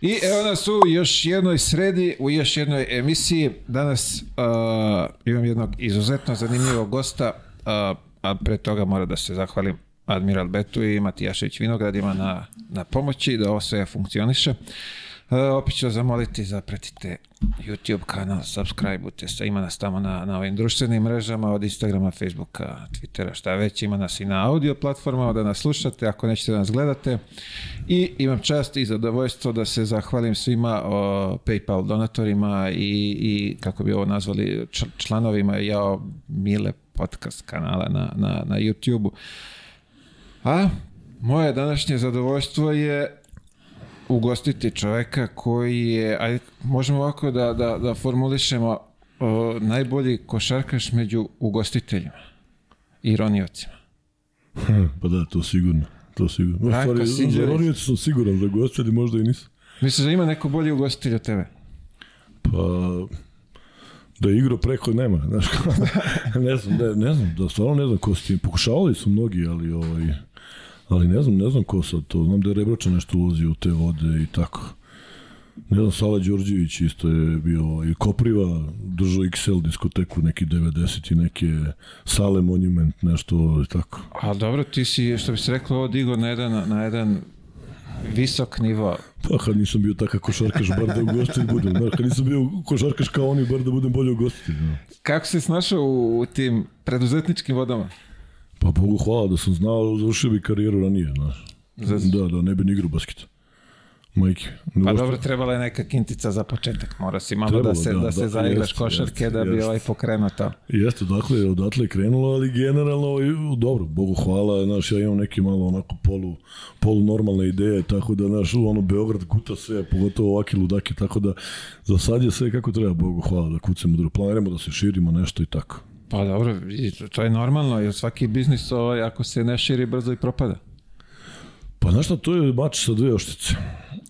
I evo nas u još jednoj sredi, u još jednoj emisiji. Danas uh, imam jednog izuzetno zanimljivog gosta, uh, a pre toga mora da se zahvalim Admiral Betu i Matijašević Vinogradima na, na pomoći da ovo sve funkcioniše. Uh, opet ću zamoliti da pratite YouTube kanal, subscribe-ute se, ima nas tamo na, na ovim društvenim mrežama, od Instagrama, Facebooka, Twittera, šta već, ima nas i na audio platformama da nas slušate, ako nećete da nas gledate. I imam čast i zadovoljstvo da se zahvalim svima o PayPal donatorima i, i kako bi ovo nazvali, članovima Jao Mile podcast kanala na, na, na YouTube-u. A moje današnje zadovoljstvo je ugostiti čoveka koji je, ajde, možemo ovako da, da, da formulišemo o, najbolji košarkaš među ugostiteljima i roniocima. pa da, to sigurno. To sigurno. Rajko stvari, Sinđelić. za ronioci sam siguran, za gostitelji možda i nisam. Misliš da ima neko bolji ugostitelj od tebe? Pa, da je igro preko nema, znaš ne znam, ne, ne znam, da stvarno ne znam ko s tim, pokušavali su mnogi, ali ovaj, ali ne znam, ne znam ko sad to, znam da je Rebrača nešto ulazio u te vode i tako. Ne znam, Sala Đorđević isto je bio i Kopriva, držao XL diskoteku neki 90 i neke Sale Monument, nešto i tako. A dobro, ti si, što bi se reklo, ovo digo na jedan, na jedan visok nivo. Pa kad nisam bio takav košarkaš, bar da ugostitelj budem. Znaš, kad nisam bio košarkaš kao oni, bar da budem bolji ugostitelj. No. Kako si snašao u, u tim preduzetničkim vodama? Pa Bogu hvala da sam znao, završio bi karijeru ranije, znaš. Za- Da, da, ne bi ni igrao basket. Majke. Ne Pa dobro, trebala je neka kintica za početak. Mora si malo Trebalo, da se, da, da, se da, zaigraš košarke jeste, da bi jeste. ovaj pokrenuo to. Jeste, dakle, odatle je krenulo, ali generalno, i, dobro, Bogu hvala, znaš, ja imam neke malo onako polu, polu normalne ideje, tako da, znaš, ono, Beograd kuta sve, pogotovo ovaki ludaki, tako da, za sad je sve kako treba, Bogu hvala, da kucamo, da planiramo, da se širimo nešto i tako. Pa dobro, to- je normalno, jer svaki biznis ovaj, ako se ne širi brzo i propada. Pa znaš šta, to je mač sa dve oštice.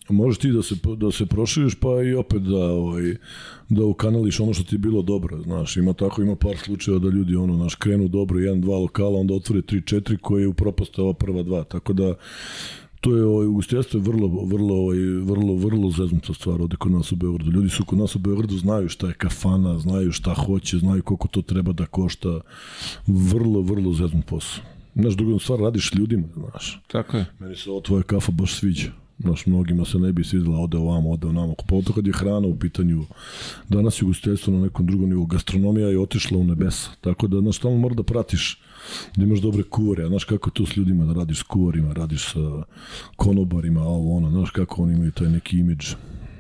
Možeš ti da se, da se proširiš, pa i opet da, ovaj, da ukanališ ono što ti je bilo dobro, znaš, ima tako, ima par slučajeva da ljudi, ono, naš, krenu dobro, jedan, dva lokala, onda otvore tri, četiri, koje upropaste ova prva dva, tako da, to je ovaj ugostiteljstvo je vrlo vrlo ovaj vrlo vrlo zeznuta stvar ovde kod nas u Beogradu. Ljudi su kod nas u Beogradu znaju šta je kafana, znaju šta hoće, znaju koliko to treba da košta. Vrlo vrlo zeznut posao. Znaš, druga stvar radiš ljudima, znaš. Tako je. Meni se ovo tvoja kafa baš sviđa. Znaš, mnogima se ne bi svidjela, ode ovamo, ode onamo. Pogotovo kad je hrana u pitanju. Danas je ugostiteljstvo na nekom drugom nivou. Gastronomija je otišla u nebesa. Tako da, znaš, tamo mora da pratiš da imaš dobre kuvare. A znaš kako to s ljudima, da radiš s kuvarima, radiš sa konobarima, a ovo ono. Znaš kako oni imaju taj neki imidž.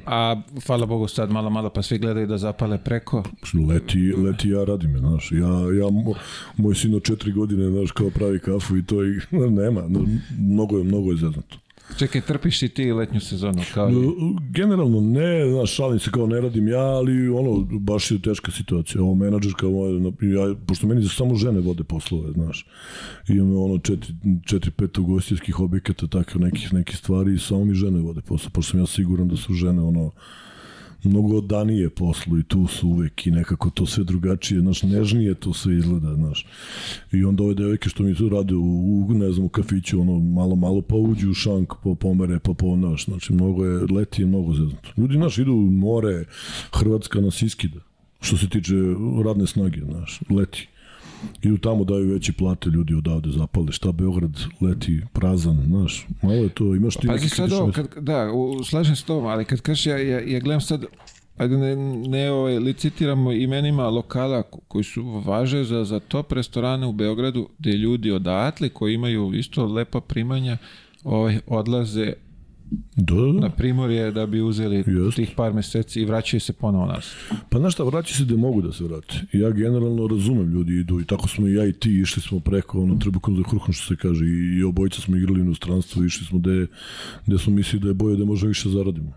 A hvala Bogu sad malo malo pa svi gledaju da zapale preko. Leti, leti ja radim, znaš. Ja, ja, mo- moj sin od četiri godine, znaš, kao pravi kafu i to i nema. Mnogo je, mnogo je zeznato. Čekaj, trpiš i ti letnju sezonu kao i... Generalno ne, znaš, šalim se kao ne radim ja, ali ono, baš je teška situacija. Ovo menadžerka, moja, ja, pošto meni samo žene vode poslove, znaš. Imam ono četiri, četiri pet ugostiteljskih objekata, tako nekih, nekih stvari i samo mi žene vode poslove, pošto sam ja siguran da su žene ono, mnogo danije poslu i tu su uvek i nekako to sve drugačije, znaš, nežnije to sve izgleda, znaš. I onda ove devojke što mi tu rade u, u ne znam, u kafiću, ono, malo, malo pa uđu u šank, pa pomere, pa po, znaš, znači, mnogo je, leti je mnogo zeznuto. Ljudi, znaš, idu u more, Hrvatska nas iskida, što se tiče radne snage, znaš, leti. Idu tamo, daju veće plate, ljudi odavde zapale. Šta Beograd leti prazan, znaš, malo je to, imaš ti Pazi neki sad ovo, kad, da, u, slažem s tom, ali kad kažeš, ja, ja, ja gledam sad, ajde ne, ne ovaj, licitiramo imenima lokala ko- koji su važe za, za top restorane u Beogradu, gde ljudi odatle koji imaju isto lepa primanja, ovaj, odlaze Da, da, da. na primorje da bi uzeli Jeste. tih par meseci i vraćaju se ponovo nas. Pa znaš šta, vraća se gde mogu da se vrate. Ja generalno razumem, ljudi idu i tako smo i ja i ti išli smo preko, ono, trebukom za kruhom što se kaže, i, i obojica smo igrali u inostranstvu, išli smo gde, gde smo mislili da je bolje da možda više zaradimo.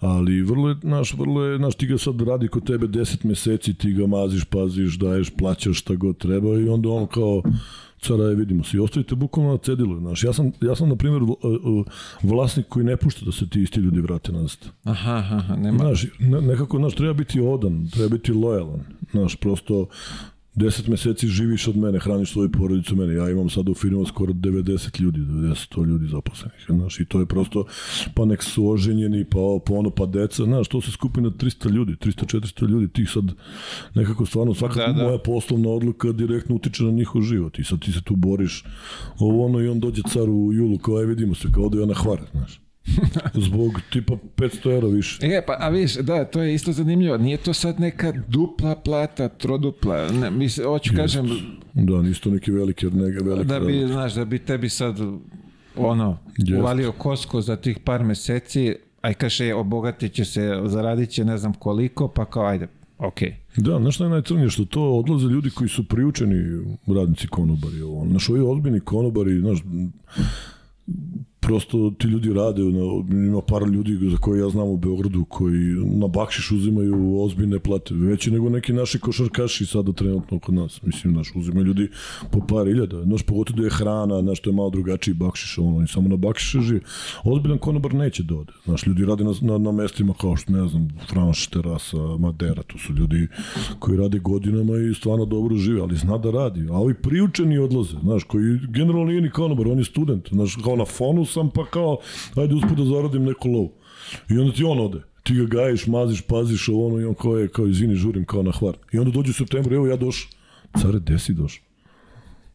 Ali vrlo je, znaš, vrlo je, znaš, ti ga sad radi kod tebe 10 meseci, ti ga maziš, paziš, daješ, plaćaš šta god treba i onda on kao, cara je vidimo se i ostavite bukvalno na cedilu. Znaš, ja sam, ja sam na primjer, vl- vlasnik koji ne pušta da se ti isti ljudi vrate nazad. Aha, aha, nema. Znaš, ne, nekako, znaš, treba biti odan, treba biti lojalan. Znaš, prosto, 10 meseci živiš od mene, hraniš svoju porodicu mene. Ja imam sad u firmu skoro 90 ljudi, 90 ljudi zaposlenih. Znaš, I to je prosto, pa nek su oženjeni, pa, pa ono, pa deca. Znaš, to se skupi na 300 ljudi, 300-400 ljudi. Ti sad nekako stvarno, svaka da, da. moja poslovna odluka direktno utiče na njihov život. I sad ti se tu boriš ovo ono i on dođe car u julu, kao aj vidimo se, kao ode ja na hvar, znaš. Zbog tipa 500 eura više. E, pa, a viš, da, to je isto zanimljivo. Nije to sad neka dupla plata, trodupla. Ne, mislim, hoću kažem... Da, nisto neki veliki, neka velika. Da bi, znaš, da bi tebi sad ono, Jest. uvalio kosko za tih par meseci, aj kaže, obogatit će se, zaradit će ne znam koliko, pa kao, ajde, okej. Okay. Da, znaš šta je najcrnije, što to odlaze ljudi koji su priučeni radnici konobari. Ovo. Znaš, ovi ozbiljni konobari, znaš, prosto ti ljudi rade, ima par ljudi za koje ja znam u Beogradu koji na bakšiš uzimaju ozbiljne plate, veći nego neki naši košarkaši sada trenutno kod nas. Mislim, naš, uzimaju ljudi po par iljada. Znaš, pogotovo da je hrana, znaš, to je malo drugačiji bakšiš, ono, i samo na bakšiše živi. Ozbiljan konobar neće da ode. Znaš, ljudi rade na, na, na mestima kao što, ne znam, Franš, Terasa, Madera, to su ljudi koji rade godinama i stvarno dobro žive, ali zna da radi. A ovi priučeni odlaze, znaš, koji generalno nije ni konobar, on je student, znaš, kao na fonu sam, pa kao, ajde uspud da zaradim neku lovu. I onda ti on ode. Ti ga gajiš, maziš, paziš, ono i on kao je, kao izvini, žurim kao na hvar. I onda dođe u septembru, evo ja došao. Care, gde si došao?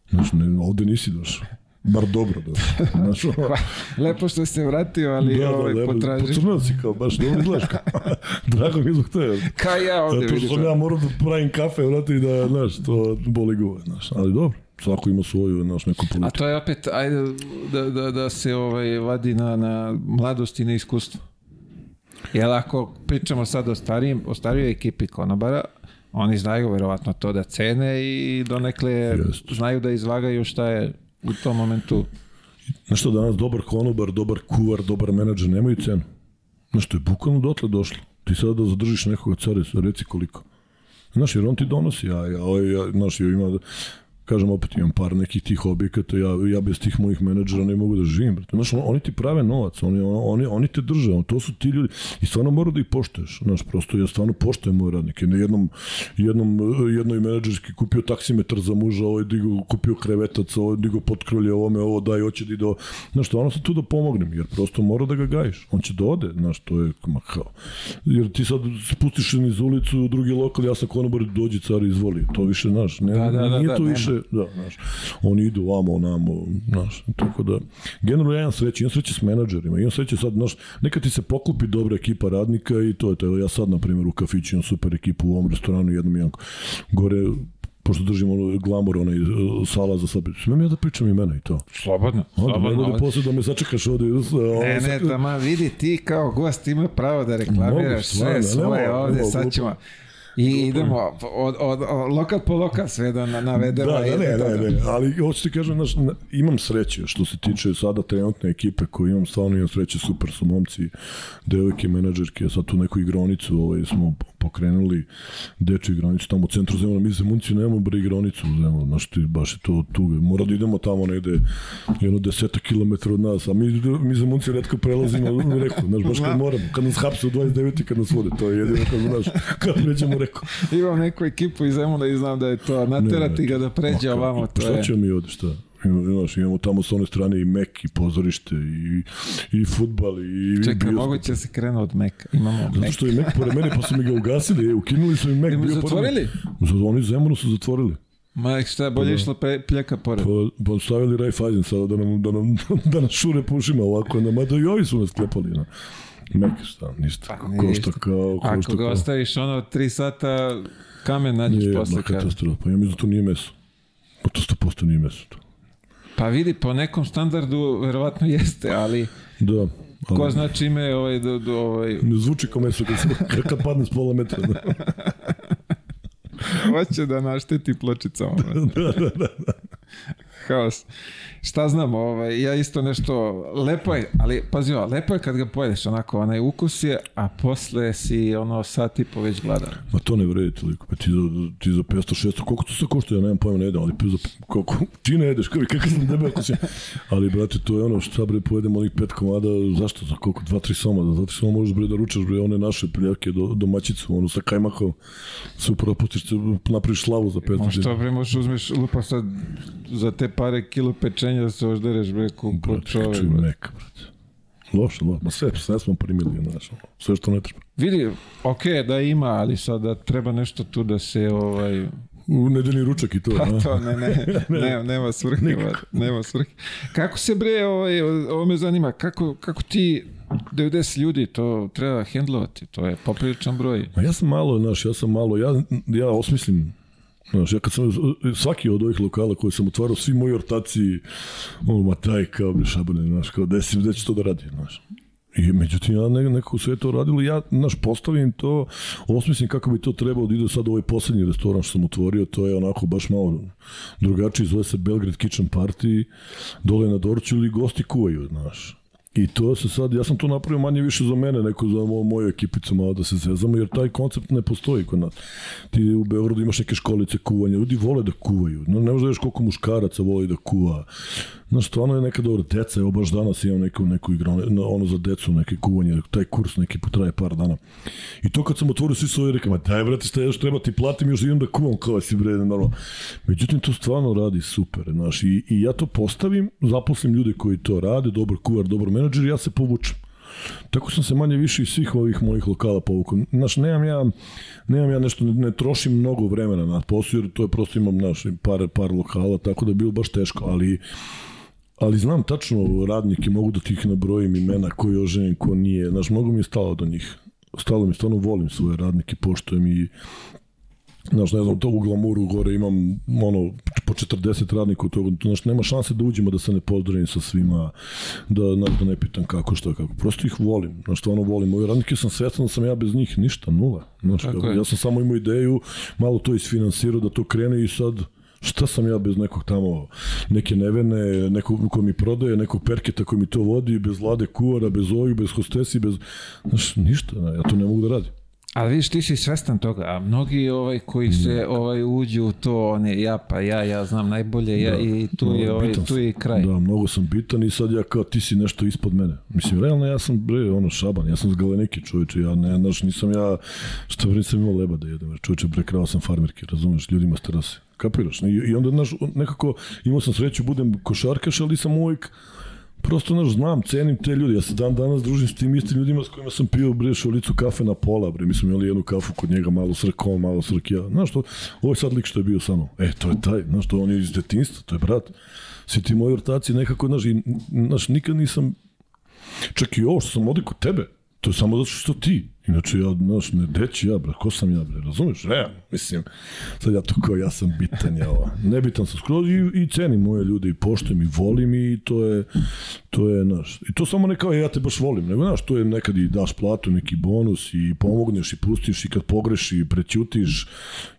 Znaš, ne, ovde nisi došao. Bar dobro da. Znaš, ono... lepo što se vratio, ali da, da, ovaj, lepo, potraži. Pocrnao si kao, baš dobro izgledaš. Drago mi je zbog tebe. Kao ja ovde vidiš. To sam ja morao da pravim kafe, vrati, da, znaš, to boli guve, znaš. Ali dobro svako ima svoju naš neku politiku. A to je opet ajde da, da, da se ovaj vadi na, na mladost i na iskustvo. Jel ako pričamo sad o starijim, o starijoj ekipi Konobara, oni znaju verovatno to da cene i donekle Jest. znaju da izvagaju šta je u tom momentu. Znaš što danas dobar konobar, dobar kuvar, dobar menadžer nemaju cenu. Znaš što je bukvalno dotle došlo. Ti sada da zadržiš nekoga care, reci koliko. Znaš, jer on ti donosi, a ja, ja, ja znaš, ima, kažem opet imam par nekih tih objekata, ja, ja bez tih mojih menadžera ne mogu da živim. Brate. Znaš, oni ti prave novac, oni, oni, oni te drže, to su ti ljudi i stvarno mora da ih poštuješ. Znaš, prosto ja stvarno poštujem moje radnike. Na jednom, jednom, jednoj menadžerski kupio taksimetar za muža, ovaj digo, kupio krevetac, ovaj digo potkrolje, ovome, ovo daj, hoće da do... Znaš, stvarno sam tu da pomognem, jer prosto mora da ga gajiš. On će da ode, znaš, to je ma kao. Jer ti sad spustiš niz ulicu, drugi lokal, ja sam konobar, dođi car, izvoli. To više, znaš, ne, da, da, da, nije da, to više više, da, znaš, oni idu vamo, namo, znaš, tako da, generalno ja imam sreće, imam sreće s menadžerima, imam sreće sad, znaš, nekad ti se poklopi dobra ekipa radnika i to je to, ja sad, na primjer, u kafiću imam super ekipu u ovom restoranu, jednom imam gore pošto držim ono glamor, onaj e, sala za sabe. Smem ja da pričam imena i to? Slobodno. slobodno. Da posle da me sačekaš ovde. Ne, ne, da ma vidi ti kao gost ima pravo da reklamiraš sve svoje ovde, sad ćemo... I idemo od, od, od lokal po lokal sve da navedemo. Da, da, ne, ne, ne, ali hoću ti kažem, znaš, imam sreće što se tiče sada trenutne ekipe koju imam, stvarno imam sreće, super su momci, devojke, menadžerke, sad tu neku igronicu ovaj, smo pokrenuli, dečju igronicu tamo u centru Zemuna, mi za Munci nemamo bre igronicu u Zemunu, znaš ti, baš je to tuga, mora da idemo tamo negde jedno deseta kilometra od nas, a mi, mi za Munci redko prelazimo reku, znaš, baš kad moramo, kad nas hapse u 29. kad nas vode, to je jedino kad, znaš, kad pređemo rekao. Imam neku ekipu iz Zemuna i znam da je to, naterati ga da pređe ovamo, to je. Šta ćemo mi ovde, šta? Znaš, imamo tamo sa one strane i mek, i pozorište, i, i futbal, i Čekaj, moguće da se krenu od meka. Imamo Zato mek. što je mek pored mene, pa su mi ga ugasili, ukinuli su mi mek. Ima zatvorili? Pored... Oni Zemunu su zatvorili. Ma šta, bolje pa, išla pe, pljaka pored. Pa, pa stavili Raiffeisen sada da nam, da nam, da nas šure pušima ovako, da, mada i ovi su nas klepali. Na. Mek, šta, ništa. Pa, košta kao, košta Ako ga ostaviš ono 3 sata, kamen nađeš posle. Nije, katastrofa. Pa ja mislim da to nije meso. Pa to 100% nije meso. To. Pa vidi, po nekom standardu verovatno jeste, ali... Da. Ali... Ko zna čime ovaj... Do, do, ovaj... Ne zvuči kao meso kad, kad padne s pola metra. Da. Hoće da našteti pločicama. da, da, da. da. Haos. Šta znam, ovaj, ja isto nešto, lepo je, ali pazi ovo, lepo je kad ga pojedeš, onako, onaj ukus je, a posle si ono sat i po već gladan. Ma to ne vredi toliko, pa ti za, ti za 500, 600, koliko to sve košta, ja nemam pojma, ne jedem, ali za, koliko, ti ne jedeš, kako, kako sam debel, si, ali brate, to je ono, šta bre, pojedemo onih pet komada, zašto, za koliko, dva, tri soma, da, zato što možeš bre da ručaš bre one naše priljake do, domaćicu, ono sa kajmakom, super opustiš, napraviš slavu za 500. Možda bre, možeš uzmeš lupa sad za te pare kilo pečenja da se oždereš bre ko, ko čovek. Brate, neka, brate. Loše, loše. Ma sve, sve smo primili, znaš, sve što ne treba. Vidi, ok, da ima, ali sada treba nešto tu da se ovaj U nedeljni ručak i to. Pa to, ne, ne, ne, nema svrhe, nema svrhe. Kako se bre, ovaj, ovo me zanima, kako, kako ti 90 ljudi, to treba hendlovati, to je popriličan broj. Ma ja sam malo, znaš, ja sam malo, ja, ja osmislim Znaš, ja kad sam, svaki od ovih lokala koje sam otvarao, svi moji ortaci, ono, Mataj, kao bi šabane, znaš, kao desim, gde će to da radi, znaš. I međutim, ja nekako sve to radilo, ja, znaš, postavim to, osmislim kako bi to trebalo da ide sad ovaj poslednji restoran što sam otvorio, to je onako baš malo drugačiji, zove se Belgrade Kitchen Party, dole na Dorću ili gosti kuvaju, znaš. I to se sad, ja sam to napravio manje više za mene, neko za moju ekipicu malo da se zezamo, jer taj koncept ne postoji kod nas. Ti u Beogradu imaš neke školice kuvanja, ljudi vole da kuvaju. No, ne možda viš koliko muškaraca voli da kuva. Znaš, stvarno je neka dobra deca, evo baš danas imam neku, neku igru, ono za decu, neke kuvanje, taj kurs neki potraje par dana. I to kad sam otvorio svi svoje rekao, ma daj brate, šta još treba ti platim, još idem da kuvam kao si bre, normalno. Međutim, to stvarno radi super, znaš, i, i ja to postavim, zaposlim ljude koji to rade, dobar kuvar, dobar menadžer, ja se povučem. Tako sam se manje više iz svih ovih mojih lokala povukao. Znaš, nemam ja, nemam ja nešto, ne, ne trošim mnogo vremena na posao, jer to je prosto imam, znaš, par, par lokala, tako da je bilo baš teško, ali ali znam tačno radnike, mogu da tih nabrojim imena, ko je oženjen, ko nije, znaš, mnogo mi je stalo do njih. Stalo mi, stvarno volim svoje radnike, poštojem i Znaš, ne znam, to u glamuru gore imam ono, po 40 radnika u toga, znaš, nema šanse da uđemo da se ne pozdravim sa svima, da, znaš, da ne pitam kako, što, kako. Prosto ih volim, znaš, stvarno volim. Moje radnike sam svestan da sam ja bez njih ništa, nula. Znaš, kako, ja sam samo imao ideju, malo to isfinansirao da to krene i sad, šta sam ja bez nekog tamo, neke nevene, nekog ko mi prodaje, nekog perketa koji mi to vodi, bez vlade kuvara, bez ovih, bez hostesi, bez, znaš, ništa, ja to ne mogu da radim. Ali vidiš, ti si svestan toga, a mnogi ovaj koji se ovaj uđu u to, on je ja pa ja, ja znam najbolje ja, da, i tu je ovaj, tu je kraj. Da, mnogo sam bitan i sad ja kao ti si nešto ispod mene. Mislim, realno ja sam bre, ono šaban, ja sam s galeniki čoveče, ja ne, znaš, nisam ja, što bre, nisam imao leba da jedem, čoveče, bre, krao sam farmerke, razumeš, ljudima s terase. Kapiraš? I, i onda, znaš, nekako, imao sam sreću, budem košarkaš, ali sam uvijek, prosto naš znam, cenim te ljude. Ja se dan danas družim s tim istim ljudima s kojima sam pio bre šolicu kafe na pola, bre. Mi smo imali jednu kafu kod njega, malo srkom, malo srkija. Znaš što, ovo je sad lik što je bio sa mnom. E, to je taj, znaš što, on je iz detinstva, to je brat. Svi ti moji ortaci nekako, znaš, i, znaš, nikad nisam, čak i ovo što sam ovde kod tebe, to je samo zato što ti. Inače, ja, znaš, ne deći ja, bre, ko sam ja, bre, razumeš? Ne, mislim, sad ja to kao, ja sam bitan, ja, ova. Nebitan sam skroz i, i cenim moje ljude i poštujem i volim i to je, to je, znaš, i to samo ne kao, ja te baš volim, nego, znaš, to je nekad i daš platu, neki bonus i pomogneš i pustiš i kad pogreši i prećutiš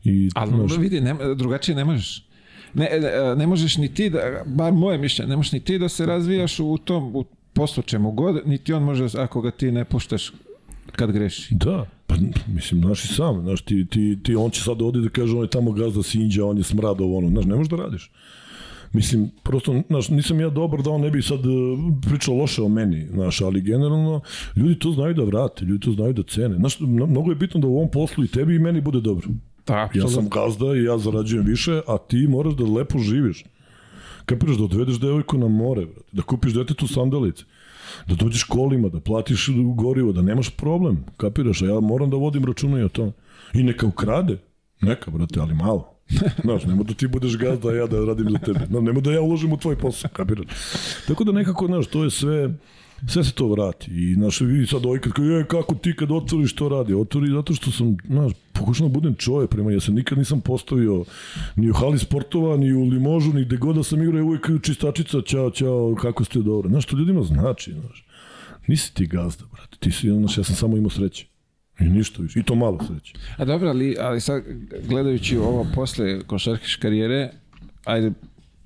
i, Ali, znaš, vidi, ne, drugačije ne možeš. Ne, ne, ne možeš ni ti da, bar moje mišljenje, ne možeš ni ti da se razvijaš u tom, u poslu čemu god, niti on može, ako ga ti ne puštaš kad greši. Da, pa mislim, znaš i sam, znaš, ti, ti, ti, on će sad odi da kaže, on je tamo gazda sinđa, on je smradov, ono, znaš, ne možeš da radiš. Mislim, prosto, znaš, nisam ja dobar da on ne bi sad e, pričao loše o meni, znaš, ali generalno, ljudi to znaju da vrate, ljudi to znaju da cene. Znaš, mnogo je bitno da u ovom poslu i tebi i meni bude dobro. Da, ja sam gazda i ja zarađujem više, a ti moraš da lepo živiš. Kapiraš da odvedeš devojku na more, brate, da kupiš detetu sandalice, da dođeš kolima, da platiš gorivo, da nemaš problem, kapiraš, a ja moram da vodim računa i o tome. I neka ukrade, neka, brate, ali malo. Znaš, nema da ti budeš gazda, a ja da radim za tebe. No, nema da ja uložim u tvoj posao, kapiraš. Tako da nekako, znaš, to je sve, sve se to vrati. I, znaš, i sad ovaj kad kaže, kako ti kad otvoriš to radi? Otvori zato što sam, znaš, pokušao da budem čovjek prema, ja se nikad nisam postavio ni u hali sportova, ni u limožu, ni gde god da sam igrao, uvijek čistačica, čao, čao, kako ste dobro. Znaš, to ljudima znači, znaš. Nisi ti gazda, brate, ti si, znaš, ja sam samo imao sreće. I ništa više. I to malo sreće. A dobro, ali, ali sad gledajući ovo posle košarkaške karijere, ajde,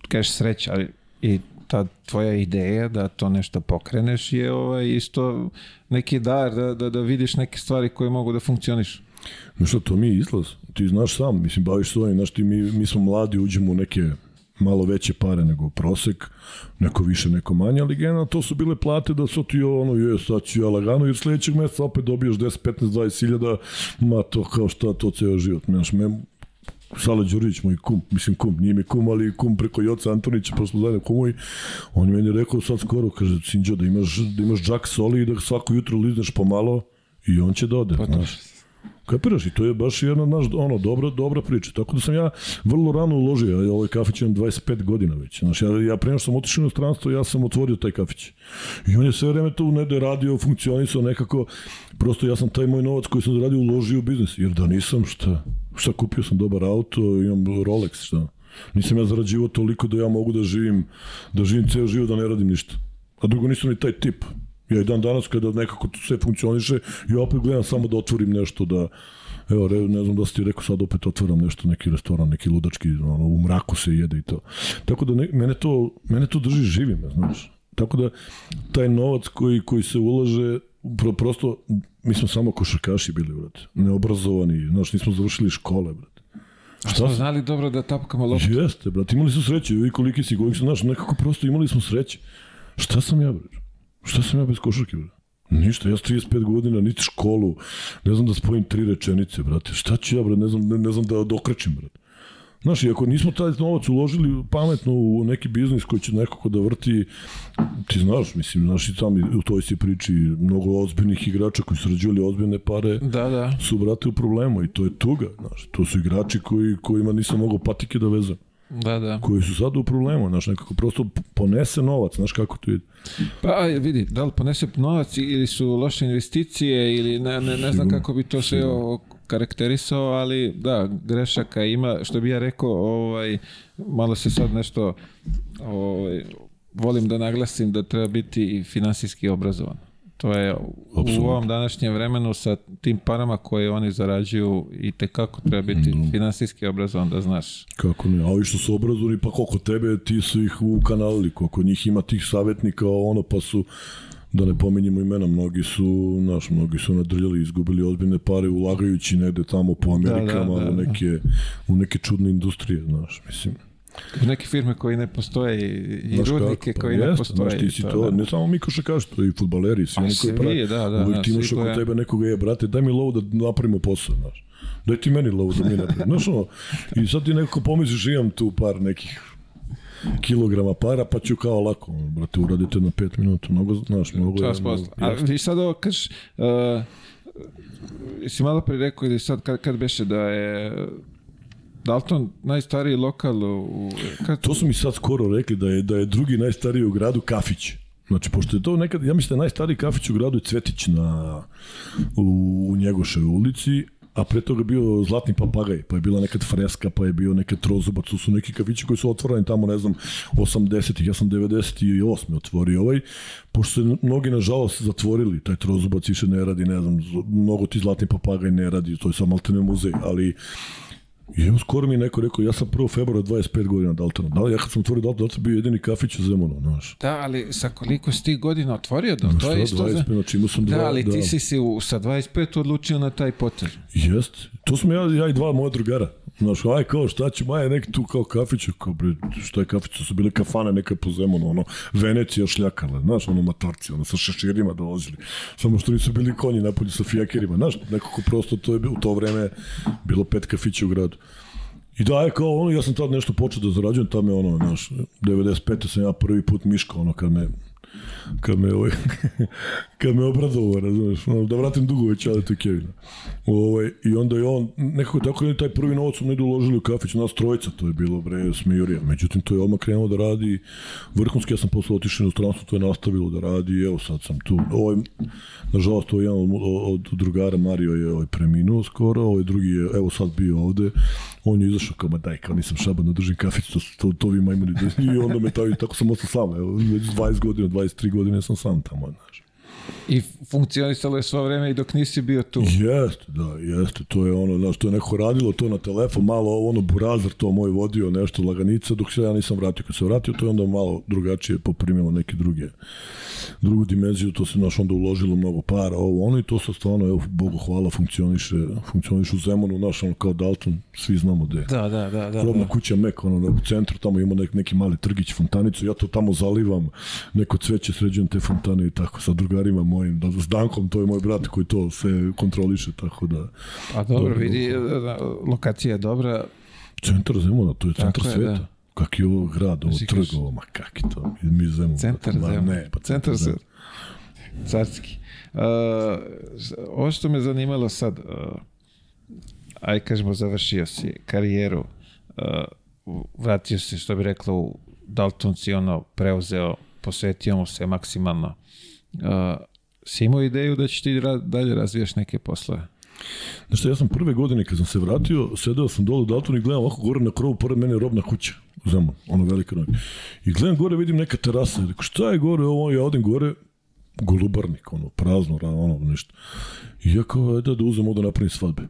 kažeš sreća, ali i ta tvoja ideja da to nešto pokreneš je ovaj, isto neki dar da, da, da vidiš neke stvari koje mogu da funkcioniš. No što, to mi je izlaz. Ti znaš sam, mislim, baviš svojim, znaš ti, mi, mi smo mladi, uđemo u neke malo veće pare nego prosek, neko više, neko manje, ali generalno to su bile plate da su ti ono, je, sad ću ja lagano, jer sledećeg meseca opet dobiješ 10, 15, 20 hiljada, ma to kao šta, to ceo život. Znaš, me, Sala Đurić, moj kum, mislim kum, nije mi kum, ali kum preko Joca Antonića, pa smo zajedno kumovi, on je meni rekao sad skoro, kaže, Sinđo, da imaš, da imaš džak soli i da svako jutro lizneš pomalo i on će da ode, Pa to- znaš. Kapiraš i to je baš jedna naš, ono, dobra, dobra priča. Tako da sam ja vrlo rano uložio, ja ovaj kafić imam 25 godina već. Znaš, ja, ja pre nego što sam otišao u inostranstvo, ja sam otvorio taj kafić. I on je sve vreme tu negde radio, funkcionisao nekako, prosto ja sam taj moj novac koji sam zaradio uložio u biznis, jer da nisam, šta, šta kupio sam dobar auto, imam Rolex, šta. Nisam ja zarađivao toliko da ja mogu da živim, da živim ceo život, da ne radim ništa. A drugo nisam ni taj tip. Ja i dan danas kada nekako to sve funkcioniše, ja opet gledam samo da otvorim nešto da Evo, ne znam da si ti rekao, sad opet otvaram nešto, neki restoran, neki ludački, ono, u mraku se jede i to. Tako da ne, mene, to, mene to drži živim, znaš. Tako da taj novac koji, koji se ulaže, pro, prosto, mi smo samo košarkaši bili, brate. Neobrazovani, znaš, nismo završili škole, brate. A smo znali dobro da tapkamo loptu. Jeste, brate, imali su sreće, vi koliki si, koliki su, znaš, nekako prosto imali smo sreće. Šta sam ja, brate? Šta sam ja bez košarke, brate? Ništa, ja s 35 godina, niti školu, ne znam da spojim tri rečenice, brate. Šta ću ja, brate, ne znam, ne, ne znam da dokrećem, brate. Znaš, i ako nismo taj novac uložili pametno u neki biznis koji će nekako da vrti, ti znaš, mislim, znaš i tam u toj si priči mnogo ozbiljnih igrača koji su rađivali ozbiljne pare, Da, da. su, brate, u problemu i to je tuga, znaš. To su igrači koji, kojima nisam mogao patike da vezam Da, da. koji su sad u problemu, znaš, nekako prosto ponese novac, znaš kako to ide. Pa vidi, da li ponese novac ili su loše investicije ili ne, ne, ne znam kako bi to sve karakterisao, ali da, grešaka ima, što bi ja rekao, ovaj, malo se sad nešto ovaj, volim da naglasim da treba biti i finansijski obrazovan. To je u Apsolutno. ovom današnjem vremenu sa tim parama koje oni zarađuju i tekako treba biti finansijski obrazovan da znaš. Kako ne, a ovi što su obrazovani, pa koliko tebe, ti su ih u kanali, koliko njih ima tih savjetnika, ono, pa su, da ne pominjemo imena, mnogi su, znaš, mnogi su nadrljali, izgubili ozbiljne pare ulagajući negde tamo po Amerikama, da, da. u, neke, u neke čudne industrije, znaš, mislim. U neke firme koji ne postoje i, Znaš rudnike kako, pa koji ne jeste, postoje. Znaš, ti si to, to, da. ne samo mi košarkaši, to i futbaleri, svi A oni koji prave. da, da, uvijek da, ti imaš oko tebe nekoga, je, brate, daj mi lovu da napravimo posao, znaš. Daj ti meni lovu da mi napravimo. Znaš, ono, i sad ti nekako pomisliš, imam tu par nekih kilograma para, pa ću kao lako, brate, uradite na pet minuta, mnogo, znaš, mnogo posla. A vi sad ovo kažeš, uh, si malo pre rekao ili sad kad, kad beše da je Dalton najstariji lokal u... Kad, To su mi sad skoro rekli da je da je drugi najstariji u gradu kafić. Znači, pošto je to nekad, ja mislim da je najstariji kafić u gradu je Cvetić na, u, u Njegoševoj ulici, a pre toga bio Zlatni papagaj, pa je bila nekad freska, pa je bio nekad trozubac, to su neki kafići koji su otvoreni tamo, ne znam, 80-ih, ja sam 98. otvorio ovaj, pošto se mnogi, nažalost, zatvorili, taj trozubac više ne radi, ne znam, mnogo ti Zlatni papagaj ne radi, to je sam maltene muzej, ali I evo skoro mi je neko rekao, ja sam 1. februara 25 godina Daltona. Da, ja kad sam otvorio Dalton, Dalton bio jedini kafić u Zemunu, znaš. da, ali sa koliko si ti godina otvorio da? To je isto 25, za... znači imao sam dva, Da, ali da. ti si se sa 25 odlučio na taj potez. Jest. To smo ja, ja i dva moja drugara. Znaš, aj kao šta ćemo, aj nek tu kao kafić, kao bre, šta je kafić, su bile kafane neke po Zemunu, ono, Venecija šljakala, znaš, ono matorci, ono, sa šeširima dolazili. Samo što nisu bili konji napolju sa fijakerima, znaš, nekako prosto to je u to vreme bilo pet kafića u gradu. I da, je kao ono, ja sam tad nešto počeo da zarađujem, tamo je ono, znaš, 95. sam ja prvi put miško, ono, kad me, kad me, ovaj, kad me obradovao, razumeš, da vratim dugove Čaletu i Kevina. Ovaj, I onda je on, nekako tako je taj prvi novac smo negdje uložili u kafić, nas trojica, to je bilo bre smejurija. Međutim, to je odmah krenuo da radi vrhunski, ja sam posle otišao u stranstvo, to je nastavilo da radi i evo sad sam tu. Ovaj, nažalost, ovo je jedan od, od drugara, Mario je ovaj, preminuo skoro, ovaj drugi je, evo sad bio ovde, on je izašao kao, ma daj, kao nisam šaban da držim kafić, to, to, to vi majmuni. I onda me tako, tako sam ostao sam, evo, već 20 godina, 23 godine sam sam tamo, znaš. I funkcionisalo je svo vreme i dok nisi bio tu. Jeste, da, jeste. To je ono, znaš, to je neko radilo to na telefon, malo ono burazar to moj vodio, nešto laganica, dok se ja nisam vratio. Kad se vratio, to je onda malo drugačije poprimilo neke druge drugu dimenziju, to se naš onda uložilo mnogo para, ovo, ono i to sa stvarno, evo, Bogu hvala, funkcioniše, funkcioniše u Zemunu, naš, ono, kao Dalton, svi znamo gde. Da, da, da. da, Robna da. kuća Mek, ono, u centru, tamo ima nek, neki mali trgić, fontanicu, ja to tamo zalivam, neko cveće sređujem te fontane i tako, sa drugarima mojim, da, s Dankom, to je moj brat koji to sve kontroliše, tako da... Pa dobro, Dobro, vidi, da, lokacija je dobra. Centar Zemuna, to je centar Tako je, sveta. da. Kak je ovo grad, ovo trg, ovo, ma kak je to, mi Zemun. Centar ma, Zemun. Ne, pa Centar Zemun. se carski. Uh, ovo što me zanimalo sad, uh, aj kažemo završio si karijeru, uh, vratio se što bi rekla u Dalton si ono preuzeo, posvetio mu se maksimalno. Uh, si imao ideju da ćeš ti ra dalje razvijaš neke poslove? Šta, ja sam prve godine kad sam se vratio, sedeo sam dole u Daltonu i gledam ovako gore na krovu, pored mene je robna kuća u Zemun, ono velika noga. I gledam gore, vidim neka terasa, rekao, šta je gore, ovo, ja odem gore, golubarnik, ono, prazno, ra- ono, nešto. I ja kao, ajde da uzem ovo da napravim svadbe.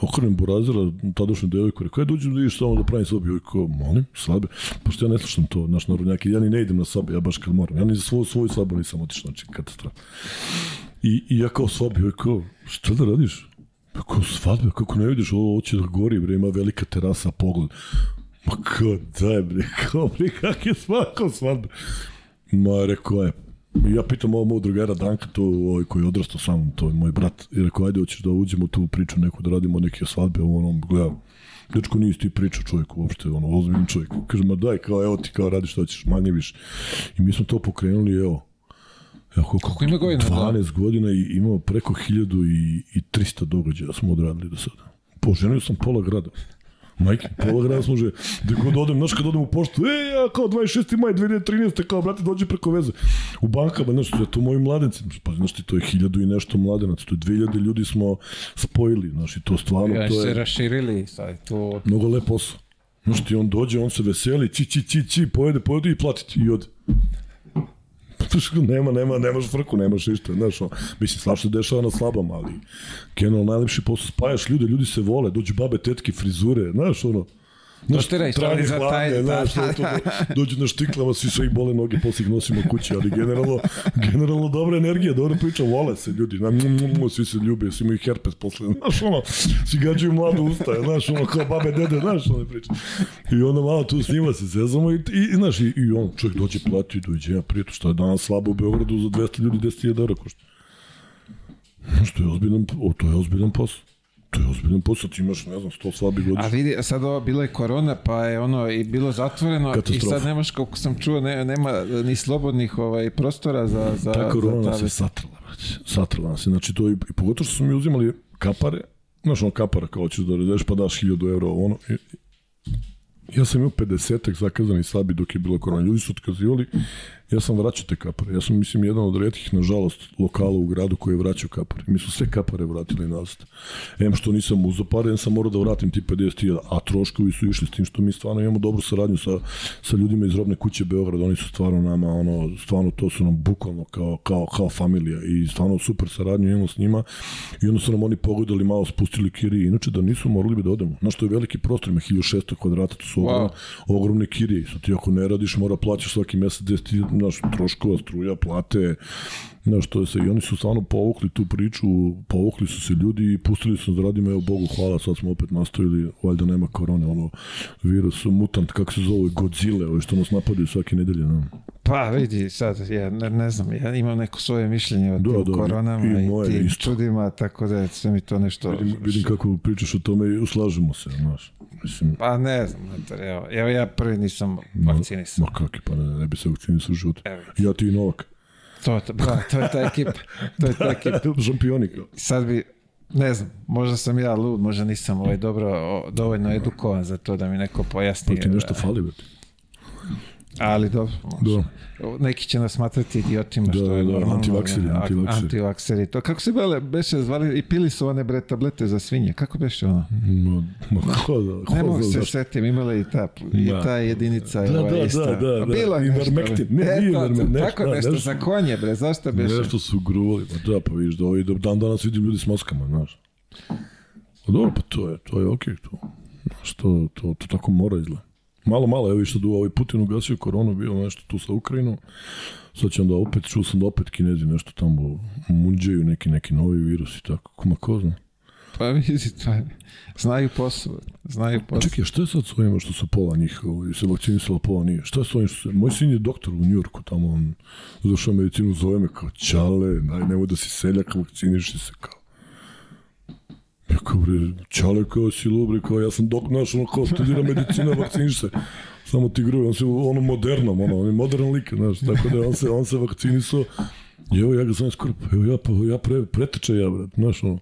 Okrenem Burazira, tadašnju devojku, rekao, ajde uđem da vidiš samo da pravim. Joj, kao, molim, svadbe? Pošto ja ne slušam to, naš narodnjaki, ja ni ne idem na svadbe, ja baš kad moram. Ja ni za svoju, svoju svadbu nisam otišao, znači, katastrofa. I, I ja kao svadbe, joj, kao, šta da radiš? Kako svadbe, kako ne vidiš, ovo hoće da gori, bre, ima velika terasa, pogled. Ma kao, daj, bre, kao, bre, kak je svako svadbe? Ma, rekao je, ja pitam ovo mog drugara Danka, to ovaj koji je odrastao sa mnom, to je moj brat, i rekao, ajde, hoćeš da uđemo u tu priču neku, da radimo neke svadbe, ovo, ono, gleda, dečko nisi ti priča čovjek uopšte, ono, ozbiljni čovjek. Kaže, ma daj, kao, evo ti, kao, radiš što ćeš, manje više. I mi smo to pokrenuli, evo, Evo, koliko, Koliko ima godina, da? 12 godina i imamo preko 1300 događaja smo odradili do sada. Poženio sam pola grada. Majke, pola grada smo že, gde god odem, znaš kad odem u poštu, e, ja kao 26. maj 2013. kao, brate, dođi preko veze. U bankama, znaš, ja to mojim mladencima, pa znaš ti, to je hiljadu i nešto mladenaca, to je 2000 ljudi smo spojili, znaš, i to stvarno, Ja, to se je raširili, sad to... mnogo lep posao. Znaš ti, on dođe, on se veseli, či, či, či, či, pojede, pojede i platiti i ode. Nema, nema, nemaš frku, nemaš ništa, znaš, ono, mislim, svašta se dešava na slabom, ali generalno najlepši posao, spajaš ljude, ljudi se vole, dođu babe, tetke, frizure, znaš, ono, Došteraj, tranje za taj- da, znaš, da, ono, to, dođu na štiklama, svi sve ih bole noge, posle ih nosimo kući, ali generalno, generalno dobra energija, dobra priča, vole se ljudi, na, mm, mm, svi se ljube, svi imaju herpes posle, znaš, ono, svi gađaju mlado usta, znaš, ono, kao babe, dede, znaš, ono priča. I onda malo tu snima se, zezamo i, i, znaš, i, i on, čovjek dođe, plati, i dođe, ja prijatelj, što je danas slabo u Beogradu za 200 ljudi, 10.000 eura košta. Znaš, to je ozbiljan, o, to je ozbiljan posao. To je ozbiljan posao, ti imaš, ne znam, 100 slabi A godišnje. vidi, sad ovo bila je korona, pa je ono i bilo zatvoreno i sad nemaš, koliko sam čuo, ne, nema ni slobodnih ovaj, prostora za, za, Ta korona za nas je satrala, brać. Satrala nas je. Znači, to i, i pogotovo što su mi uzimali kapare, znaš, ono kapara kao ćeš da redeš, pa daš 1000 eura, ono. I, ja sam imao 50 zakazanih sabi dok je bila korona. Ljudi su otkazivali, ja sam vraćao te kapare. Ja sam, mislim, jedan od redkih, nažalost, lokala u gradu koji je vraćao kapare. Mi su sve kapare vratili nazad. Em što nisam uzao pare, em sam morao da vratim ti 50.000, a troškovi su išli s tim što mi stvarno imamo dobru saradnju sa, sa ljudima iz robne kuće Beograd. Oni su stvarno nama, ono, stvarno to su nam bukvalno kao, kao, kao familija i stvarno super saradnju imamo s njima i onda su nam oni pogledali malo spustili kirije. Inače da nisu morali bi da odemo. Znaš, to je veliki prostor, ima 1600 kvadrata, to su Wow. ogromne, ogromne kirije. Sad ti ako ne radiš, mora plaćaš svaki mesec 10 znaš, troškova, struja, plate, znaš, to je se, i oni su stvarno povukli tu priču, povukli su se ljudi i pustili su da radimo, evo Bogu hvala, sad smo opet nastavili, valjda nema korone, ono, virus, mutant, kako se zove, Godzilla, ovo što nas napadaju svake nedelje, ne? Pa vidi, sad, ja ne, ne znam, ja imam neko svoje mišljenje o Da, tim da, koronama i i, tim isto. čudima, tako da je sve mi to nešto... Vidim, vidim kako pričaš o tome i uslažemo se, znaš. Mislim, Pa ne znam, Matar, evo, evo ja prvi nisam vakcinisan. ma kakvi, pa ne, ne bi se vakcinisao u životu. Ja ti i Novak. To, je to, da, to je ta ekipa. To je ta ekipa. Šampioni kao. Sad bi, ne znam, možda sam ja lud, možda nisam ovaj dobro, dovoljno edukovan za to da mi neko pojasni. Pa ti nešto da- fali, brate. Ali dobro, Da. neki će nas smatrati idiotima, Da, što je da, normalno. antivakseri, antivakseri. Antivakseri. To, kako se bile, beše zvali, i pili su one bre tablete za svinje, kako beše ono? Ma, ma ko da, ko Ne mogu se zašto? setim, imala i ta, i Da. ta jedinica. Da, ova da, ista. da, da, da. Bilo je nešto. Ivermectin. Ne, nije nešto, Tako da, nešto, za konje, bre, zašto beše? Nešto su gruvali, pa da, pa vidiš da ovaj, dan danas vidim ljudi s maskama, znaš. Pa dobro, pa to je, to je okej, to. Znaš, to, to, to tako mora izgleda. Malo, malo, evo što du ovaj Putin ugasio koronu, bio nešto tu sa Ukrajinom. Sad će onda opet, čuo sam da opet kinezi nešto tamo munđaju neki, neki novi virus i tako. Kuma ko zna? Pa vidi, pa, znaju posao, znaju posao. Čekaj, šta je sad s ovima što su pola njih ovaj, se vakcinisalo, pola nije? Šta je s ovim što se... Moj sin je doktor u Njurku, tamo on završao medicinu, zove me kao čale, daj, nemoj da si seljak, vakciniši se kao. Ja kao, bre, čale kao si lubre, kao ja sam dok, naš, ono kao studira medicina, vakciniš. Samo ti gruje, on se u ono modernom, ono, on je modern lik, znaš, tako da on se, on se vakcinisao. I evo ja ga skoro, pa evo ja, pa ja pre, preteča ja, brat, znaš, ono,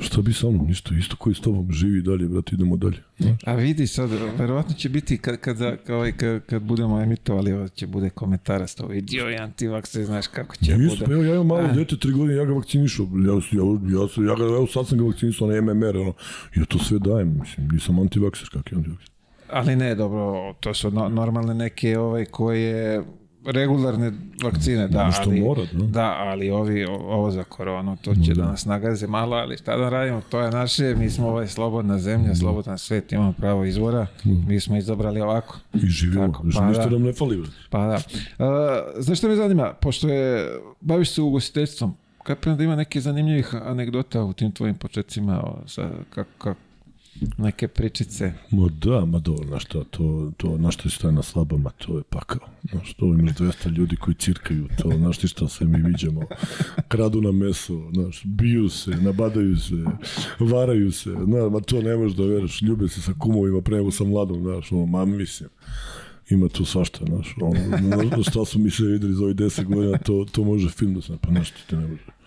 šta bi sa mnom, ništa, isto koji s tobom, živi dalje, brat, idemo dalje. Znaš. A vidi sad, verovatno će biti kad, kada, kao i kad, kad budemo emitovali, ovo će bude komentara s ovo, idio je antivakser, znaš kako će Isto, bude. pa evo ja imam malo A. dete, tri godine, ja ga vakcinišu. Ja, ja, ja, ja ga, evo sad sam ga vakcinisao na MMR, ono, ja to sve dajem, mislim, nisam antivakser, kak je antivakser. Ali ne, dobro, to su no, normalne neke ovaj, koje regularne vakcine, da, Ono što ali, mora, da. da, ali ovi, ovo za koronu, to će da nas nagaze malo, ali šta da radimo, to je naše, mi smo ovaj slobodna zemlja, slobodan svet, imamo pravo izvora, mi smo izabrali ovako. I živimo, Tako, pa ništa da. nam ne fali. Pa da. Uh, znaš što me zanima? Pošto je, baviš se ugostiteljstvom, kapiram da ima neke zanimljivih anegdota u tim tvojim početcima, sa, kako, kako, neke pričice. Ma da, ma dobro, znaš šta, to, to, na što stoje na slabama, to je pakao. Znaš, to imaš 200 ljudi koji cirkaju, to, znaš ti šta sve mi viđamo. Kradu na meso, znaš, biju se, nabadaju se, varaju se, znaš, ma to ne možeš da veruješ, ljube se sa kumovima, pre nego sa mladom, znaš, ono, ma mislim. Ima tu svašta, znaš, ono, na šta su mi se videli za ovih 10 godina, to, to može film da se, pa znaš ti ne može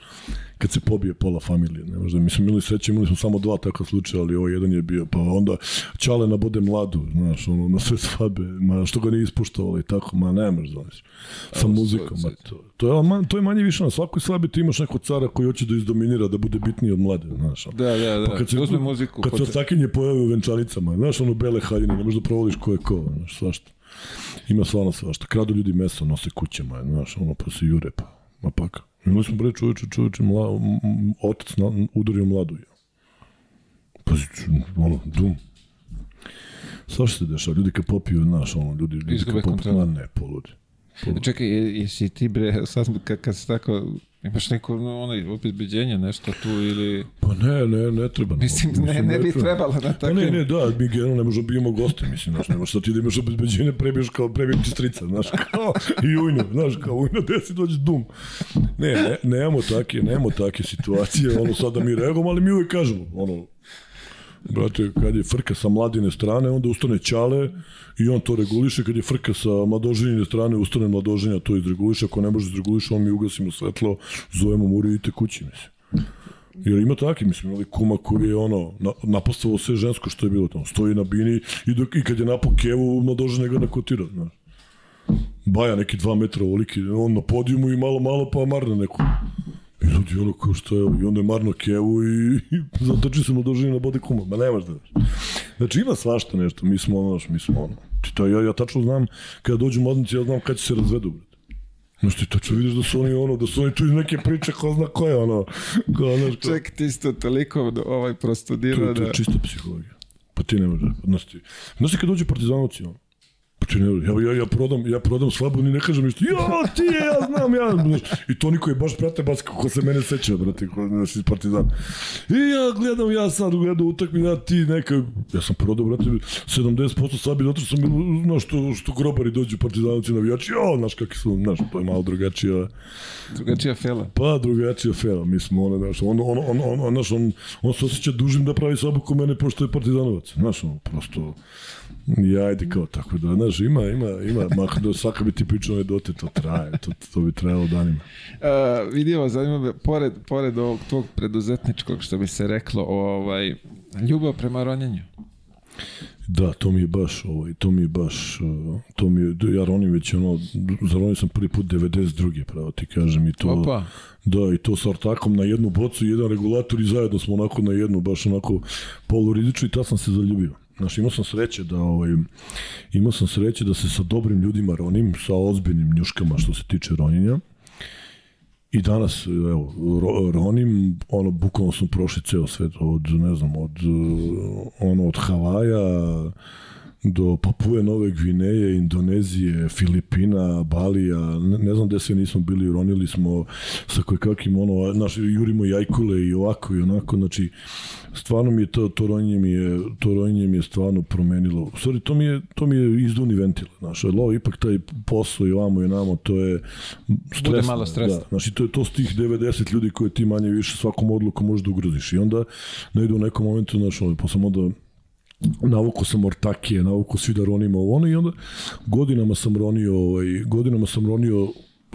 kad se pobije pola familije, ne možda, mislim, imali sreće, imali smo samo dva takva slučaja, ali ovaj jedan je bio, pa onda Čale nabode mladu, znaš, ono, na sve svadbe, ma što ga nije ispuštovalo i tako, ma ne možeš, znaš, sa muzikom, ma to, to, je, ma, to je manje više na svakoj svadbi ti imaš nekog cara koji hoće da izdominira, da bude bitniji od mlade, znaš, ono. Da, da, da. Pa kad se, Uzme muziku. kad se ostakinje pojave u venčanicama, znaš, ono bele haljine, ne možeš da provodiš ko je ko, znaš, svašta. Ima stvarno svašta. Kradu ljudi meso, nose kućama, znaš, ono, pa se jure, pa, ma paka. Imali smo bre čovječe, čovječe, mla, otac na, udario mladu. Ja. Pa, ono, dum. Svašta se dešava, ljudi kad popiju, znaš, ono, ljudi, ljudi kad popiju, ne, poludi. Čekaj, je- jesi ti bre, sad kad, kad se tako, imaš neko no, onaj obezbeđenje, nešto tu ili... Pa ne, ne, ne treba. Mislim, ne, ne bi treba. trebalo na Pa takvim... ne, ne, da, mi generalno ne možemo bijemo goste, mislim, znaš, nemaš sad ti da imaš obezbeđenje, prebiješ kao prebijem ti strica, znaš, kao i ujno, znaš, kao ujno, gde si dođe dum. Ne, ne, nemamo take, nemamo take situacije, ono, sad da mi reagujemo, ali mi uvijek kažemo, ono, brate, kad je frka sa mladine strane, onda ustane ćale i on to reguliše, kad je frka sa mladoženjine strane, ustane mladoženja, to izreguliše, ako ne može izreguliše, on mi ugasimo svetlo, zovemo mu idite kući, mislim. Jer ima taki, mislim, imali kuma koji je ono, na, napostavao sve žensko što je bilo tamo. Stoji na bini i, dok, i kad je napao kevu, mladoženja ga nakotira, znaš. Baja neki dva metra ovoliki, on na podijumu i malo, malo pa marne neku. I ljudi ono kao što je, i onda je marno kevu i, i zatoči se mladoženja na bode kuma. Ma nemaš da znaš. Znači ima svašta nešto, mi smo ono, mi smo ono. Ti to, ja, ja tačno znam, kada dođu mladnici, ja znam kad će se razvedu, brate. Znaš ti tačno vidiš da su oni ono, da su oni tu iz neke priče, ko zna ko je ono, kao, znaš, kao, Ček, ti isto toliko ovaj to, prostudirao je- to da... je čista psihologija. Pa ti ne možeš, znaš ti, znaš ti kad dođu partizanovci, ono, pa ti ne ja, ja, ja prodam, ja prodam slabu, ni ne kažem ništa, ja, ti je, ja znam, ja, znaš, i to niko je baš prate, baš kako se mene seća, brate, ko, znaš, iz partizana. I ja gledam, ja sad gledam utakmi, ja ti neka, ja sam prodao, brate, 70% slabi, zato što sam, znaš, što, što grobari dođu partizanovci navijači, ja, znaš kakvi su, znaš, to je malo drugačija, Drugačija fela. Pa drugačija fera, mi smo ono, znaš, on, on, on, on, on, znaš, on, on se osjeća dužim da pravi sabu ko mene, pošto je partizanovac, znaš, on, prosto, ja, ajde kao tako da, znaš, ima, ima, ima, mah, da svaka bi ti pričao anegdote, to traje, to, to bi trajalo danima. Uh, vidio, zanima me, pored, pored ovog tvog preduzetničkog, što bi se reklo, ovaj, ljubav prema ronjenju. Da, to mi je baš, ovaj, to mi je baš, uh, to mi je, ja ronim već ono, zaronio sam prvi put 92. pravo ti kažem i to, Opa. da, i to sa ortakom na jednu bocu, jedan regulator i zajedno smo onako na jednu, baš onako polurizično i ta sam se zaljubio. Znaš, imao sam sreće da, ovaj, imao sam sreće da se sa dobrim ljudima ronim, sa ozbiljnim njuškama što se tiče ronjenja. I danas, evo, ro, ronim, ono, bukvalno smo prošli ceo svet, od, ne znam, od, ono, od Havaja, do Papue Nove Gvineje, Indonezije, Filipina, Balija, ne, ne znam gde sve nismo bili, ronili smo sa koje kakvim, ono, naš, jurimo jajkule i ovako i onako, znači, stvarno mi je to, to ronjenje mi je, to ronjenje mi je stvarno promenilo. U stvari, to mi je, to mi je izduni ventil, znaš, ali ovo ipak taj posao i ovamo i namo, to je stresno. Bude malo stresno. Da, znači, to je to s tih 90 ljudi koje ti manje više svakom odlukom možeš da ugroziš. I onda, ne ide u nekom momentu, znaš, ovaj, pa sam onda navuko sam ortakije, navuko svi da ronimo ovo ono i onda godinama sam ronio, ovaj, godinama sam ronio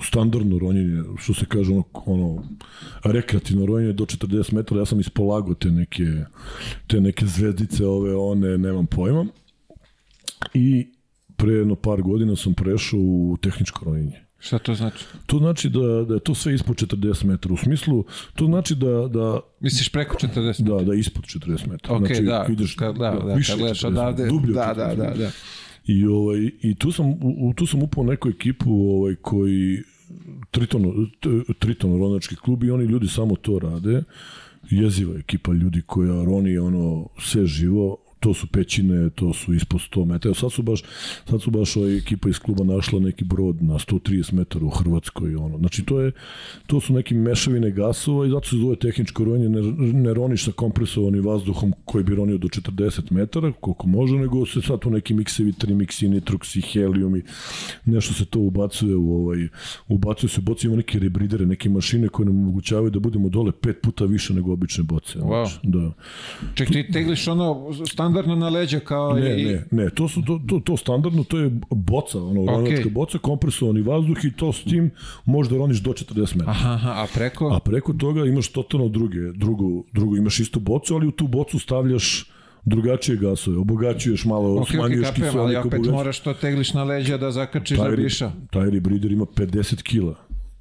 standardno ronjenje, što se kaže ono, ono rekreativno ronjenje do 40 metara, ja sam ispolagao te neke, te neke zvezdice ove, one, nemam pojma. I pre jedno par godina sam prešao u tehničko ronjenje. Šta to znači? To znači da, da je to sve ispod 40 metara. U smislu, to znači da... da Misliš preko 40 Da, da, ispod 40 metara. Ok, znači, da, ideš, kad, da, da, više kad gledaš 40 odavde, dublje da, da, 40 da, da. I, ovaj, i tu sam, u, tu sam upao neku ekipu ovaj, koji Triton, Triton ronački klub i oni ljudi samo to rade. Jeziva ekipa ljudi koja roni ono sve živo, to su pećine, to su ispod 100 metara. Sad su baš, sad su baš ovaj ekipa iz kluba našla neki brod na 130 metara u Hrvatskoj. Ono. Znači, to, je, to su neki mešavine gasova i zato se zove tehničko ronje. Ne, ne roniš sa kompresovanim vazduhom koji bi ronio do 40 metara, koliko može, nego se sad tu neki miksevi, trimiksi, nitroksi, heliumi, nešto se to ubacuje u ovaj, ubacuje se u boce, ima neke rebridere, neke mašine koje nam omogućavaju da budemo dole pet puta više nego obične boce. Wow. Znači, da. Ček, ti tegliš ono standardno na leđa kao Ne, i... ne, ne, to su to, to, to standardno, to je boca, ono, okay. boca, kompresovani vazduh i to s tim možda roniš do 40 metara. Aha, aha, a preko? A preko toga imaš totalno druge, drugu, drugu, imaš istu bocu, ali u tu bocu stavljaš drugačije gasove, obogaćuješ malo, ok, ok, smanjuješ kapiram, ali kiseonik, opet obogaćuješ. moraš to tegliš na leđa da zakačiš da Taj, biša. taj rebrider ima 50 kila.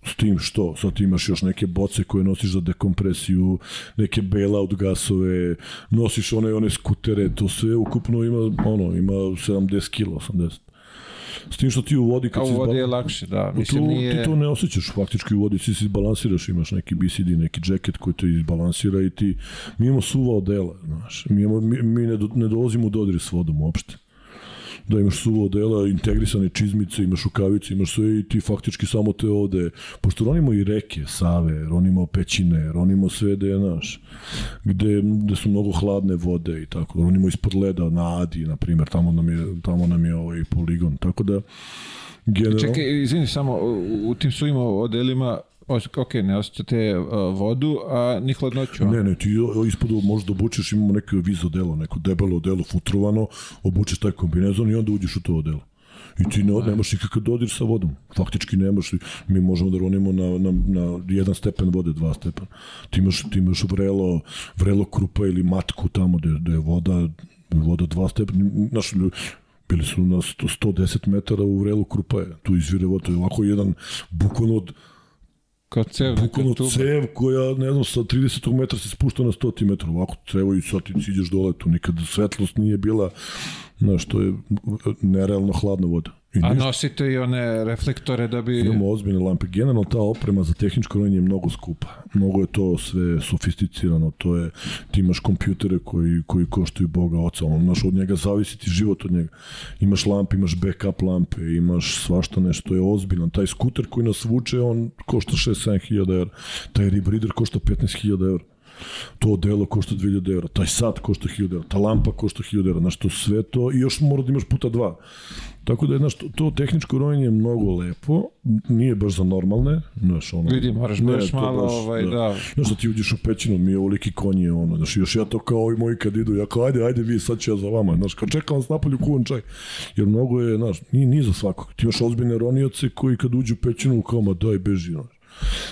S tim što? Sad ti imaš još neke boce koje nosiš za dekompresiju, neke bailout gasove, nosiš one one skutere, to sve ukupno ima ono, ima 70 kila, 80. S tim što ti u vodi A kad u si vodi je lakše, da. tu, Mislim, nije... ti to ne osjećaš faktički u vodi, ti se izbalansiraš, imaš neki BCD, neki džeket koji te izbalansira i ti, mi imamo suva odela, znaš, mi, imamo, mi, mi ne, do, ne dolazimo u dodir s vodom uopšte da imaš suvo odela, integrisane čizmice, imaš rukavice, imaš sve i ti faktički samo te ovde, pošto ronimo i reke, save, ronimo pećine, ronimo sve gde je naš, gde, gde su mnogo hladne vode i tako, ronimo ispod leda na Adi, na primjer, tamo nam je, tamo nam je ovaj poligon, tako da generalno... Čekaj, izvini samo, u, tim suvim odelima, ok, ne osjećate uh, vodu, a ni hladnoću. Ne, ne, ti o- ispod možeš da obučeš, imamo neko viz odelo, neko debelo odelo futrovano, obučeš taj kombinezon i onda uđeš u to odelo. I ti ne, nemaš nikakav dodir sa vodom. Faktički nemaš, mi možemo da ronimo na, na, na jedan stepen vode, dva stepen. Ti imaš, ti imaš vrelo, vrelo krupa ili matku tamo gde, gde je voda, voda dva stepen. Naš, bili su na 100, 110 metara u vrelu krupa je. Tu izvire voda. To je ovako jedan bukvalno od Kao cev, tuba. cev koja, ne znam, sa 30 metra se spušta na 100 metara, ovako cevo i sad ti ideš dole, tu nikad svetlost nije bila, znaš, to je nerealno hladna voda. I A ništa. nosite i one reflektore da bi... Imamo ozbiljne lampe. Generalno ta oprema za tehničko ronjenje je mnogo skupa. Mnogo je to sve sofisticirano. To je, ti imaš kompjutere koji, koji koštaju Boga oca. On, znaš, od njega zavisi ti život od njega. Imaš lampe, imaš backup lampe, imaš svašta nešto. To je ozbiljno. Taj skuter koji nas vuče, on košta 6-7 hiljada evra. Taj rebrider košta 15 hiljada evra. To delo košta 2000 evra, taj sat košta 1000 evra, ta lampa košta 1000 evra, znaš, to sve to i još mora da imaš puta dva. Tako da znaš, to, to tehničko ronjenje je mnogo lepo, nije baš za normalne, znaš, ono... Vidi, moraš Ne, baš malo, ovaj, da. Znaš, da ti uđeš u pećinu, mi je ovoliki konji, ono, znaš, još ja to kao ovi moji kad idu, ja kao, ajde, ajde vi, sad ću ja za vama, znaš, kao čekam vas napolju kuvan čaj, jer mnogo je, znaš, nije, nije za svakog, ti imaš ozbiljne ronioce koji kad uđu u pećinu, kao, ma daj, beži, znaš,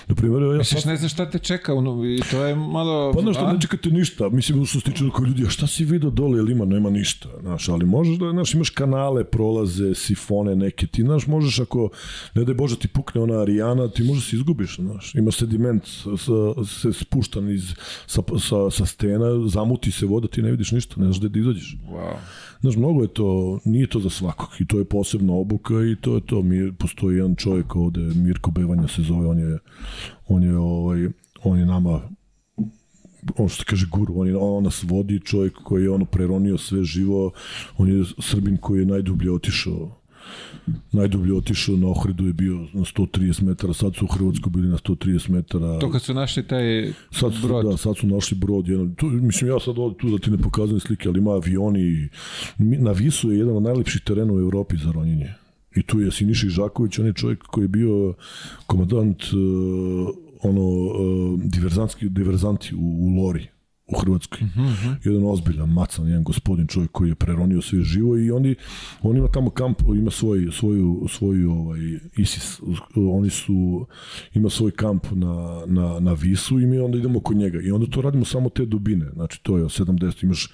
Na primjer, ja Misliš, sad... ne znaš šta te čeka, ono, i to je malo... Pa znaš, ne čekate ništa. Mislim, što se tiče kao ljudi, a šta si vidio dole, jel ima, nema ništa. Znaš, ali možeš da, znaš, imaš kanale, prolaze, sifone neke. Ti, znaš, možeš ako, ne daj Bože, ti pukne ona Arijana, ti možeš se izgubiš, znaš. Ima sediment, sa, se spuštan iz, sa, sa, sa stena, zamuti se voda, ti ne vidiš ništa, ne znaš gde da izađeš. Wow. Znaš, mnogo je to, nije to za svakog i to je posebna obuka i to je to. Mi, postoji jedan čovjek ovde, Mirko Bevanja se zove, on je, on je, ovaj, on je nama on što kaže guru, on, je, on nas vodi čovjek koji je ono preronio sve živo, on je Srbin koji je najdublje otišao najdublje otišao na Ohridu je bio na 130 metara, sad su u Hrvatskoj bili na 130 metara. To kad su našli taj Sad su, brod. da, sad su našli brod. Jedan, tu, mislim, ja sad ovdje tu da ti ne pokazujem slike, ali ima avioni. Na Visu je jedan od najlepših terena u Evropi za ronjenje. I tu je Siniša Žaković, on je čovjek koji je bio komandant uh, ono, uh, diverzantski, diverzanti u, u Lori u Hrvatskoj. Uh -huh. Jedan ozbiljan, macan, jedan gospodin čovjek koji je preronio sve živo i oni, on ima tamo kamp, ima svoj, svoju, svoju ovaj, ISIS, oni su, ima svoj kamp na, na, na Visu i mi onda idemo kod njega. I onda to radimo samo te dubine, znači to je 70, imaš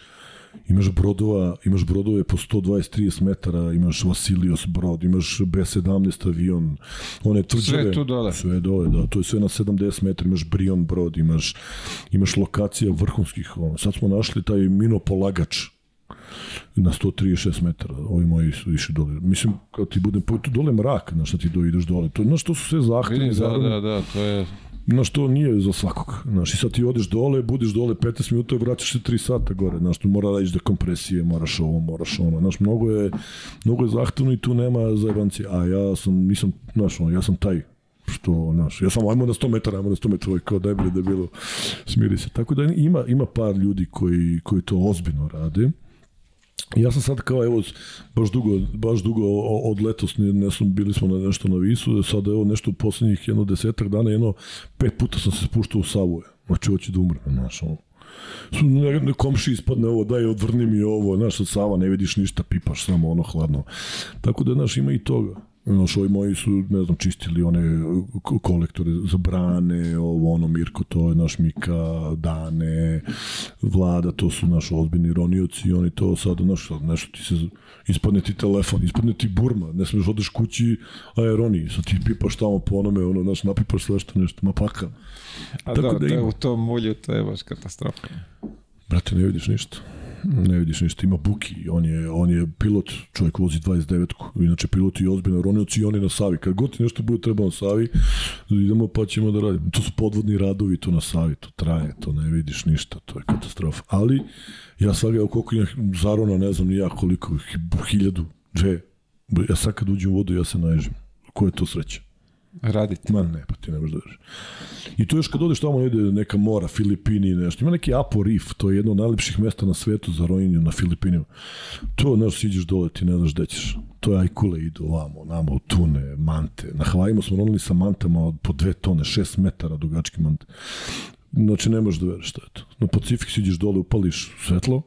imaš brodova, imaš brodove po 120-30 metara, imaš Vasilios brod, imaš B-17 avion, one tvrđave. Sve tu dole. Sve dole, da, to je sve na 70 metara, imaš Brion brod, imaš, imaš lokacija vrhunskih, ono. sad smo našli taj minopolagač na 136 metara, ovi moji su išli dole. Mislim, kad ti budem, tu dole mrak, znaš, šta ti do, ideš dole. To, znaš, to su sve zahtevni, Vidim, da, da, da, to je... Znaš, to nije za svakog. Znaš, i sad ti odeš dole, budeš dole 15 minuta i vraćaš se 3 sata gore. Znaš, tu mora da ići do kompresije, moraš ovo, moraš ono. Znaš, mnogo je, mnogo je zahtevno i tu nema zajebancije. A ja sam, nisam, znaš, ono, ja sam taj što, znaš, ja sam, ajmo na 100 metara, ajmo na 100 metara, kao debili da bilo, smiri se. Tako da ima, ima par ljudi koji, koji to ozbiljno rade. Ja sam sad kao, evo, baš dugo, baš dugo od letos ne, sam, bili smo na nešto na Visu, sad evo nešto u poslednjih jedno desetak dana, jedno pet puta sam se spuštao u Savuje. Znači, hoću da umrem, znaš, ono. Su ne, ne komši ispadne ovo, daj, odvrni mi ovo, znaš, od Sava ne vidiš ništa, pipaš samo ono hladno. Tako da, znaš, ima i toga. Znaš, ovi moji su, ne znam, čistili one ko- kolektore za brane, ovo, ono, Mirko, to je naš Mika, Dane, Vlada, to su naš ozbiljni ronioci i oni to sad, znaš, sad nešto ti se, ispadne ti telefon, ispadne ti burma, ne smiješ odeš kući, a je roni, sad ti pipaš tamo po onome, ono, znaš, napipaš sve što nešto, ma paka. A Tako da, da ima. u tom mulju, to je baš katastrofa. Brate, ne vidiš ništa. Ne vidiš ništa. Ima Buki, on je, on je pilot, čovjek vozi 29-ku. Inače, pilot i ozbiljno ronioci i on je na Savi. Kad god nešto bude trebao na Savi, idemo pa ćemo da radimo. To su podvodni radovi, to na Savi, to traje, to ne vidiš ništa, to je katastrofa. Ali, ja sad ga koliko ima zarona, ne znam ni ja koliko, hi- hiljadu, dve. Ja sad kad uđem u vodu, ja se naježim. Ko je to sreća? Radite. Ma ne, pa ti ne možeš da veriš. I to još kad odeš tamo negde neka mora, Filipini, nešto. Ima neki Apo Reef, to je jedno od najlepših mesta na svetu za ronjenje na Filipinima. To, znaš, siđeš dole, ti ne znaš gde ćeš. To je ajkule idu ovamo, namo, tune, mante. Na Havajima smo ronili sa mantama od po dve tone, šest metara dugački mante. Znači, ne možeš da veriš šta je to. Na Pacifik siđeš dole, upališ svetlo,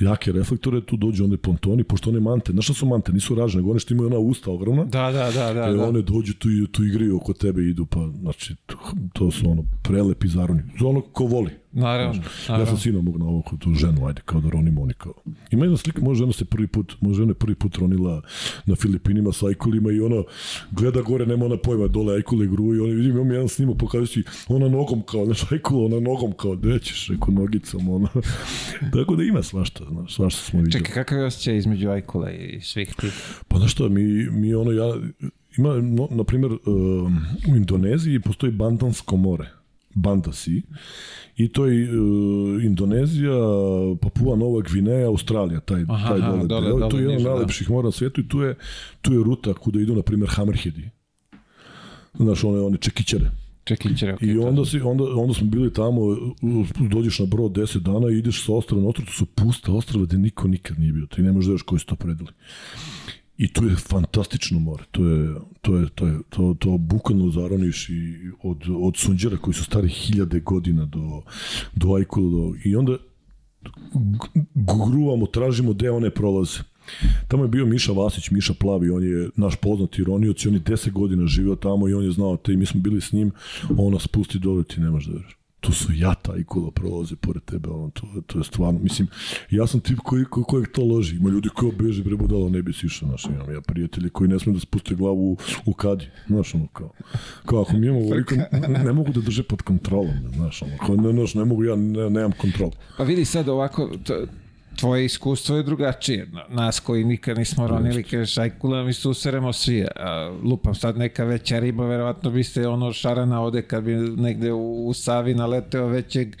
jake reflektore, tu dođu one pontoni, pošto one mante, znaš šta su mante, nisu ražne, one što imaju ona usta ogromna, Da, da, da, da. E, da. one dođu tu tu igraju oko tebe idu, pa, znači, to, to su ono, prelepi zaroni. Za ono ko voli. Naravno, Ja naravno. sam sinom kod tu ženu, ajde, kao da ronimo oni kao. Ima jedna slika, može žena se prvi put, može žena je prvi put ronila na Filipinima sa ajkulima i ono, gleda gore, nema ona pojma, dole ajkule gruju i ono, vidim, imam jedan snimak, pokazuje si, ona nogom kao, znaš, ajkula, ona nogom kao, gde ćeš, reko, nogicom, ono. Tako da ima svašta, znaš, svašta smo vidjeli. Čekaj, kakav je osjećaj između Ajkula i svih tih? Pa znaš šta, mi, mi ono, ja, ima, no, na primjer, um, u Indoneziji postoji Bandansko more, Bandasi, i to je uh, Indonezija, Papua Nova Gvineja, Australija, taj, Aha, taj dole, dole, dole to je jedan od da. najlepših mora na svijetu i tu je, tu je ruta kuda idu, na primjer, Hammerheadi. Znaš, one, one čekićare. Čekićere, okej. I onda, si, onda, onda smo bili tamo, dođeš na brod 10 dana i ideš sa ostrava na ostrava, to su pusta ostrava gde niko nikad nije bio. Ti ne možeš da vidiš koji su to predali. I to je fantastično more. To je, to je, to je, to, to bukvalno zaroniš i od, od sunđera koji su stari hiljade godina do, do Ajkula. Do, I onda gruvamo, tražimo gde one prolaze. Tamo je bio Miša Vasić, Miša Plavi, on je naš poznati ronioc i on je 10 godina živio tamo i on je znao te i mi smo bili s njim, on nas dole, ti nemaš da veriš to su jata i kula prolaze pored tebe, ono, to, to je stvarno, mislim, ja sam tip koji, ko, kojeg to loži, ima ljudi koji beže bre budalo, ne bi si išao, znaš, imam ja prijatelji koji ne smiju da spuste glavu u, u kadi, znaš, ono, kao, kao ako mi imamo ovoliko, ne, ne, mogu da drže pod kontrolom, znaš, ono, kao, ne, znaš, ne mogu, ja ne, nemam kontrol. Pa vidi sad ovako, to, tvoje iskustvo je drugačije. Nas koji nikad nismo ronili, kažeš, aj kula, mi suseremo svi. A, lupam sad neka veća riba, verovatno biste ono šarana ode kad bi negde u, u Savi naleteo većeg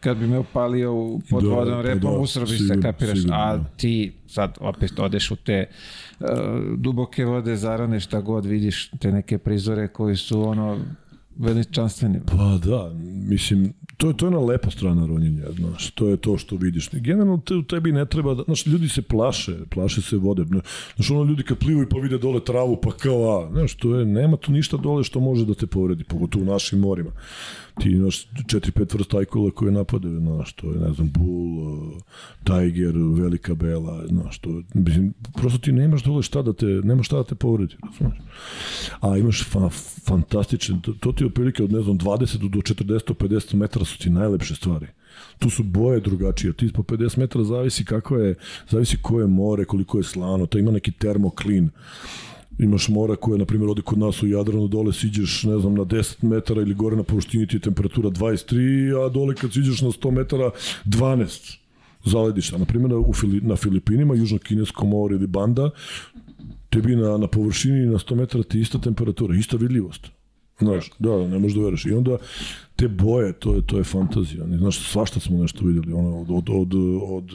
kad bi me upalio u pod da, vodom pa repom, da, usro bi se, kapiraš, sigurno, a da. ti sad opet odeš u te uh, duboke vode, zarane šta god vidiš, te neke prizore koji su ono veličanstveni. Pa da, mislim, to je, to je na lepa strana ronjenja, znaš, to je to što vidiš. Generalno te, tebi ne treba, da, znaš, ljudi se plaše, plaše se vode. Znaš, ono ljudi kad plivaju pa vide dole travu, pa kao, a, znaš, to je, nema tu ništa dole što može da te povredi, pogotovo u našim morima ti imaš četiri, pet vrsta ajkula koje napadaju, znaš, to je, ne znam, bull, uh, tiger, velika bela, znaš, to, mislim, prosto ti nemaš dole šta da te, nemaš šta da te povredi, znaš. A imaš fa, fantastičan, to, to ti je otprilike od, ne znam, 20 do 40, 50 metara su ti najlepše stvari tu su boje drugačije. Ti po 50 metara zavisi kako je, zavisi koje je more, koliko je slano, to ima neki termoklin imaš mora koje, na primjer, ode kod nas u Jadranu, dole siđeš, ne znam, na 10 metara ili gore na površini ti je temperatura 23, a dole kad siđeš na 100 metara 12 zaledišta. Na primjer, u Fili, na Filipinima, Južno-Kinesko more ili Banda, tebi na, na površini na 100 metara ti ista temperatura, ista vidljivost. Znaš, da, ne možeš da veriš. I onda te boje, to je, to je fantazija. Znaš, svašta smo nešto videli, ono, od, od, od, od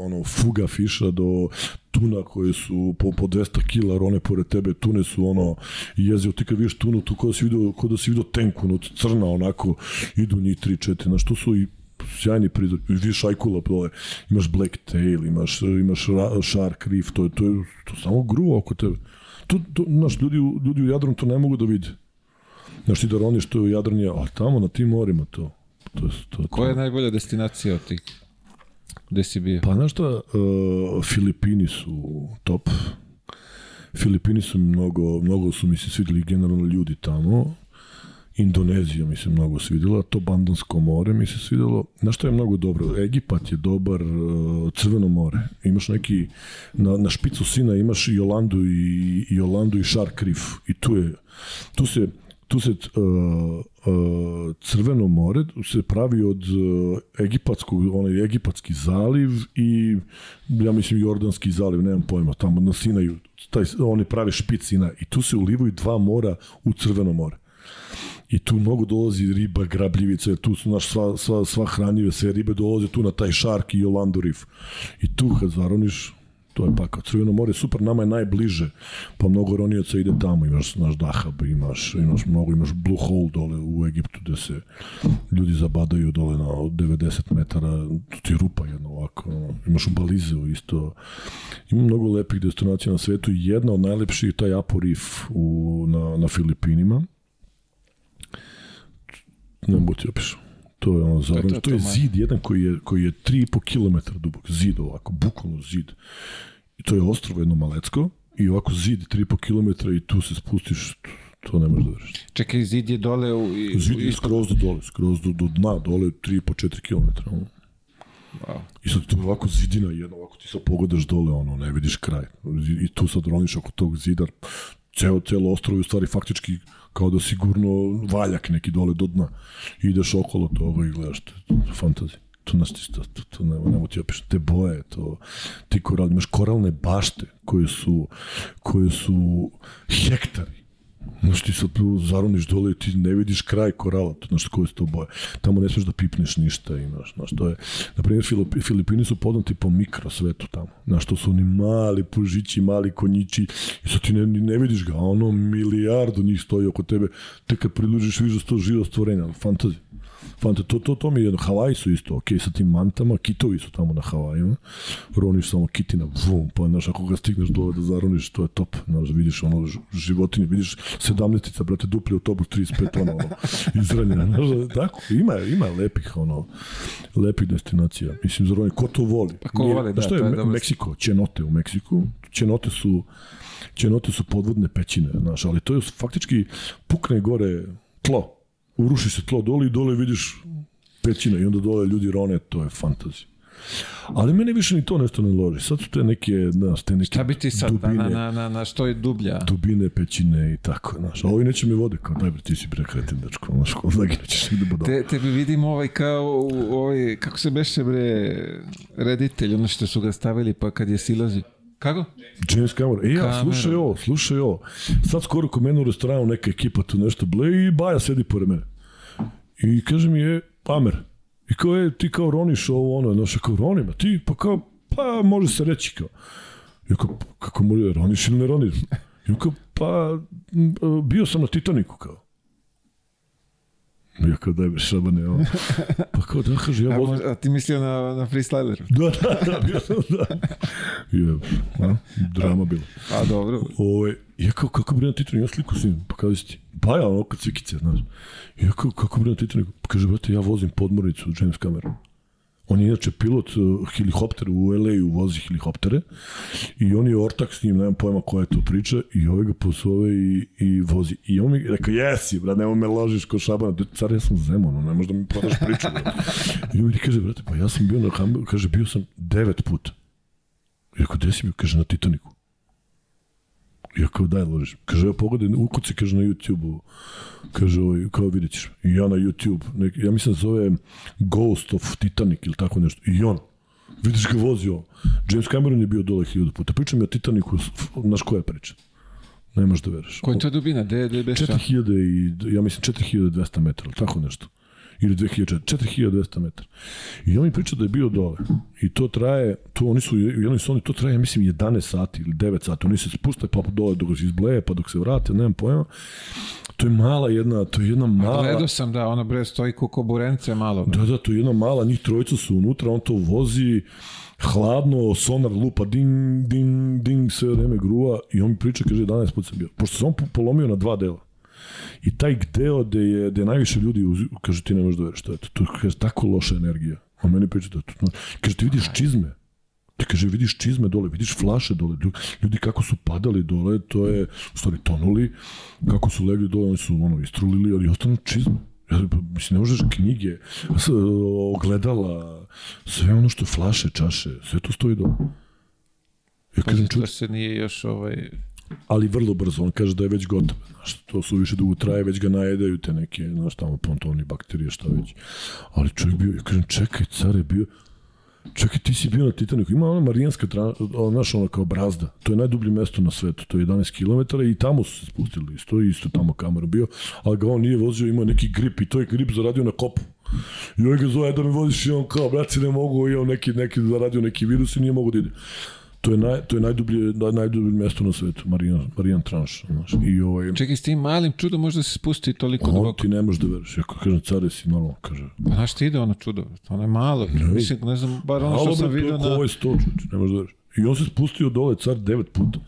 ono, fuga fiša do tuna koje su po, po 200 kila rone pored tebe, tune su ono jezio, ti kad vidiš tunu, tu kod da si vidio, kod da si vidio tenku, no, crna onako, idu njih 3, 4, znaš, to su i sjajni prizor, vidiš ajkula dole, imaš black tail, imaš, imaš shark reef, to je, to je to samo gruva oko tebe. To, to, znaš, ljudi, ljudi u Jadranu to ne mogu da vide. Znaš ti da roniš to u Jadran a tamo na tim morima to. to, to, to. Koja je najbolja destinacija od tih? Gde si bio? Pa znaš šta, uh, Filipini su top. Filipini su mnogo, mnogo su mi se svideli generalno ljudi tamo. Indonezija mi se mnogo svidela, to Bandansko more mi se svidelo. Znaš što je mnogo dobro? Egipat je dobar, uh, Crveno more. Imaš neki, na, na špicu Sina imaš i Jolandu i, i Jolandu i Shark Reef. I tu je, tu se, tu se uh, uh, Crveno more se pravi od uh, egipatskog, onaj egipatski zaliv i ja mislim Jordanski zaliv, nemam pojma, tamo na Sinaju, taj, oni prave špic Sina i tu se ulivaju dva mora u Crveno more. I tu mnogo dolazi riba, grabljivica, tu su naš sva, sva, sva hranjive, sve ribe dolaze tu na taj šark i Jolandu Reef. I tu kad zaroniš, to je pakao. Crveno more super, nama je najbliže, pa mnogo ronioca ide tamo, imaš naš Dahab, imaš, imaš mnogo, imaš Blue Hole dole u Egiptu gde se ljudi zabadaju dole na 90 metara, tu ti rupa jedna ovako, imaš u Balizeu isto, ima mnogo lepih destinacija na svetu jedna od najlepših je taj Apo Reef u, na, na Filipinima, ne mogu ti opišao. To je ono zavrano. To, to, to, to je zid jedan koji je, koji je 3,5 km dubok. Zid ovako, bukvalno zid. I to je ostrovo jedno malecko i ovako zid 3,5 km i tu se spustiš to ne možeš da veriš. Čekaj, zid je dole u... u zid je skroz do dole, skroz do, do dna, dole 3,5-4 km. Ono. Wow. I sad tu ovako zidina jedna, ovako ti sad pogledaš dole, ono, ne vidiš kraj. I tu sad roniš oko tog zida, ceo, celo ostrovo je u stvari faktički kao da sigurno valjak neki dole do dna. Ideš okolo toga i gledaš, to, fantazija. To nas ti, to, to, to nema, nema ti opišati. Te boje, to, ti koral, imaš koralne bašte koje su, koje su hektari Znaš, ti sad zaroniš dole i ti ne vidiš kraj korala, to, znaš, koje su to boje. Tamo ne smeš da pipneš ništa, imaš, znaš, to je, na primjer, Filipini su poznati po mikrosvetu tamo, znaš, to su oni mali pužići, mali konjići, i sad ti ne, ne vidiš ga, ono milijardu njih stoji oko tebe, te kad prilužiš vidiš da to živo stvorenje, fantazija. Fanta, to, to, to mi je jedno, Havaji su isto, ok, sa tim mantama, kitovi su tamo na Havajima, roniš samo kitina, vum, pa, znaš, ako ga stigneš dole da zaroniš, to je top, znaš, vidiš ono, životinje, vidiš 17-tica, brate, dupli autobus, 35 ono, ono izranjena, znaš, tako, ima, ima lepih, ono, lepih destinacija, mislim, oni, ko to voli? Pa ko voli, da, šta to je dobro. Meksiko, Čenote u Meksiku, Čenote su, Čenote su podvodne pećine, znaš, ali to je faktički pukne gore tlo, uruši se tlo dole i dole vidiš pećina i onda dole ljudi rone, to je fantazija. Ali mene više ni to nešto ne loži. Sad su te neke, znaš, te neke Šta bi ti sad, dubine, na, na, na što je dublja? dubine pećine i tako, znaš. A ovi neće mi vode, kao daj bre, ti si bre kreten, dečko, znaš, kao da nećeš negde budala. Te, tebe vidim ovaj kao, ovaj, kako se beše bre, reditelj, ono što su ga stavili pa kad je silazi. Kako? James Cameron. E ja, slušaj ovo, slušaj ovo. Sad skoro kod mene u restoranu neka ekipa tu nešto ble i Baja sedi pored mene. I kaže mi je, Amer, i kao je, ti kao roniš ovo ono, znaš, kao ronim, a ti, pa kao, pa može se reći kao. I kao, "Pa, kako može, roniš ili ne roniš? I kao, pa, bio sam na Titaniku kao. Ja kao, daj bre, šabane, ovo. Pa kao, da, kaže, ja vozim, a ti mislio na, na freestyleru? Da, da, da, bio sam, da. Je, a, drama bilo. A dobro. Ove, ja kao, kako bre na Titaniku, ja sliku pa si ti, baja ono kod cvikice, znaš. Ja kao, kako bre na Titaniku, pa kaže, brate, ja vozim podmornicu James Cameron. On je inače pilot uh, helikoptera u LA-u, vozi helikoptere i on je ortak s njim, nemam pojma koja je to priča i ovaj ga pozove i, i vozi. I on mi rekao, jesi, brat, nemoj me ložiš ko šabana, car, ja sam Zemun, ono, ne možda mi prodaš priču. Brat. I on mi kaže, brate, pa ja sam bio na Hamburgu, kaže, bio sam devet puta. I rekao, gde si bio? Kaže, na Titaniku. Ja kao daj ložiš. Kaže, ja pogledaj, ukuci, kaže na YouTube-u. Kaže, ovaj, kao vidjet ćeš. I ja na YouTube, nek, ja mislim da zove Ghost of Titanic ili tako nešto. I on, vidiš ga vozio. James Cameron je bio dole hiljadu puta. Pričam mi o Titaniku, znaš koja priča? Ne možeš da veruješ. Koja je to dubina? Gde beše? 4000 i, ja mislim 4200 metara, tako nešto. Ili 2000, 4200 metara. I on mi priča da je bio dole. I to traje, to oni su u jednoj soni, to traje, mislim, 11 sati ili 9 sati. Oni se spuste pa dole dok se izbleje, pa dok se vrate, nemam pojma. To je mala jedna, to je jedna mala... Gledao sam da ono bre stoji kuko burence malo. Da, da, to je jedna mala, njih trojica su unutra, on to vozi, hladno, sonar lupa, ding, ding, ding, sve vreme gruva i on mi priča, kaže, 11 put sam bio. Pošto po- polomio na dva dela. I taj deo gde je, gde je najviše ljudi, uz, kaže, ti ne možeš da veriš, to je to, to kaže, tako loša energija. On meni priča da to, kaže, ti vidiš čizme, ti kaže, vidiš čizme dole, vidiš flaše dole, ljudi, kako su padali dole, to je, u stvari, tonuli, kako su legli dole, oni su, ono, istrulili, ali ostanu čizme. Ja, mislim, ne možeš knjige, ogledala, sve ono što flaše, čaše, sve to stoji dole. Ja kažem, to se nije još ovaj... ali vrlo brzo, on kaže da je već gotovo, znaš, to su više dugo traje, već ga najedaju te neke, znaš, tamo pontoni, bakterije, šta već. Ali čovjek bio, ja kažem, čekaj, care, bio, čekaj, ti si bio na Titaniku, ima ona marijanska, znaš, ona kao brazda, to je najdublje mesto na svetu, to je 11 km i tamo su se spustili, isto, isto tamo kamerom bio, ali ga on nije vozio, imao neki grip i to je grip zaradio na kopu. I ovaj ga zove da me voziš i on kao, braci, ne mogu, i on neki, neki zaradio neki virus i nije mogu da ide. To je, naj, to je najdublje, naj, najdublje mesto na svetu, Marijan, Marijan Tranš. Znaš. I ovaj, Čekaj, s tim malim čudom možda se spusti toliko on duboko. ti ne možeš da veruješ. Ja kažem, care si normalno, kaže. Pa znaš ti ide ono čudo? Ono je malo. Mislim, ne znam, bar ono što sam vidio je na... ovaj sto, čuče, ne možeš da veruješ. I on se spustio dole, car, devet puta.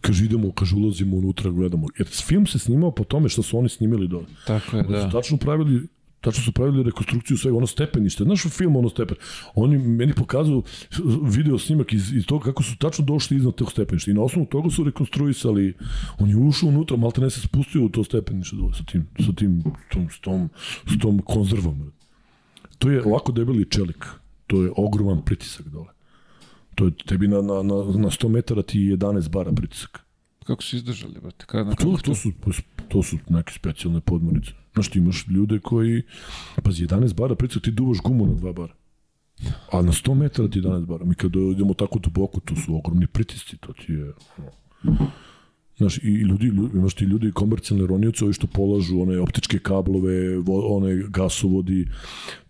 Kaže, idemo, kaže, ulazimo unutra, gledamo. Jer film se snimao po tome što su oni snimili dole. Tako je, Oni su da. tačno pravili tačno su pravili rekonstrukciju svega, ono stepenište, znaš u filmu ono stepen, oni meni pokazuju video snimak iz, iz toga kako su tačno došli iznad tog stepeništa i na osnovu toga su rekonstruisali, on je ušao unutra, malte ne se spustio u to stepenište dole sa tim, sa tim, tom, s tom, s tom konzervom. To je ovako debeli čelik, to je ogroman pritisak dole. To je tebi na, na, na, na 100 metara ti je 11 bara pritisak. Kako su izdržali, brate? Kada, To, to, su, to su neke specijalne podmornice. Znaš, ti imaš ljude koji, pazi, 11 bara, pritisak ti duvaš gumu na 2 bara. A na 100 metara ti je 11 bara. Mi kada idemo tako duboko, to su ogromni pritisci, to ti je... Znaš, i ljudi, ljudi, imaš ti ljudi komercijalne ronioce, ovi što polažu one optičke kablove, vo, one gasovodi,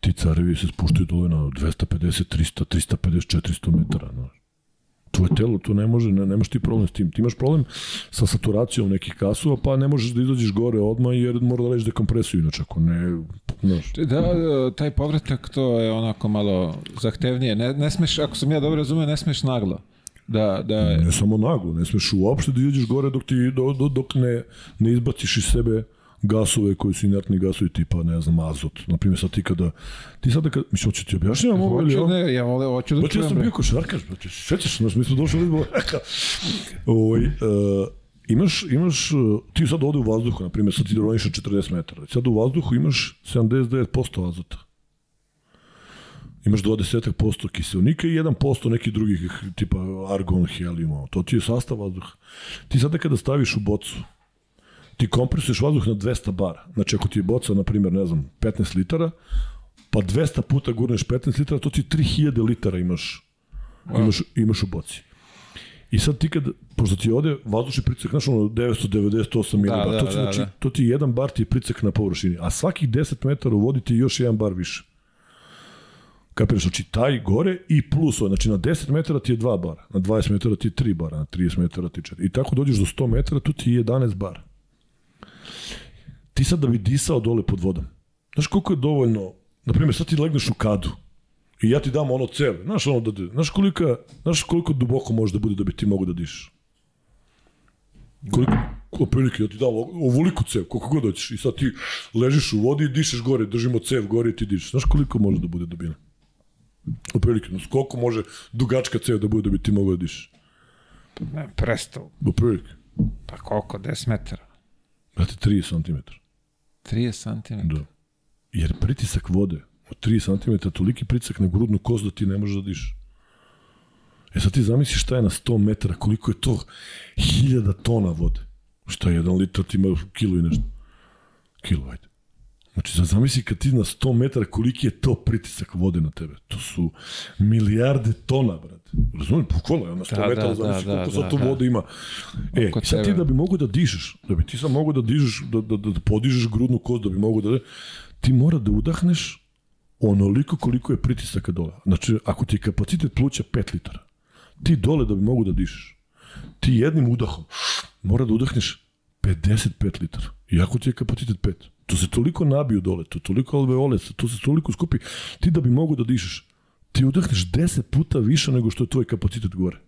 ti carevi se spuštaju dole na 250, 300, 350, 400 metara, znaš. Tvoje telo to ne može, ne, nemaš ti problem s tim. Ti imaš problem sa saturacijom nekih kasova, pa ne možeš da izađeš gore odmah jer mora da ležiš dekompresiju, inače ako ne, znaš. Da, taj povratak to je onako malo zahtevnije. Ne, ne smeš, ako sam ja dobro razumio, ne smeš naglo. Da, da... Ne samo naglo, ne smeš uopšte da izađeš gore dok, ti, dok, dok ne, ne izbaciš iz sebe gasove koji su inertni gasovi tipa, ne znam, azot. Naprimjer, sad ti kada, ti sada kada, mislim, hoću ti objašnjavam ovo ili ovo? Ne, ja vole, hoću da čujem. Ja sam bio košarkaš, znači, sećaš nas, mi smo došli iz Ovoj, uh, imaš, imaš, ti sad ovde u vazduhu, na primjer, sad ti roniš 40 metara, sad u vazduhu imaš 79% azota. Imaš 20% kiselnika i 1% nekih drugih, tipa argon, helium, to ti je sastav vazduha. Ti sada kada staviš u bocu, ti kompresuješ vazduh na 200 bara. Znači, ako ti je boca, na primjer, ne znam, 15 litara, pa 200 puta gurneš 15 litara, to ti 3000 litara imaš, imaš, imaš u boci. I sad ti kad, pošto ti ode vazdušni pricak, znaš ono 998 da, milibar, da, to, ti, da, znači, da. to ti jedan bar ti je pricak na površini, a svakih 10 metara u vodi ti još jedan bar više. Kapiraš, znači taj gore i plus, znači na 10 metara ti je 2 bara, na 20 metara ti je 3 bara, na 30 metara ti je 4. I tako dođeš do 100 metara, tu ti je 11 bara ti sad da bi disao dole pod vodom, znaš koliko je dovoljno, na primjer, sad ti legneš u kadu i ja ti dam ono cev, znaš ono da, znaš koliko, znaš koliko duboko može da bude da bi ti mogu da dišeš? Koliko, prilike, ja ti dam ovoliku cev, koliko god hoćeš, i sad ti ležiš u vodi i dišeš gore, držimo cev gore i ti dišeš. Znaš koliko može da bude dubina? prilike, znaš koliko može dugačka cev da bude da bi ti mogao da dišeš? Ne, prestav. prilike. Pa koliko, 10 metara? Brate, 3 cm. 30 cm. Da. Jer pritisak vode od 3 cm, toliki pritisak na grudnu kost da ti ne možeš da diš. E sad ti zamisliš šta je na 100 metara, koliko je to hiljada tona vode. Šta je jedan litar, ti ima kilo i nešto. Kilo, ajde. Znači, sad zamisli kad ti na 100 metara koliki je to pritisak vode na tebe. To su milijarde tona, brate. Razumijem, bukvalno, na 100 da, metara, da, zamisli da, koliko da, sad to da, vode ima. E, Oko sad ti da bi mogo da dižeš, da bi ti sad mogo da dižeš, da, da, da, da podižeš grudnu kost, da bi mogo da... Ti mora da udahneš onoliko koliko je pritisaka dole. Znači, ako ti je kapacitet pluća 5 litara, ti dole da bi mogo da dišeš, ti jednim udahom mora da udahneš 55 litara. Iako ti je kapacitet 5 to se toliko nabiju dole, to toliko alveole, to se toliko skupi, ti da bi mogu da dišeš, ti udahneš 10 puta više nego što je tvoj kapacitet gore.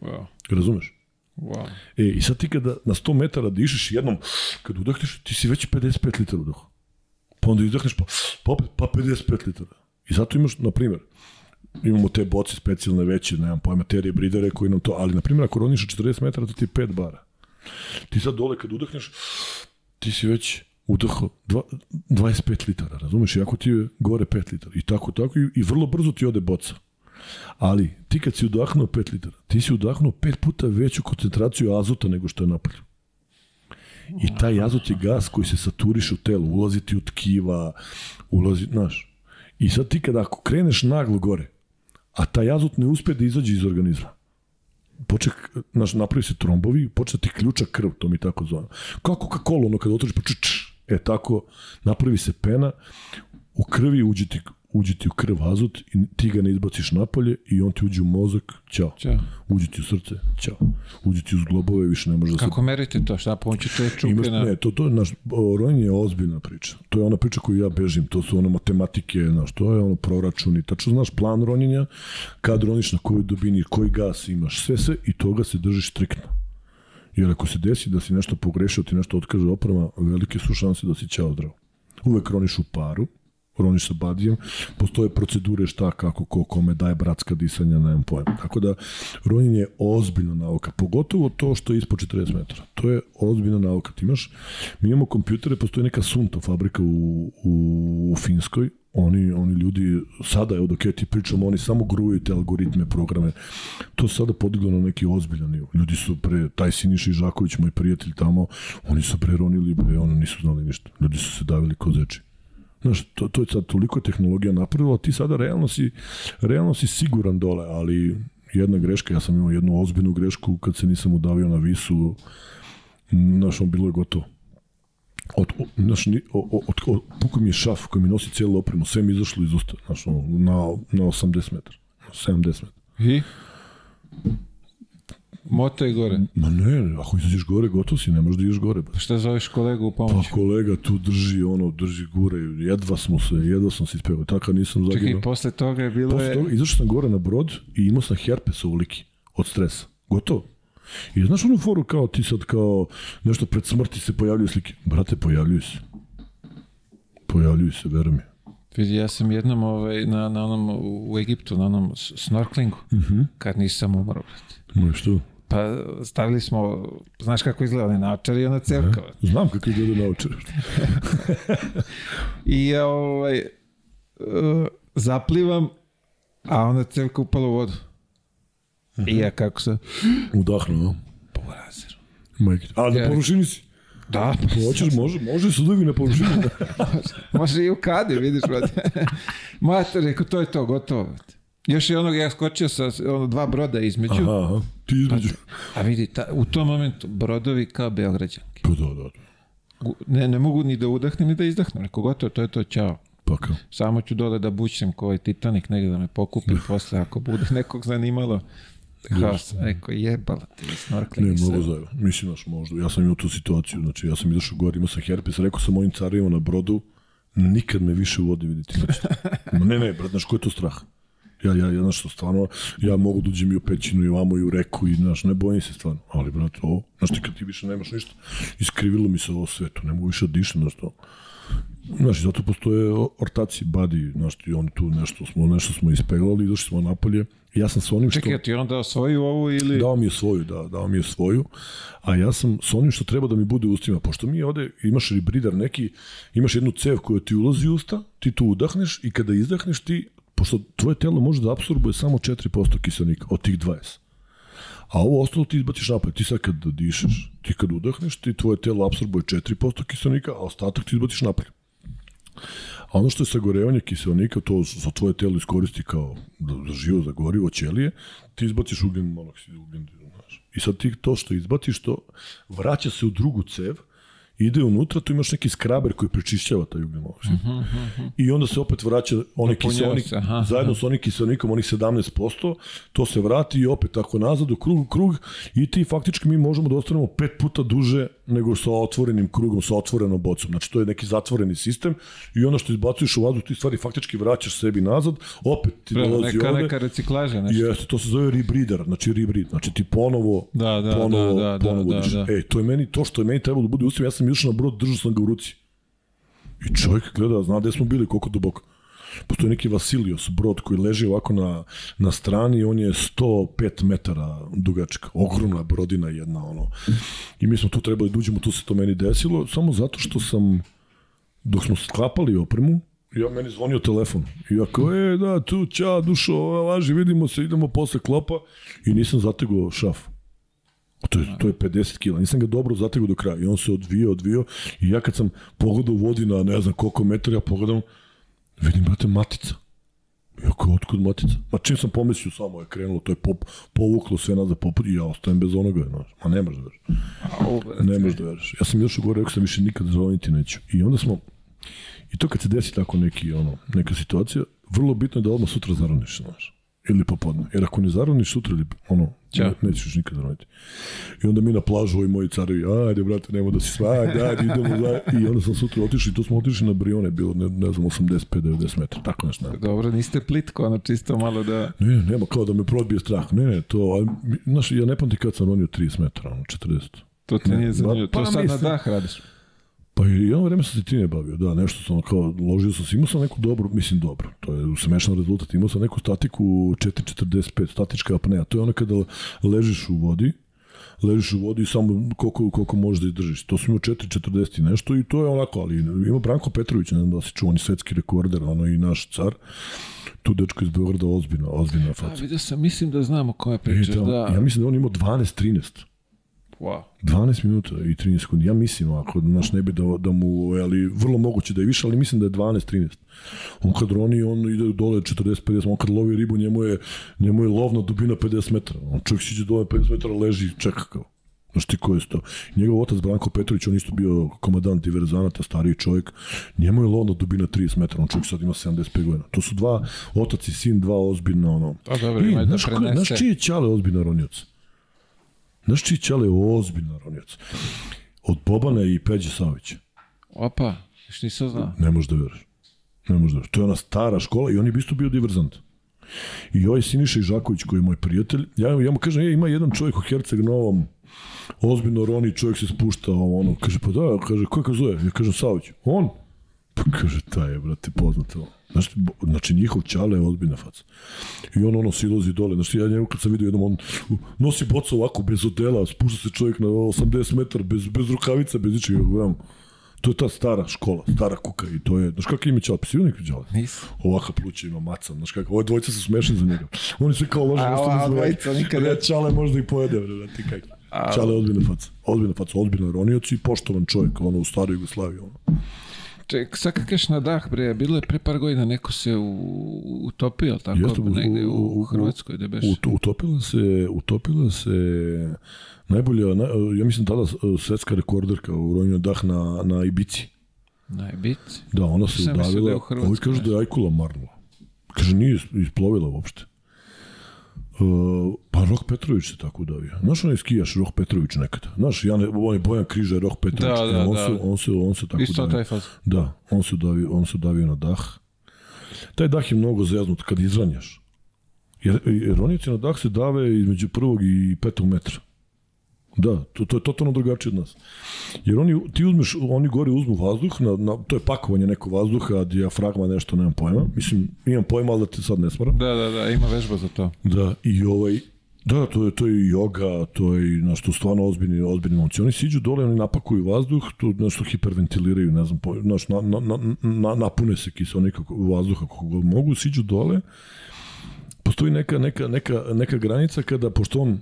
Wow. Razumeš? Wow. E, i sad ti kada na 100 metara dišeš jednom, kad udahneš, ti si već 55 litara udah. Pa onda udahneš, pa, pa opet, pa 55 litara. I zato imaš, na primjer, imamo te boce specijalne veće, nemam pojma, terije bridere koji nam to, ali na primjer ako roniš 40 metara, to ti je 5 bara. Ti sad dole kad udahneš, ti si već udaho 25 litara, razumeš, iako ti je gore 5 litara. I tako, tako, i, i vrlo brzo ti ode boca. Ali ti kad si udahnuo 5 litara, ti si udahnuo 5 puta veću koncentraciju azota nego što je napolju. I taj azot je gas koji se saturiše u telu, ulazi ti u tkiva, ulazi, znaš. I sad ti kada ako kreneš naglo gore, a taj azot ne uspe da izađe iz organizma, počne, znaš, napravi se trombovi, počne ti ključa krv, to mi tako zove. Kao Coca-Cola, ono kada otvoriš, pa čč, E tako, napravi se pena, u krvi uđe ti, uđe ti u krv azot i ti ga ne izbaciš napolje i on ti uđe u mozak, ćao. Ćao. Uđe ti u srce, ćao. Uđe ti u zglobove, više ne može da se... Kako merite to? Šta pomoći te čuke Imaš, na... Ne, to, to je, naš, rojanje je ozbiljna priča. To je ona priča koju ja bežim, to su ono matematike, znaš, to je ono proračuni, tačno znaš plan ronjenja, kad roniš na kojoj dubini, koji gas imaš, sve sve i toga se držiš striktno. Jer ako se desi da si nešto pogrešio, ti nešto otkaže oprema, velike su šanse da si ćao zdrav. Uvek roniš u paru, roniš sa badijem, postoje procedure šta, kako, ko, kome daje bratska disanja, nemam pojma. Tako da, ronjenje je ozbiljna nauka, pogotovo to što je ispod 40 metara. To je ozbiljna nauka. Ti imaš, mi imamo kompjutere, postoji neka Sunto fabrika u, u, u Finskoj, oni, oni ljudi, sada evo dok ja ti pričam, oni samo gruju te algoritme, programe. To se sada podiglo na neki ozbiljan nivo. Ljudi su pre, taj Siniša Žaković, moj prijatelj tamo, oni su pre ronili, bre, ono nisu znali ništa. Ljudi su se davili ko zeči. Znaš, to, to je sad toliko tehnologija napravila, ti sada realno si, realno si siguran dole, ali jedna greška, ja sam imao jednu ozbiljnu grešku kad se nisam udavio na visu, znaš, on bilo je gotovo od, znaš, od, od, od, puko mi je šaf koji mi nosi cijelu opremu, sve mi izašlo iz usta, znaš, na, na 80 metara, 70 metara. I? Moto je gore. Ma ne, ako izađeš gore, gotov si, ne možeš da ideš gore. Ba. Šta zoveš kolegu u Pa pomoć? kolega tu drži, ono, drži gure, jedva smo se, jedva sam se ispevao, tako nisam Čekaj, zaginuo. posle toga je bilo Posle je... toga izašao sam gore na brod i imao sam herpes ovoliki od stresa. Gotovo. I znaš onu foru kao ti sad kao nešto pred smrti se pojavljuju slike. Brate, pojavljuju se. Pojavljuju se, veruj mi. Vidi, ja sam jednom ovaj, na, na onom, u Egiptu, na onom snorklingu, Mhm. kad nisam umro, brate. No što? Pa stavili smo, znaš kako izgleda onaj naočar i ona cevka. brate. Znam kako izgleda naučar. I ja ovaj, uh, zaplivam, a ona cevka upala u vodu. I ja kako se... Udahnuo? Po razeru. Majke. A na Ja. površini si? Da, Hoćeš, može, može sudovi na površini. može i u kadi, vidiš. Mater, rekao, to je to, gotovo. Još je onog, ja skočio sa ono, dva broda između, Aha. Ti između. a vidi, ta, u tom momentu, brodovi kao Beograđanki. Pa da, da. Gu- Ne, ne mogu ni da udahnem, ni da izdahnem. Rekao, gotovo, to je to, čao. Pa kao. Samo ću dole da bućem ko ovaj Titanic, negdje da me pokupim posle, ako bude nekog zanimalo. Haos, rekao, jebala ti snorkling. Ne, mnogo zajedno. Mislim, znaš, možda. Ja sam imao tu situaciju, znači ja sam izašao gore, imao sam herpes, rekao sam mojim carima na brodu, nikad me više u vodi vidite. nećete. Ma ne, ne, brat, znaš, ko je to strah? Ja, ja, ja, znaš, stvarno, ja mogu da uđem i u pećinu i ovamo i u reku i, znaš, ne bojim se stvarno. Ali, brat, ovo, znaš ti kad ti više nemaš ništa, iskrivilo mi se ovo svetu, ne mogu više da dišem, znaš to. Znaš, i zato postoje ortaci, badi, znaš ti, oni tu nešto smo, nešto smo ispeglali, došli smo napolje. I ja sam sa onim što... Čekaj, ti je on dao svoju ovu ili... Dao mi je svoju, da, dao mi je svoju, a ja sam s onim što treba da mi bude u ustima, pošto mi ovde imaš rebridar neki, imaš jednu cev koja ti ulazi u usta, ti tu udahneš i kada izdahneš ti, pošto tvoje telo može da apsorbuje samo 4% kiselnika od tih 20. A ovo ostalo ti izbaciš napolje. Ti sad kad dišeš, ti kad udahneš, ti tvoje telo apsorbuje 4% kiselnika, a ostatak ti izbaciš napolje. A ono što je sagorevanje kiselnika, to za tvoje telo iskoristi kao da, da živo za gorivo, ćelije, ti izbaciš ugljen monoksid, ugljen, znaš. I sad ti to što izbaciš, to vraća se u drugu cev, ide unutra, tu imaš neki skraber koji prečišćava taj ugljen monoksid. I onda se opet vraća onaj kiselnik, se, aha, zajedno sa onim kiselnikom, onih 17%, to se vrati i opet tako nazad u krug, krug i ti faktički mi možemo da ostanemo pet puta duže nego sa otvorenim krugom, sa otvorenom bocom. Znači to je neki zatvoreni sistem i ono što izbacuješ u vazduh, ti stvari faktički vraćaš sebi nazad, opet ti Pravo, dolazi neka, ovde. neka reciklaža, nešto. Jeste, to se zove rebreeder, znači rebreed, znači ti ponovo, Da, da, ponovo, da, da, ponovo da, dišeš. da. E, to je meni, to što je meni trebalo da bude ustim, ja sam išao na brod, držao sam ga u ruci. I čovjek gleda, zna gde smo bili, koliko duboko. Postoji neki Vasilios brod koji leži ovako na, na strani, on je 105 metara dugačka, ogromna brodina jedna, ono. I mi smo tu trebali da uđemo, tu se to meni desilo, samo zato što sam, dok smo sklapali opremu, ja meni zvonio telefon. I ja kao, e, da, tu, ča, dušo, važi, vidimo se, idemo posle klopa. I nisam zategao šaf. To je, to je 50 kila. Nisam ga dobro zategao do kraja. I on se odvio, odvio. I ja kad sam pogledao u vodi na ne znam koliko metara, ja pogledam, vidim, brate, matica. Ja kao, otkud matica? Ma čim sam pomislio, samo je krenulo, to je pop, povuklo sve nazad poput i ja ostajem bez onoga. Znaš. Ma ne možeš da veriš. Ne možeš da veriš. Ja sam još gore, rekao sam više nikad zvoniti neću. I onda smo, i to kad se desi tako neki, ono, neka situacija, vrlo bitno je da odmah sutra zaroniš, znaš. Ili popodne. Jer ako ne zaroniš sutra, ili, ono, Ćao. ne, nećeš nikad zaroniti. I onda mi na plažu, ovi moji carevi, ajde, brate, nemoj da si svajde, ajde, idemo za... I onda sam sutra otišao i to smo otišli na Brione, bilo, ne, ne znam, 85-90 metara, tako nešto. Ne, Dobro, niste plitko, ono čisto malo da... ne, nema kao da me probije strah. Ne, ne, to, znaš, ja ne pamtim kad sam ronio 30 metara, ono, 40. To te nije zanimljivo. pa To sad na mislim- dah radiš. Pa i jedno vreme sam se time bavio, da, nešto sam kao, ložio sam se, imao sam neku dobru, mislim dobro, to je smešan rezultat, imao sam neku statiku 4.45, statička apnea, to je ono kada ležiš u vodi, ležiš u vodi i samo koliko, koliko možeš da izdržiš. To sam imao 4.40 i nešto i to je onako, ali ima Branko Petrović, ne znam da se čuo, on je svetski rekorder, ono i naš car, tu dečko iz Beograda, ozbiljna, ozbiljna A, faca. vidio sam, mislim da znamo kome I pričaš, da, da. Ja mislim da on imao 12-13. Wow. 12 minuta i 13 sekundi. Ja mislim ako naš ne bi da, da mu, ali vrlo moguće da je više, ali mislim da je 12-13. On kad roni, on ide dole 40-50, on kad lovi ribu, njemu je, njemu je lovna dubina 50 metara. On čovjek siđe dole 50 metara, leži i čeka kao. Znaš ti ko je to? Njegov otac Branko Petrović, on isto bio komadant diverzanata, stariji čovjek. Njemu je lovna dubina 30 metara, on čovjek sad ima 75 godina. To su dva, otac i sin, dva ozbiljna, ono. Pa dobro, ima da znaš, ko je- prenese. znaš čiji je Ćale ozbiljna ronioc? Znaš je Ćale ozbiljna ronioc? Od Bobana i Peđe Savića. Opa, još nisam znao. Ne možeš da veruješ. Ne možeš da veruješ. To je ona stara škola i on je isto bio diverzant. I ovaj Siniša Ižaković koji je moj prijatelj, ja, ja mu kažem, je, ima jedan čovjek u Herceg Novom, ozbiljno roni, čovjek se spušta, ono, kaže, pa da, kaže, ko ga zove? Ja kažem, Savić. On? Pa kaže, taj je, brate, poznato. Znaš, znači, njihov čale je ozbiljna faca. I on ono silozi dole. Znači, ja njemu kad sam vidio jednom, on nosi bocu ovako bez odela, spušta se čovjek na 80 metara, bez, bez rukavica, bez ničega. Gledam, to je ta stara škola, stara kuka i to je, znaš kako ime čale, pa si nikad čale? Nisam. Ovaka pluća ima maca, znaš kako, ove dvojice su smešni za njega. Oni se kao lože nešto ne znaju. dvojica nikad ne- Ne, Čale možda i pojede, bre, ti kako. Čale je ozbiljna faca, ozbiljna faca, ozbiljna ronioc i poštovan čovjek, ono, u staroj Jugoslaviji, ono. Ček, sad kad kažeš na dah, bre, bilo je pre par godina neko se u, utopio, tako, Jeste, negde u, u- Hrvatskoj, da beš. Ut- Utopila se, utopila se najbolja, na, ja mislim tada svetska rekorderka u ronju dah na, na Ibici. Najbit. Da, ona se Sam da udavila, ovi kažu da je Ajkula marnula. Kaže, nije is- isplovila uopšte. Uh, pa Rok Petrović se tako udavio. Znaš onaj skijaš Rok Petrović nekada? Znaš, Jan, on je Bojan Križa, Rok Petrović. Da, da, on, da. Se, on, se, on se tako Isto udavio. taj faz. Da, on se udavio, on se udavio na dah. Taj dah je mnogo zeznut kad izranjaš. Jer, jer ronici na dah se dave između prvog i petog metra. Da, to, to je totalno drugačije od nas. Jer oni, ti uzmeš, oni gore uzmu vazduh, na, na, to je pakovanje neko vazduha, dijafragma nešto, nemam pojma. Mislim, imam pojma, ali da te sad ne smaram. Da, da, da, ima vežba za to. Da, i ovaj, da, to je, to je joga, to je i nešto stvarno ozbiljni, ozbiljni momci. Oni siđu dole, oni napakuju vazduh, tu nešto hiperventiliraju, ne znam, znaš, na, na, na, na, napune se kiselnika vazduha kako god mogu, siđu dole. Postoji neka, neka, neka, neka granica kada, pošto on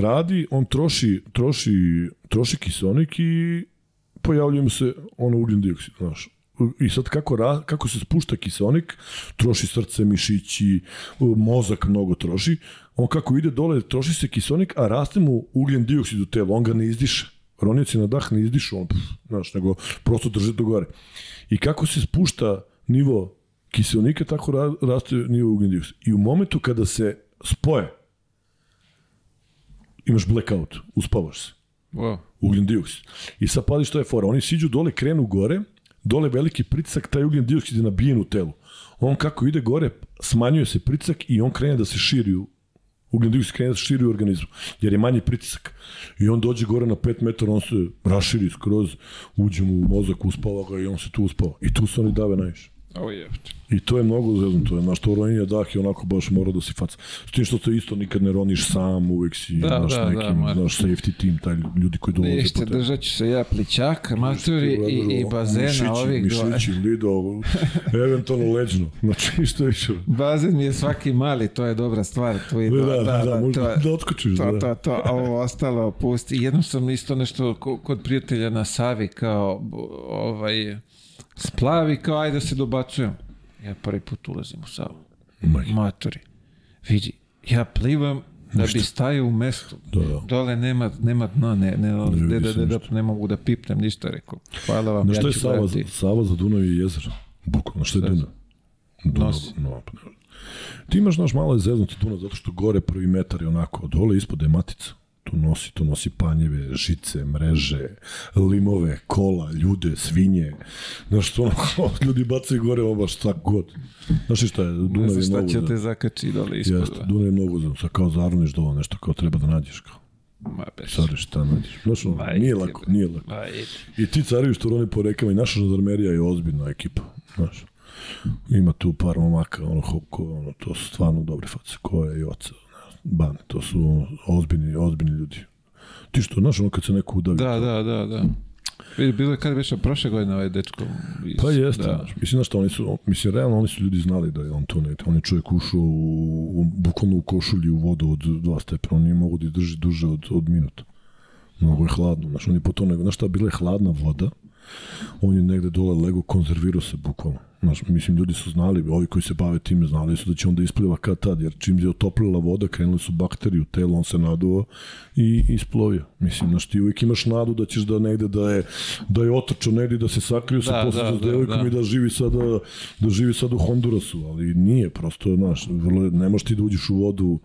radi, on troši, troši, troši kiselnik i pojavljuje mu se ono ugljen dioksid, znaš. I sad kako, ra, kako se spušta kiselnik, troši srce, mišići, mozak mnogo troši, on kako ide dole, troši se kiselnik, a raste mu ugljen dioksid u telu, on ga ne izdiše. Ronjaci na dah ne izdišu, on, pff, znaš, nego prosto drže do gore. I kako se spušta nivo kiselnika, tako ra, raste nivo ugljen dioksid. I u momentu kada se spoje, imaš blackout, uspavaš se Wow. ugljen dioksid. I sad pali što je fora. Oni siđu dole, krenu gore, dole veliki pritisak, taj ugljen dioksid je nabijen u telu. On kako ide gore, smanjuje se pritisak i on krene da se širi u ugljen dioksid krene da se širi u organizmu, jer je manji pritisak. I on dođe gore na 5 metara, on se raširi skroz, uđe mu u mozak, uspava ga i on se tu uspava. I tu se oni dave najviše. Ovo je. I to je mnogo zezno, to je, znaš, to ronjenje dah je onako baš mora da si faca. S tim što to isto nikad ne roniš sam, uvek si, Da, znaš, da, da, nekim, mora. znaš, safety team, taj ljudi koji dolaze Ništa, po držat ću se ja pličaka, maturi i, i bazena mišići, ovih dva. Mišići, lido, eventualno leđno. Znači, što više. Bazen mi je svaki mali, to je dobra stvar. To je, Da, da, da, da, to možda je- da otkočiš. To, da. to, to, a ovo ostalo pusti. Jednom sam isto nešto ko- kod prijatelja na Savi kao ovaj splavi kao ajde da se dobacujem. Ja prvi put ulazim u Savu. Matori. Vidi, ja plivam da bi stajao u mestu. Da, da. Dole nema, nema dna, ne, ne, ne, ne, ne, ništa. ne mogu da pipnem ništa, rekao. Hvala vam, Na ja što je ću Sava, gledati. Sava za Dunav i jezero? Bukvalno, što je Dunav? Dunav, no, pa ne. Ti imaš naš malo je zeznuti Dunav zato što gore prvi metar je onako, dole ispod je matica. Tu nosi, tu nosi panjeve, žice, mreže, limove, kola, ljude, svinje. Znaš, to ono, ljudi bacaju gore, ovo baš svak god. Znaš šta je, Dunav je šta mnogo... će za- te zakači dole ispod. Jeste, Dunav je mnogo za, kao zarniš dole, nešto kao treba da nađeš kao. Ma, bez. Sorry, šta nađeš? Znaš, ono, Ma, nije lako, nije lako. I ti cariju što roni po rekama i naša žandarmerija je ozbiljna ekipa, znaš. Ima tu par momaka, ono, ko, ono, to su stvarno dobre face, ko je Joca, Bane, to su ozbiljni, ozbiljni ljudi. Ti što, znaš, ono kad se neko udavi. Da, da, da, da. Vidi, bilo je kad već prošle godine ovaj dečko. Iz, Pa jeste, Da. znaš, mislim, znaš oni su, mislim, realno oni su ljudi znali da je on to ne, on je čovjek ušao u, u, bukvalno u košulji u vodu od dva stepena, on nije mogu da izdrži duže od, od minuta. Mnogo je hladno, znaš, on je po to nego, znaš šta, bila je hladna voda, on je negde dole lego, konzervirao se bukvalno. Znaš, mislim, ljudi su znali, ovi koji se bave time, znali su da će onda ispliva kad tad, jer čim je otoplila voda, krenule su bakterije u telo, on se naduo i isplovio. Mislim, znaš, ti uvijek imaš nadu da ćeš da negde da je, da je otrčao negde, da se sakrio sa Da, posle da, sa da, devojkom da. i da živi sada, da živi sad u Hondurasu, ali nije, prosto, znaš, vrlo, ne možeš ti da uđeš u vodu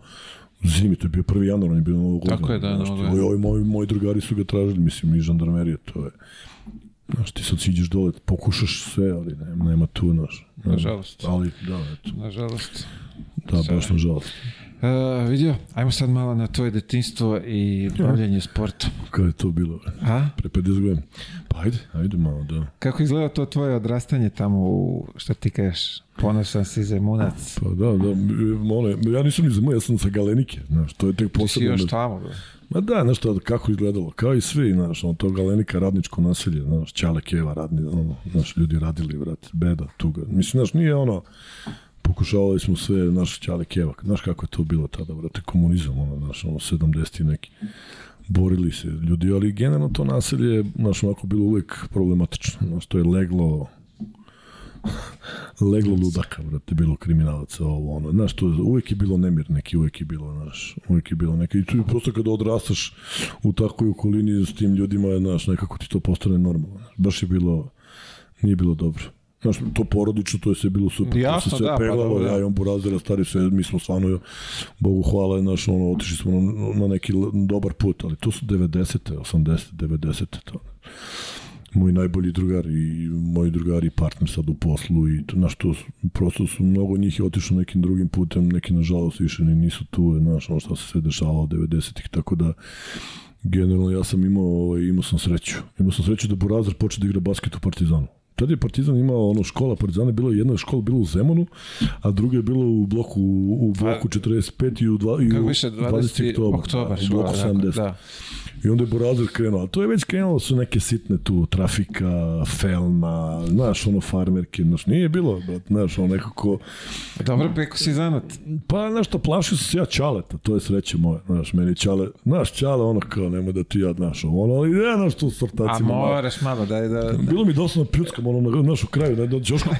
zimi, to je bio 1. januar, on je bio novo godine. Tako je, da, znaš, Novo ti, godine. ovi, moji, moji drugari su ga tražili, mislim, i žandarmerije, to je, znaš, ti sad siđeš dole, pokušaš sve, ali nema, nema tu, znaš. Nažalost. Ali, da, eto, Nažalost. da, baš nažalost. Uh, vidio, ajmo sad malo na tvoje detinstvo i bavljanje sportom. Kada je to bilo? A? Pre 50 godina. Pa ajde, ajde malo, da. Kako izgleda to tvoje odrastanje tamo u, što ti kažeš, ponosan si zemunac. Pa da, da, mole, ja nisam ni za ja sam sa Galenike, znaš, to je tek Ti si posebno. još da- tamo. bro. Ma da, šta, kako izgledalo, kao i svi, znaš, ono, to Galenika, radničko naselje, znaš, Ćale Keva, radni, ono, znaš, ljudi radili, vrat, beda, tuga. Mislim, znaš, nije ono, pokušavali smo sve, znaš, Ćale Keva, znaš kako je to bilo tada, vrate, komunizam, ono, znaš, ono, 70 i neki. Borili se ljudi, ali generalno to naselje, je, znaš, onako bilo uvek problematično, znaš, to je leglo, leglo ludaka, brate, bilo kriminalaca, ovo, ono, znaš, to uvek je bilo nemir neki, uvek je bilo, znaš, uvek je bilo neki, i tu je prosto kada odrastaš u takvoj okolini s tim ljudima, znaš, nekako ti to postane normalno, znaš, baš je bilo, nije bilo dobro. Znaš, to porodično, to je sve bilo super. Jasno, to se sve da, pa peglalo, dobro, da. ja i on Burazera, stari sve, mi smo stvarno, Bogu hvala, znaš, ono, otišli smo na, na neki dobar put, ali to su 90. 80. 90. to moj najbolji drugar i moj drugar i partner sad u poslu i to, znaš, to prosto su mnogo njih je otišlo nekim drugim putem, neki nažalost više ni nisu tu, znaš, ono što se sve dešavalo 90-ih, tako da generalno ja sam imao, ovaj, imao sam sreću. Imao sam sreću da Burazar počne da igra basket u Partizanu. Tada je Partizan imao ono škola Partizana, bilo je jedna škola bila u Zemunu, a druga je bila u bloku u bloku 45 i u dva i u više, 20. oktobar, da, u bloku škola, 70. Da. I onda je Borazer krenuo, a to je već krenulo su neke sitne tu, trafika, felna, znaš, ono farmerke, znaš, nije bilo, brat, znaš, ono nekako, Dobro, preko si zanat. pa znaš što, plašio sam se ja Čaleta, to je sreće moje, znaš, meni Čale, znaš, Čale, ono kao, nemoj da ti ja, znaš, ono, ali ja, znaš, tu s A moraš malo, daj da... da. Bilo mi dosta na pljuckam, ono, na našu kraju, ne, da, Ćoško,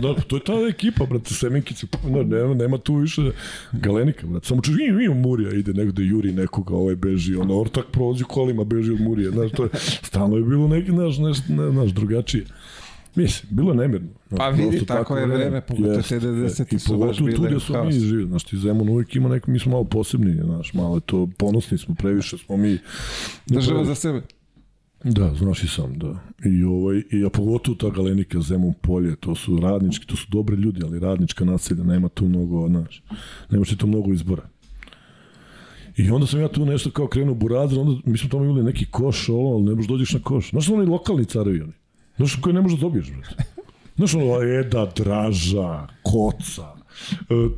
da, to je ta ekipa, brate, Seminkice, no, nema, nema tu više galenika, brate, samo čuš, im, im, Murija ide negde, juri nekoga, ovaj beži, ono, ortak prođe kolima, beži od Murije, znaš, to je, stalno je bilo neki, znaš, nešto, ne, znaš, drugačije. Mislim, bilo je nemirno. Znaš, Pa vidi, prosto tako je vreme. pogotovo te 90-te I su baš tu gde smo mi živjeli, znaš, ti Zemun uvijek ima neko, mi smo malo posebni, znaš, malo je to, ponosni smo, previše smo mi. Država za sebe. Da, znaš i sam, da. I, ovaj, i a pogotovo ta galenika Zemun polje, to su radnički, to su dobri ljudi, ali radnička naselja, nema tu mnogo, znaš, nemaš ti tu mnogo izbora. I onda sam ja tu nešto kao krenuo burazir, onda mi smo tamo imali neki koš, ovo, ali ne možeš dođeš na koš. Znaš oni lokalni carevi oni? Znaš koje ne možeš da dobiješ, brate? Znaš ono, Eda, Draža, Koca,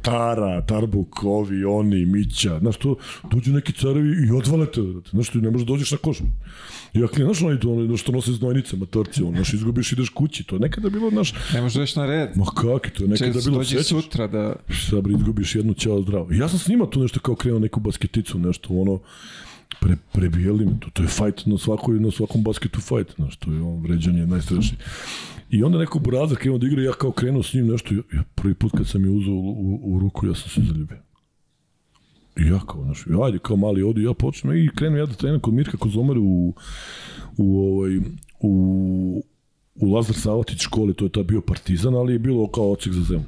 Tara, Tarbuk, ovi, oni, Mića, znaš to, dođu neki carevi i odvale te, brate. znaš ti ne možeš da dođeš na koš. I klijent, znaš ono, ono što nose znojnice, matorci, ono, znaš, izgubiš, ideš kući, to je nekada bilo, znaš, Ne možeš doći na red. ma kaki, to je nekada bilo, sećaš? sutra da... Šta bre, izgubiš jednu ćao zdravo. I ja sam s njima tu nešto kao krenuo neku basketicu, nešto ono, pre, prebijeli me to, to je fight na, svakoj, na svakom basketu fight, znaš, to je on vređanje najstrašnije. I onda neko burazar krenuo da igra, ja kao krenuo s njim nešto, ja, prvi put kad sam je uzeo u, u, u ruku, ja sam se zaljubio. I ja kao, znaš, ajde, kao mali odu, ja počnem i krenem ja da trenem kod Mirka Kozomera u, u, ovaj, u, u Lazar Savatić školi, to je ta bio partizan, ali je bilo kao odsek za zemlju.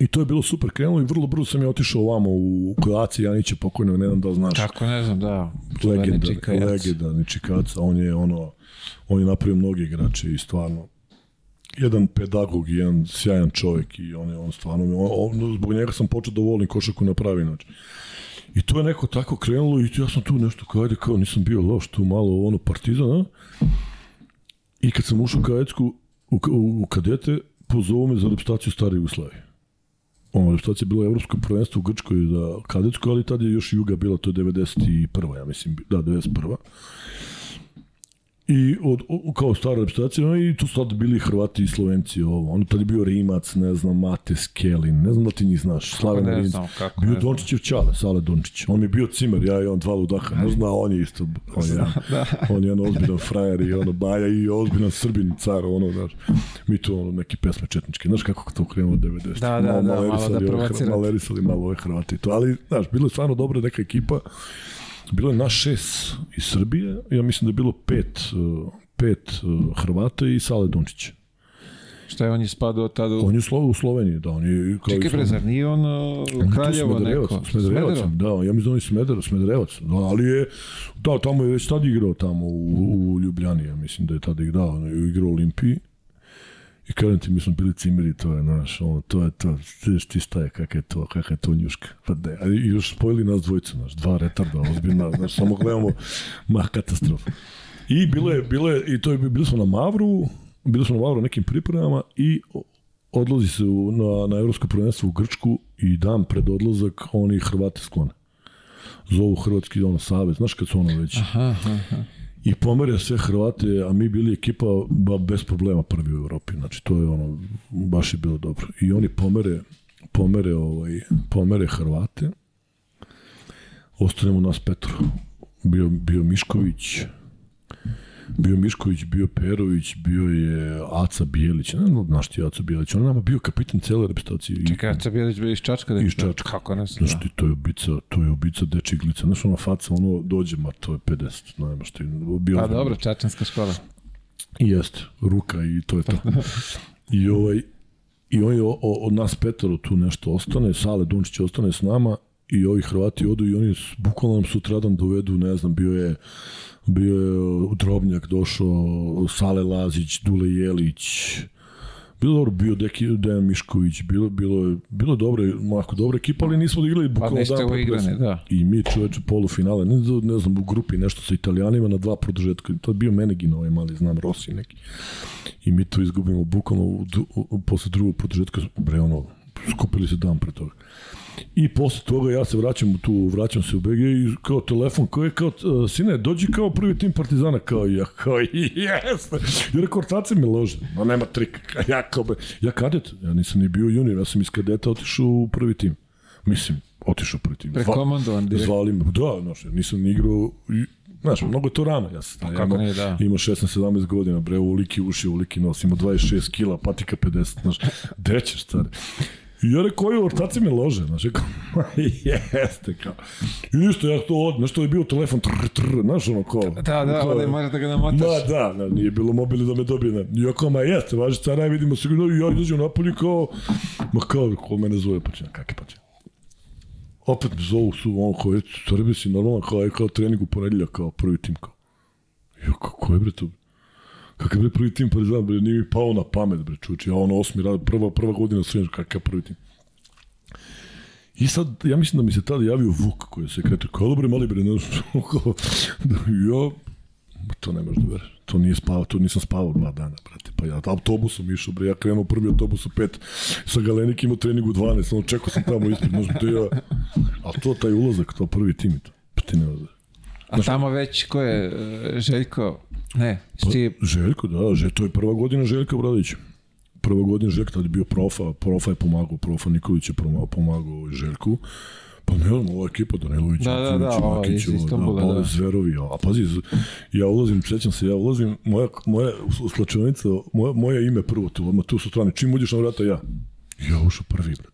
I to je bilo super krenulo i vrlo brzo sam ja otišao ovamo u Kojaci Janića pokojnog, ne znam da li znaš. Kako ne znam, da. Legenda, Čikajac. legendarni Čikaca, on je ono, on je napravio mnogi igrače i stvarno jedan pedagog jedan sjajan čovjek i on je on stvarno, on, on, zbog njega sam počeo da volim košarku na pravi način. I to je neko tako krenulo i ja sam tu nešto kao, ajde, kao nisam bio loš tu malo ono partizan, a? I kad sam ušao u kadetsku, u, u, u kadete, pozovu me za reprezentaciju stare Jugoslavije. Ono, reprezentacija je bilo evropsko prvenstvo u Grčkoj za kadetsku, ali tad je još Juga bila, to je 91. ja mislim, da, 91. I od, o, kao stara reprezentacija, no, i tu su tada bili Hrvati i Slovenci, ovo. On tad je bio Rimac, ne znam, Mate Skelin, ne znam da ti njih znaš, Slaven ne Rinc. znam kako, Bio. Dončićev čale, Sale Dončić. On mi je bio cimer, ja i on dva ludaha, ne zna, on je isto, on je, da. on je jedan ozbiljan frajer i ono, Baja i ozbiljan Srbin, car, ono, znaš. Mi tu, ono, neke pesme četničke, znaš kako to krenulo 90. Da, da, da, malo da malerisali ove Hr- provocirate. Malerisali malo ove Hrvati to, ali, znaš, bilo je stvarno dobra neka ekipa, bilo je naš šest iz Srbije, ja mislim da je bilo pet, uh, pet uh, Hrvata i Sale Dončić. Šta je on je spadao tada u... On je u Slo- u Sloveniji, da, on je kao Čekaj i bre, zar nije on uh, Kraljevo neko? Smederevac, da, ja mislim da on je Smeder, Smederevac, da, ali je, da, tamo je već tad igrao tamo u, u Ljubljani, ja mislim da je tada igrao, igrao Olimpiji. I kažem ti, mi smo bili cimeri, to je, znaš, ono, to je to, vidiš ti staje, kak je to, kakva je to njuška. Pa ne, a još spojili nas dvojicu, znaš, dva retarda, ozbiljna, znaš, samo gledamo, ma, katastrofa. I bilo je, bilo je, i to je, bili smo na Mavru, bili smo na Mavru nekim pripremama i odlazi se u, na, na evropsko prvenstvo u Grčku i dan pred odlazak oni Hrvati sklone. Zovu Hrvatski ono, savez, znaš kad su ono već. Aha, aha. I pomere sve Hrvate, a mi bili ekipa ba, bez problema prvi u Evropi. Znači to je ono, baš je bilo dobro. I oni pomere, pomere, ovaj, pomere Hrvate. Ostanemo nas Petro. Bio, bio Mišković, bio Mišković, bio Perović, bio je Aca Bijelić, ne znam znaš ti Aca Bijelić, on nama bio kapitan cele reprezentacije. Čekaj, Aca Bijelić bio iz Čačka? Da, Iz Čačka. Kako ne znam. Znaš ti, to je ubica, to je ubica dečje glica. Znaš, ona faca, ono dođe, ma to je 50, ne nema što je bio. Pa dobro, Čačanska škola. Jeste, ruka i to je to. I ovaj, i on je o- o- od nas petoro tu nešto ostane, Sale Dunčić ostane s nama i ovi Hrvati odu i oni bukvalno nam sutradan dovedu, ne znam, bio je bio je Drobnjak došao, Sale Lazić, Dule Jelić, bilo dobro, bio Deki, Dejan Mišković, bilo, bilo, je- bilo dobro, onako dobra ekipa, ali nismo igrali Pa bukvalno niste dan uigrani, prvenstva. da. I mi čoveče polufinale, ne, ne znam, u grupi nešto sa Italijanima na dva produžetka. To je bio Menegin ovaj mali, znam, Rossi neki. I mi to izgubimo bukvalno u, du- u, u, posle drugog produžetka, bre, ono, skupili se dan pre toga. I posle toga ja se vraćam tu, vraćam se u BG i kao telefon, kao je kao, uh, sine, dođi kao prvi tim Partizana, kao ja, kao. I rekao, ortace mi lože, ma nema trika, Kao ja kao be, ja kadet, ja nisam ni bio junior, ja sam iz kadeta otišao u prvi tim. Mislim, otišao prvi tim. Prekomandovan direkt. Zvali me, da, znaš, ja nisam ni igrao, znaš, mnogo je to rano, ja sam kako imao, nije, da. imao 16-17 godina, bre, uliki uši, uliki nos, imao 26 kila, patika 50, znaš, gde ćeš, stari? I ja rekao, ovi ortaci me lože, znaš, "Ma, jeste, kao. I ništa, ja to od, znaš, to je bio telefon, trr, trr, znaš, ono, kao. Da, da, kao- da ga namotaš. Ma da, da, nije bilo mobili da me dobije. Ne. I ja kao, ma jeste, važi cara, vidimo se, i ja izađem napolje kao, ma kao, ko mene zove, će, kakve će. Opet me zovu su, ono, kao, eto, stvari si normalno, kao, je kao trening u ponedeljak, kao prvi tim, kao. Ja, kao, ko je bre to? Kakav bre prvi tim, pa znam, bre, nije mi pao na pamet, bre, čuči, ja ono osmi rad, prva, prva godina srednja, kakav prvi tim. I sad, ja mislim da mi se tada javio Vuk koji je sekretar, kao dobro, mali bre, ne ja, to ne možeš da veruješ. To nije spavao, to nisam spavao dva dana, brate. Pa ja autobusom išao, bre, ja krenuo prvi autobus u pet, sa Galenik imao trening u 12, ono čekao sam tamo ispred, možda to ja, a to taj ulazak, to prvi tim, to, pa ti ne možeš. A tamo već, ko je, e, Željko, ne, Steve, Željko, da, že, to je prva godina Željka Bradovića. Prva godina Željka, tada je bio profa, profa je pomagao, profa Nikolić je pomagao, pomagao Željku. Pa ne znam, ova ekipa, Danilović, Da, da, da, Makić, iz ovo, Istanbula, da, da. da. Zverovi, a pazi, ja ulazim, sećam se, ja ulazim, moja, moja slačenica, moja, moje ime prvo tu, odmah tu su strane, čim uđeš na vrata, ja. Ja ušao prvi, brate.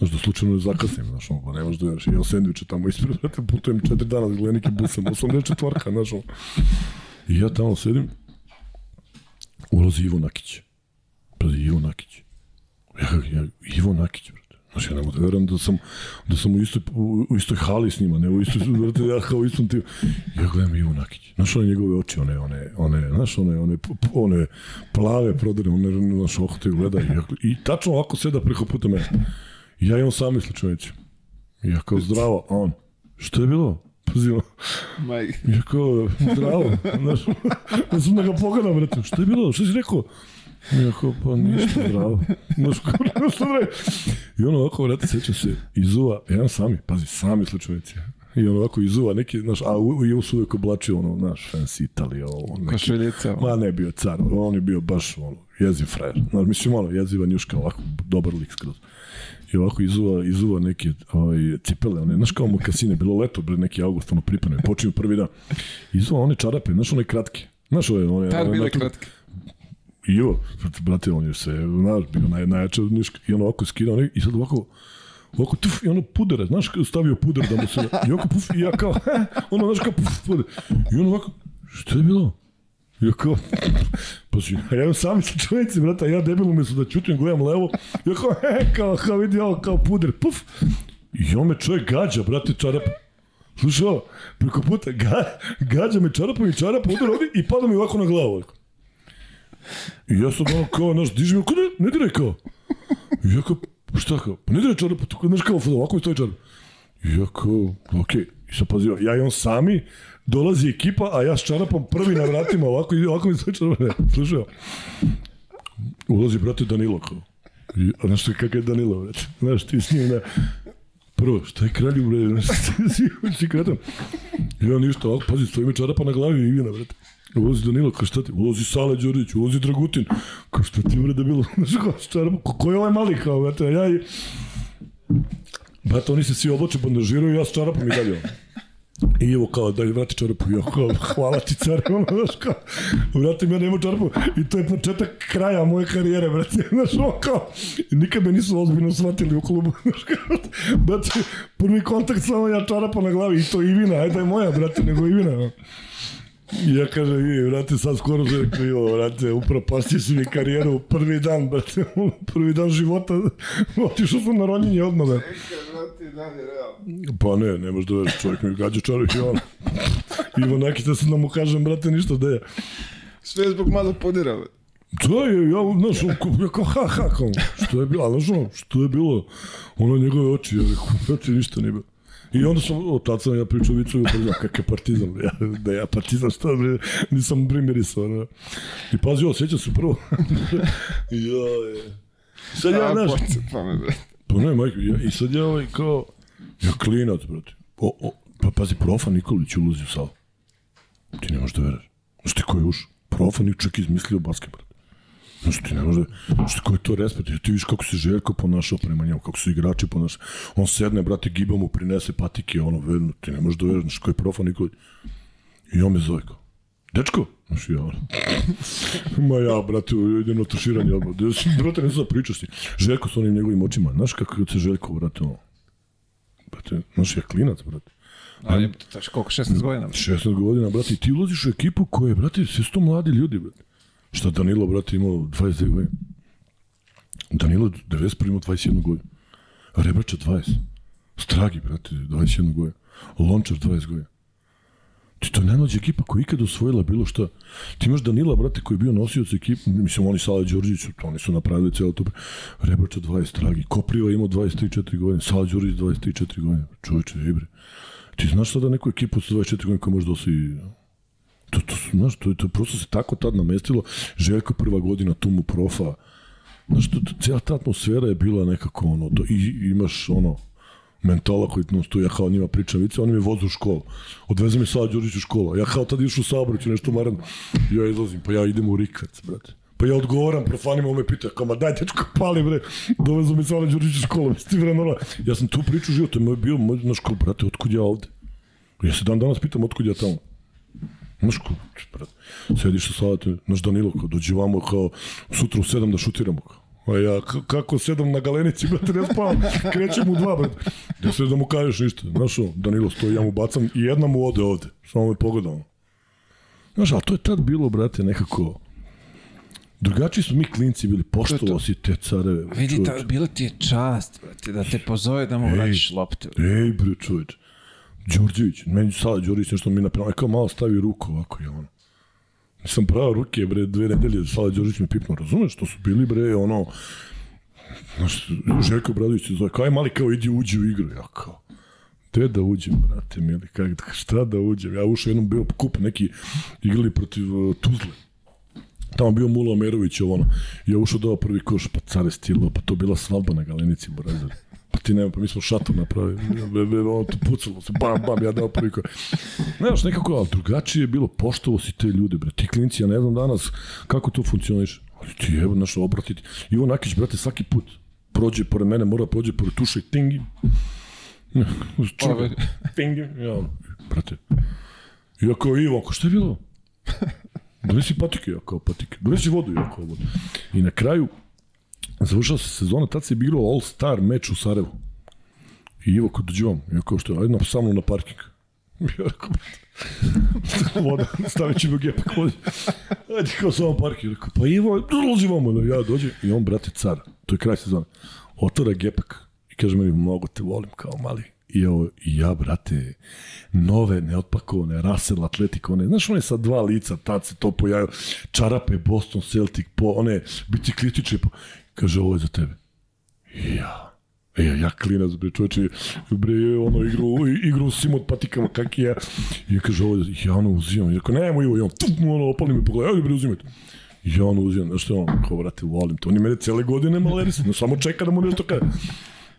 Znaš, da slučajno ne zakasnim, znaš, ono, pa ne možeš da vjeriš. Jel sendviče tamo ispred, brate, putujem četiri dana da gledam neki busem, 84 znaš, ono. I ja tamo sedim, ulazi Ivo Nakić. Pazi, Ivo Nakić. Ja, ja, Ivo Nakić, brate. Znaš, ja ne mogu da verujem da sam, da sam u istoj, u, istoj hali s njima, ne u istoj, brate, ja kao istom tim. Ja gledam Ivo Nakić. Znaš, one njegove oči, one, one, one, znaš, one, one, one plave prodane, one, znaš, gleda. I, ja, I tačno ovako seda preko puta mene. Ja imam sami slučajnici. I ja kao zdravo, a on, što je bilo? Pazi, ono, maj, Ja kao, zdravo, znaš, ja sam da ga pogledam, brate, šta je bilo, šta si rekao? Ja kao, pa ništa, zdravo. Znaš, kao, šta bre? I ono ovako, brate, sećam se, iz uva, jedan sami, pazi, sami slučajnici. I on ovako izuva neki, znaš, a u, i su uvijek oblačio ono, naš, fancy Italija, ovo, neki, Košuljica. Ma ne bio car, on je bio baš ono, jeziv frajer. Znaš, mislim, ono, jeziva njuška, ovako, dobar lik skroz. I ovako izuva, izuva neke ovaj, cipele, one, znaš kao mokasine, bilo leto, bre, neki august, ono pripreme, počinju prvi dan. Izuva one čarape, znaš, one kratke. Znaš, ove, one, Tad one, bile na to- kratke. I jo, brate, on je se, znaš, bio naj, najjača niška. I ono ovako skidao i sad ovako, ovako tuf, i ono pudere, znaš, stavio puder da mu se, i ovako puf, i ja kao, ono, znaš, kao puf, puder. I ono ovako, što je bilo? Ja kao, pa si, ja imam sami sa čovjeci, brate, a ja debil umjesto da čutim, gledam levo, ja kao, he, kao, kao vidi ovo, kao puder, puf. I on me čovjek gađa, brate, čarap. Slušaj preko puta, ga, gađa me čarapom i čarap udar ovdje i pada mi ovako na glavu. ovako. I ja sad ono kao, znaš, diži me, kuda, ne diraj kao. I ja kao, šta kao, pa ne diraj čarap, znaš kao, ovako mi stoji čarap. I ja kao, okej, i sad pazi, ja i on sami, dolazi ekipa, a ja s čarapom prvi na vratima, ovako, ovako mi stoji čarap, ne, slušaj, ulazi, brate, Danilo, kao. I, a znaš kakav je Danilo, brate, znaš, ti s njim, ne, Prvo, šta je kralju, bre, znaš, si, si kretan. Ja ništa, ovako, pazi, stoji mi čarapa na glavi i Ivina, brate. Ulazi Danilo, kao šta ti, ulazi Sale Đurić, ulazi Dragutin, kao šta ti bre bilo, znaš, kao čarapa, ko, je ovaj mali, kao, brate, ja i... Brate, oni se svi oblače, bandažiraju, ja s čarapom i dalje. I evo kao da vrati čarapu, ja kao hvala ti car, ono, znaš kao, vratim ja nema čarapu i to je početak kraja moje karijere, brate, znaš, ono kao, nikad me nisu ozbiljno shvatili u klubu, znaš kao, brate, prvi kontakt samo ja čarapa na glavi i to Ivina, ajde je moja, brate, nego Ivina, ono. Ja kažem, i, brate, sad skoro se krivo, brate, upravo pasti su mi karijeru prvi dan, brate, prvi dan života, otišao sam na ronjenje odmah, brate. Pa ne, ne možeš da veriš, čovjek mi gađa čarok i ono. Ivo Nakita sam da mu kažem, brate, ništa da je. Sve zbog malo podira. To je, ja, znaš, ja kao, ha, ha, kao, što je bilo, ali znaš, ono, što je bilo, ono njegove oči, ja rekao, brate, ništa nije bilo. I onda sam, od tad sam ja pričao vicu, pa znam, kak je partizan, ja, da ja partizan, šta bre, nisam primirisao, ne. I pazi, ovo, sjećam se prvo. ja, je. Sad ja, znaš, Pa ne, majko, ja, i sad ja ovaj kao, ja klinac, brate. O, o, pa pazi, profa Nikolić ulazi u salu. Ti ne možeš da veruješ. Znaš ti ko je ušao? Profa Nikolić čak izmislio basket, brate. Znaš ti ne možeš da, znaš ti ko je to respekt? Ja, ti vidiš kako se Željko ponašao prema njemu, kako su igrači ponašali. On sedne, brate, giba mu prinese patike, ono, vedno, ti ne možeš da veruješ, znaš ko je profa Nikolić. I on me zove kao, dečko, znaš ja, ono. Ma ja, brate, na tuširanje odmah. Da, brate, ne znam da pričaš ti. Željko s onim njegovim očima. Znaš kako se Željko, brate, ono. Brate, znaš, ja klinac, brate. Ali je koliko, 16 godina? 16 godina, brate, i ti ulaziš u ekipu koja je, brate, sve su to mladi ljudi, brate. Šta Danilo, brate, imao 29 godina. Danilo 91 imao 21 godinu. Rebrača 20. Stragi, brate, 21 godina. Lončar 20 godina. Ti to je najmlađa ekipa koja je ikada osvojila bilo šta. Ti imaš Danila, brate, koji je bio nosioc ekipe, mislim, oni Sala Đorđević, su- oni su napravili celo to. Rebrača 20, Stragi. Kopriva imao 23-4 godine, Sala Đorđević 23-4 godine. Čovječe, ibre. Ti znaš sada neku ekipu sa 24 godine koja može da osvoji To, to, znaš, to, to prosto se tako tad namestilo. Željko prva godina, tu mu profa. Znaš, to, to, cijela ta atmosfera je bila nekako ono, to, i imaš ono, mentala koji non stoji, ja kao njima pričam vice, oni me voze u školu. Odveze me Sava Đurić u školu. Ja kao tad išao u saobraću, nešto maran. Ja izlazim, pa ja idem u Rikvec, brate. Pa ja odgovaram, profanima, on me pita, kao, ma daj, dečko, pali, bre, dovezu mi Sava Đurić u školu, misli, bre, normalno. Ja sam tu priču život, to je bio, moj, na školu, brate, otkud ja ovde? Ja se dan danas pitam, otkud ja tamo? Znaš ko, sediš sa salate, naš Danilo, kao, dođi vamo, kao, sutra u sedam da šutiramo, kao. A ja, kako sedam na galenici, brate, ne spavam, krećem u dva, brate. Da se da mu kažeš ništa, znaš ono, Danilo stoji, ja mu bacam i jedna mu ode ovde, samo me pogleda ono. Znaš, ali to je tad bilo, brate, nekako, drugačiji smo mi klinci bili, poštovao si te careve. Vidi, čoveče. ta, bilo ti je čast, brate, da te pozove da mu vratiš loptu. Ej, bre, čoveč. Đorđević, meni sada Đorđević nešto mi napravio, kao malo stavi ruku ovako, je ono. Nisam pravo ruke, bre, dve nedelje, sada Đorđević me pipnuo, razumeš, to su bili, bre, ono, znaš, Željko Bradović se zove, kao je mali, kao idi uđi u igru, ja kao, Gde da uđem, brate, mili, kak, šta da uđem? Ja ušao jednom bio kup neki igrali protiv uh, Tuzle. Tamo bio Mula Omerović, ovo ono. Ja ušao dao prvi koš, pa care stilo, pa to bila svadba na galenici, Borazar. Pa ti nema, pa mi smo šator napravili, ono to pucalo se, bam, bam, ja dao prvi ko. Znaš, nekako, ali drugačije je bilo, poštovo si te ljude, bre, ti klinci, ja ne znam danas kako to funkcioniš, ali ti evo, znaš, obratiti. Ivo Nakić, brate, svaki put prođe pored mene, mora prođe pored tuša i tingi. Čuga, tingi, ja, brate. Ja kao, Ivo, ako šta je bilo? Donesi patike, ja kao patike. Donesi vodu, ja kao vodu. I na kraju, završila se sezona, tad se bilo All-Star meč u Sarajevu. I Ivo kod dođevam, ja kao što je, ajde sa mnom na parking. Ja rekao, voda, stavit ćemo gepak vodi. Ajde kao sa mnom parking. Rekao, pa Ivo, dolazi vamo. Ja dođem i on, brate, car, to je kraj sezona, otvara gepak i kaže meni, mnogo te volim kao mali. I, ovo, i ja, brate, nove, neotpakovane, Russell Atletico, one, znaš, one sa dva lica, tad se to pojavio, čarape, Boston Celtic, po, one biciklističe, po, kaže, ovo je za tebe. Ja, E, ja klinac, bre, čovječe, bre, ono, igru, igru s od patikama, kak je. I ja kaže, ovo, ja ono uzimam. I rekao, nemoj, Ivo, i on, tup, ono, opali mi pogled, ajde, bre, uzimajte. I ja ono uzimam, znaš što on, kao, brate, volim to. On je mene cele godine malerisa, no samo čeka da mu nešto kaže.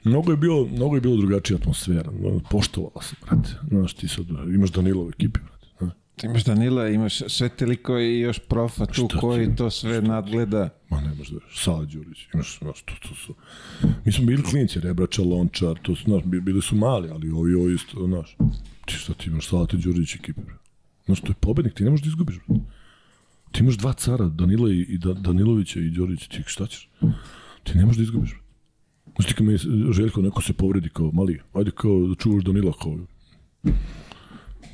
Mnogo je bilo, mnogo je bilo drugačija atmosfera, poštovala se, brate. Znaš, ti sad imaš Danilo u ekipi, brate. Ti imaš Danila, imaš sve teliko i još profa tu šta koji ti, to sve šta? nadgleda. Ma nemaš da Sala Đurić, imaš, znaš, to, to su... Mi smo bili klinci, Rebrača, Lončar, to su, znaš, bili su mali, ali ovi, ovi isto, znaš, ti šta ti imaš, Sala Đurić ekipe, brate. Znaš, to je pobednik, ti ne možeš da izgubiš. Ti imaš dva cara, Danila i, i da, Danilovića i Đorića, ti šta ćeš? Ti ne možeš da izgubiš. Znaš ti kad mi Željko neko se povredi kao mali, ajde kao da čuvaš Danila kao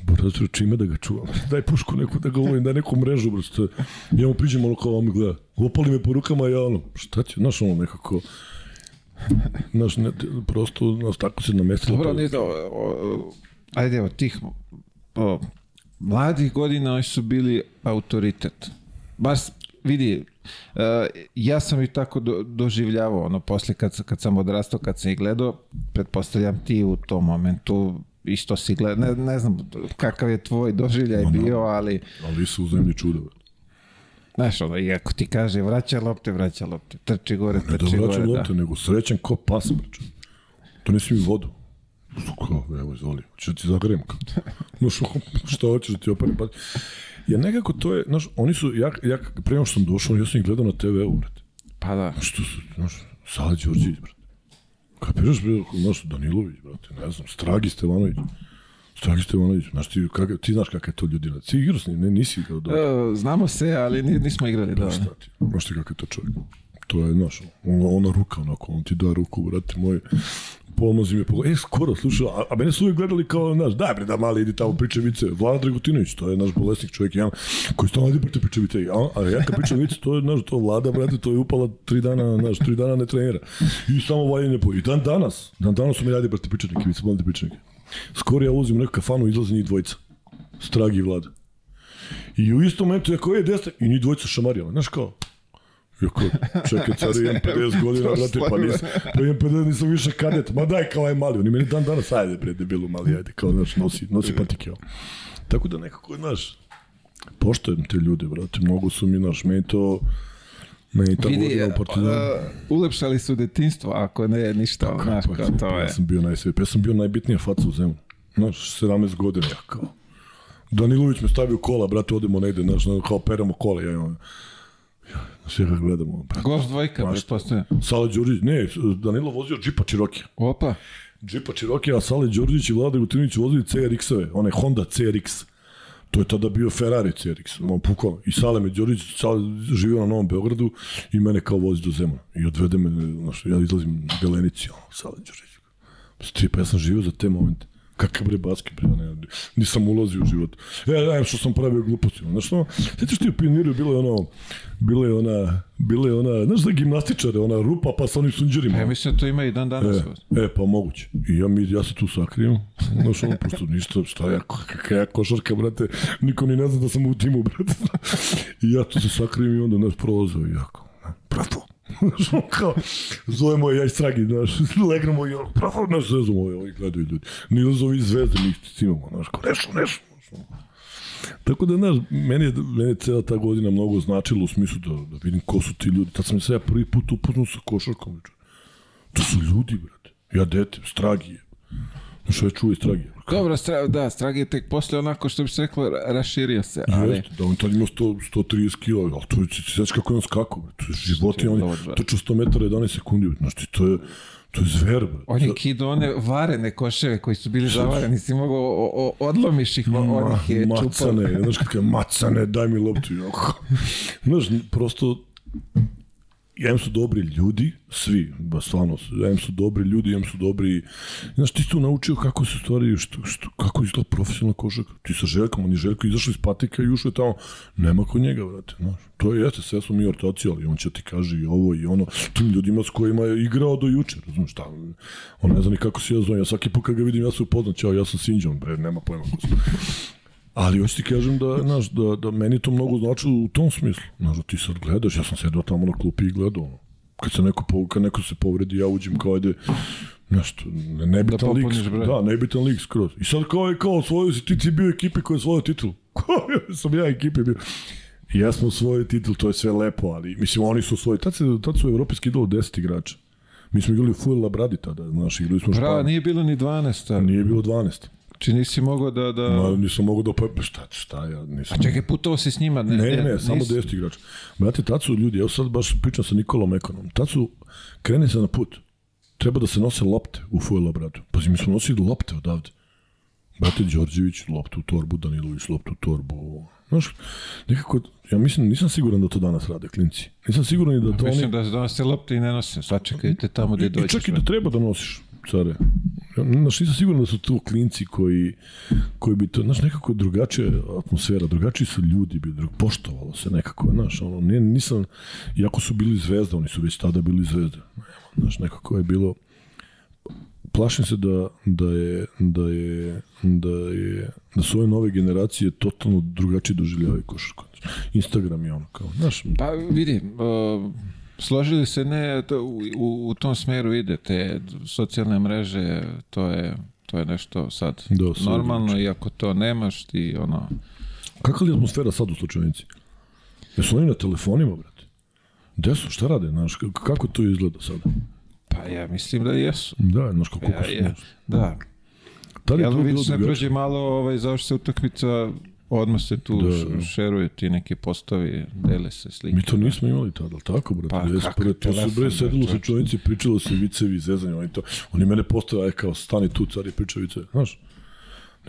Brate, čime da ga čuvam? Daj pušku neku da ga ulovim, daj neku mrežu, brate. Ja mu priđem ono kao on gleda. Opali me po rukama, ja ono, šta će, znaš ono nekako, znaš, ne, prosto, znaš, tako se namestilo. Dobro, nije da, ajde, evo, tih o, mladih godina oni su bili autoritet. Baš, vidi, Uh, ja sam i tako do, doživljavao, ono, posle kad, kad sam odrastao, kad sam ih gledao, pretpostavljam ti u tom momentu isto si gleda, ne, ne znam kakav je tvoj doživljaj no, bio, ali... Ali su u zemlji čudove. Znaš, ono, i ako ti kaže vraća lopte, vraća lopte, trči gore, trči gore. Ne da vraća gore, lopte, da. nego srećan ko pas, braću. To nisi mi vodu. Kao, evo, izvoli, ću da ti zagrem. No što, što hoćeš da ti operem? Pa, ja nekako to je, znaš, oni su, ja, ja pre nego što sam došao, ja sam ih gledao na TV-u. Pa da. Što su, znaš, Sala Đorđević, brate. Kapiraš, bre, znaš, Danilović, brate, ne znam, Stragi Stevanović. Stragi Stevanović, znaš ti, kak, ti znaš kakva je to ljudina. Ti igraš ne, nisi ga dobro. E, znamo se, ali nismo igrali, da. Šta ti, znaš ti kakav je to čovjek. To je, znaš, ona, ona ruka, onako, on ti da ruku, brate moj, pomozi mi, e, skoro, slušaj, a, a mene su uvijek gledali kao, znaš, daj bre da mali, idi tamo priče vice. Vlada Dragutinović, to je naš bolesnik čovjek, ja, koji stalno ide prate priče vice. A, a ja kad pričam vice, to je, znaš, to vlada, brate, to je upala tri dana, znaš, tri dana ne trenira. I samo valjanje po. I dan danas, dan danas su mi radi prate pričanike, vice, mladi pričanike. Skoro ja uzim neku kafanu, izlazi njih dvojica. Stragi vlada. I u istom momentu, ako je desna, i njih dvojica šamarijala. Znaš kao, Jako, čekaj, car imam 50 godina, brate, pa nisam, pa imam 50, nisam više kadet. Ma daj, kao aj mali, oni meni dan danas, ajde, bre, debilu mali, ajde, kao, znaš, nosi, nosi patike. Tako da nekako, znaš, poštojem te ljude, brate, mnogo su mi, znaš, meni to, meni ta Vidi, godina u Partizanu. Uh, ulepšali su detinstvo, ako ne, ništa, Tako, znaš, pa, kao to ja je. Ja sam bio najsvijep, ja sam bio najbitnija faca u zemlju. Znaš, 17 godina, ja kao. Danilović me stavio kola, brate, odemo negde, znaš, kao peramo kola, ja imam Sve ga gledamo. Golf dvojka, pretpostavljam. Sale Đurđić, ne, Danilo vozio džipa Cherokee. Opa. Džipa Cherokee, a Sale Đurđić i Vlada Gutinović vozili CRX-ove, one Honda CRX. To je tada bio Ferrari CRX, on pukao. I Sale me Đurić, Sale živio na Novom Beogradu i mene kao vozi do Zemuna. I odvede me, znaš, ja izlazim Belenici, ono, Sale Đurić. Stripa, ja sam živio za te momente. Kakav bre basket, bre, ne, nisam ulazio u život. E, ja, što sam pravio gluposti. Znaš što, sjetiš ti u pioniru, bilo je ono, bilo je ona, bilo je ona, znaš za gimnastičare, ona rupa pa sa onim sunđerima. Ja mislim da to ima i dan danas. E, e pa moguće. I ja, mi, ja se tu sakrijem, znaš ono, pošto ništa, šta ja, kakva ja košarka, brate, niko ni ne zna da sam u timu, brate. I ja tu se sakrijem i onda nas prolazao i jako. Prato, kao, zovemo ja i Stragi, znaš, legnemo i ono, pravo nas zezamo, ovi gledaju ljudi. Ni uz ovi zvezde, mi cimamo, znaš, kao, nešto, nešto. Tako da, znaš, meni je, meni je cela ta godina mnogo značila u smislu da, da vidim ko su ti ljudi. Tad sam se ja prvi put upoznao sa košarkom. To su ljudi, brate. Ja dete, stragi je. Znaš, ovaj čuva iz stragi. Dobro, stra, da, Stragi je tek posle onako što bi se reklo ra- raširio se, ali... Jeste, da on tad imao 100, 130 kila, ali to je, sveći kako je on skakao, to je životinja, on je trčao 100 metara 11 sekundi, znaš ti, to je, to je zver, bre. On je kido one varene koševe koji su bili zavareni, si mogao o, o, odlomiš ih, o, on ih je čupao. macane, znaš kad kaže, macane, daj mi loptu. Znaš, prosto, em su dobri ljudi, svi, ba stvarno, em su dobri ljudi, em su dobri, znaš, ti si tu naučio kako se stvari, što, što, kako izgleda profesionalna košarka. Ti sa Željkom, on je Željko izašao iz patika i ušao je tamo, nema kod njega, vrate, znaš. To je, jeste, sve smo mi ortaci, ali on će ti kaže i ovo i ono, tim ljudima s kojima je igrao do juče, razumiješ, šta, on ne zna ni kako se ja zovem, ja svaki put kad ga vidim, ja se upoznam, ćao, ja sam Sinđan, bre, nema pojma ko sam. Ali hoću ti kažem da, znaš, da, da meni to mnogo značilo u tom smislu. Znaš, da ti sad gledaš, ja sam sedao tamo na klupi i gledao. Kad se neko, kad neko se povredi, ja uđem kao ajde, nešto, ne, nebitan Da lik. Da, nebitan lik skroz. I sad kao je kao osvojio si, ti si bio ekipi koja je osvojio titul. Kao sam ja ekipi bio. I ja smo osvojili titul, to je sve lepo, ali mislim oni su osvojili. Tad, se, tad su u Evropi skidalo 10 igrača. Mi smo igrali u Fuel Labradi tada, znaš, igrali smo Bravo, Španiju. nije bilo ni 12, a Nije bilo 12. či nisi mogao da... da... Ma, nisam mogao da pa šta, šta ja nisam. A čekaj, putovao si s njima? Ne, Ne, ne, ne, samo 10 igrača. Brate, tad su ljudi, evo sad baš pričam sa Nikolom Ekonom, tad su, krene se na put, treba da se nose lopte u Fuela, bratu. Pazi, mi smo nosili lopte odavde. Brate Đorđević, loptu u torbu, Danilović, loptu u torbu. Znaš, nekako, ja mislim, nisam siguran da to danas rade klinci. Nisam siguran i da to Mislim oni... da se donose lopte i ne nose. Sačekajte tamo gde I dođeš. čak i da treba da nosiš, care. Znaš, nisam siguran da su to klinci koji, koji bi to, znaš, nekako drugačija atmosfera, drugačiji su ljudi, bi drug, poštovalo se nekako, znaš, ono, nije, nisam, iako su bili zvezda, oni su već tada bili zvezde, znaš, nekako je bilo, plašim se da, da je, da je, da je, da su ove nove generacije totalno drugačije doživljavaju košarku. Instagram je ono kao, znaš, Pa vidi, uh, složili se ne, to, u, u, tom smeru ide, te socijalne mreže, to je, to je nešto sad Da, sad normalno i ako to nemaš ti ono, Kakva li je atmosfera sad u slučajnici? Jesu oni na telefonima, brate? Gde su, šta rade, znaš, kako to izgleda sada? pa ja mislim da jesu. Da, znaš kako Ja, ja, da, Tad je to bilo ne drugačije. prođe malo ovaj, završi se utakmica, odmah se tu Da, da, da. šeruju ti neki postovi, dele se slike. Mi to nismo imali tada, ali tako, brate? Pa, Jes, kako to se, telefon, bre, sedelo se čovjeci, pričalo se vicevi, zezanje, oni to, oni mene postave, aj kao, stani tu, car je pričao vicevi, znaš?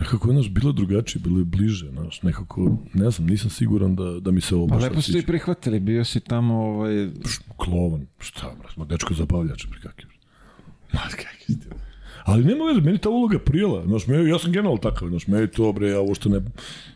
Nekako je, znaš, bilo drugačije, bilo je bliže, znaš, nekako, ne znam, nisam siguran da, da mi se ovo Pa baš lepo ste i prihvatili, bio si tamo, ovaj, Klovan, šta, brate, ma dečko zabavljač, bre, kakav. Ma, kakav ste. Ali nema veze, meni ta uloga prijela, znaš, me, ja sam general takav, znaš, meni to, bre, ja ovo što ne,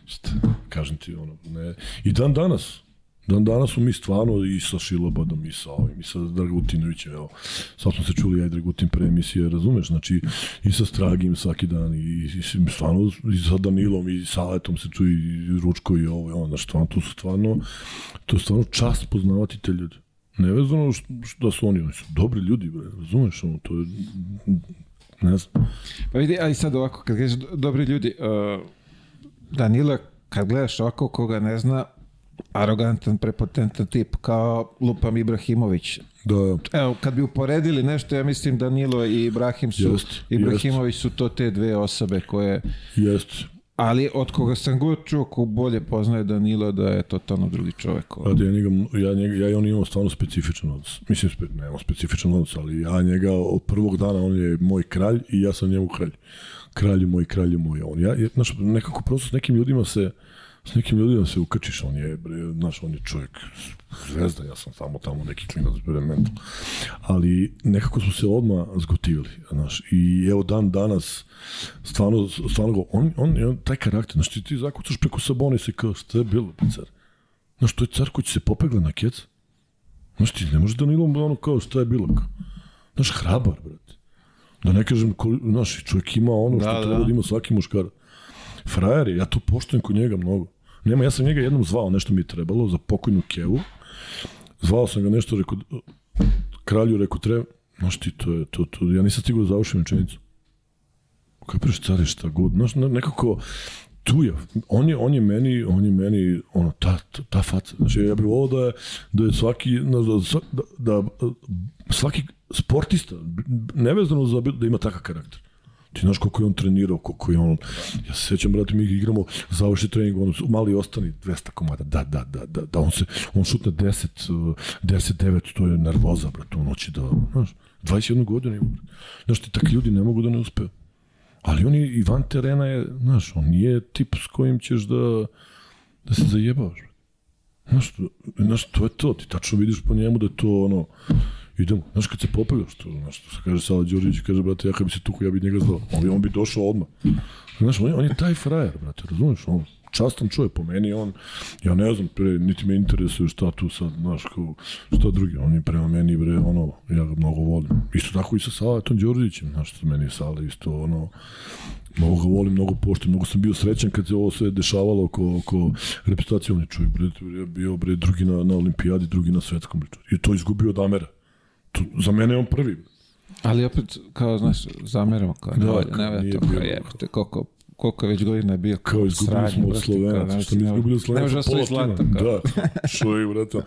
šta, kažem ti, ono, ne, i dan danas, dan danas smo mi stvarno i sa Šilobadom, i sa ovim, i sa Dragutinovićem, evo, sad smo se čuli, i Dragutin pre emisije, razumeš, znači, i sa Stragim svaki dan, i, i, i stvarno, i sa Danilom, i sa Aletom se čuje, i Ručko, i ovo, i ono, znaš, stvarno, to su stvarno, to je stvarno čast poznavati te ljude. Nevezano što, što da su oni, oni su dobri ljudi, bre, razumeš, ono, to je, ne znam, Pa vidi, ali sad ovako, kad kažeš do- dobri ljudi, uh, Danila, kad gledaš ovako koga ne zna, arogantan, prepotentan tip, kao Lupam Ibrahimović. da, Evo, kad bi uporedili nešto, ja mislim Danilo i Ibrahim su, Jest, Ibrahimović su to te dve osobe koje, jest, ali od koga sam god čuo ko bolje poznaje Danilo da je totalno drugi čovek. Radi, ja, njega, ja, njega, ja i on imamo stvarno specifičan odnos. Mislim, spe, nemamo specifičan odnos, ali ja njega od prvog dana, on je moj kralj i ja sam njemu kralj. Kralj je moj, kralj je moj. On, ja, je, znaš, nekako prosto s nekim ljudima se s nekim ljudima se ukačiš, on je, bre, znaš, on je čovjek zvezda, ja sam samo tamo neki klinac, bre, mental. Ali nekako smo se odmah zgotivili, znaš, i evo dan danas, stvarno, stvarno, on, on, on, taj karakter, znaš, ti, ti zakucaš preko Sabonisa i kao, šta je bilo, car? Znaš, to je car koji se popegla na kec. Znaš, ti ne možeš Danilom ono kao šta je bilo. Kao. Znaš, hrabar, brate. Da ne kažem, znaš, čovjek ima ono što Da, treba da. da ima svaki muškar. Frajer je, ja to poštujem kod njega mnogo. Nema, ja sam njega jednom zvao, nešto mi je trebalo za pokojnu kevu. Zvao sam ga nešto, rekao, kralju, rekao, treba, znaš ti, to je, to, to, ja nisam stigao da završim rečenicu. Kapiraš, care, šta god, znaš, ne- nekako, tu je, on je, on je meni, on je meni, ono, ta, ta, ta faca, znači, ja bih volao da je, da je svaki, da, sva- da, da, svaki sportista, nevezano za da ima takav karakter. Ti znaš koliko je on trenirao, koliko je on... Ja se sećam, brate, mi igramo završi trening, on mali ostani 200 komada, da, da, da, da, da, on se, on šutne 10, uh, 10, 9, to je nervoza, brate, on hoće da, znaš, 21 godinu ima. Znaš, ti takvi ljudi ne mogu da ne uspeju. Ali on je, i van terena je, znaš, on nije tip s kojim ćeš da, da se zajebavaš. Znaš, znaš, to je to, ti tačno vidiš po njemu da to ono, idemo, znaš kad se popeljaš, to, znaš, to se kaže Sala Đorđević, kaže, brate, ja kad bi se tuku, ja bi njega znao, on on bi došao odmah. Znaš, on je, on je taj frajer, brate, razumiješ, on, častan čovjek po meni, on, ja ne znam, pre, niti me interesuje šta tu sad, znaš, kao, šta drugi, on je prema meni, bre, ono, ja ga mnogo volim. Isto tako i sa Salatom Đorđevićem, znaš, meni je Sala isto, ono, mnogo ga volim, mnogo poštujem, mnogo sam bio srećan kad se ovo sve dešavalo oko, oko reprezentacije, on je čovjek, bre, bio, bre, drugi na, na olimpijadi, drugi na svetskom, bre, i to izgubio od Amera. Za mene je on prvi. Ali opet, kao, znaš, zameramo, kao, ne Da, ne nije to, kao jebate, koliko, koliko je već godina je bio Kao izgubili smo od Slovenaca, što mi izgubili od Ne Slovenaca, pola zlato, tima. kao. Da, što je, brate.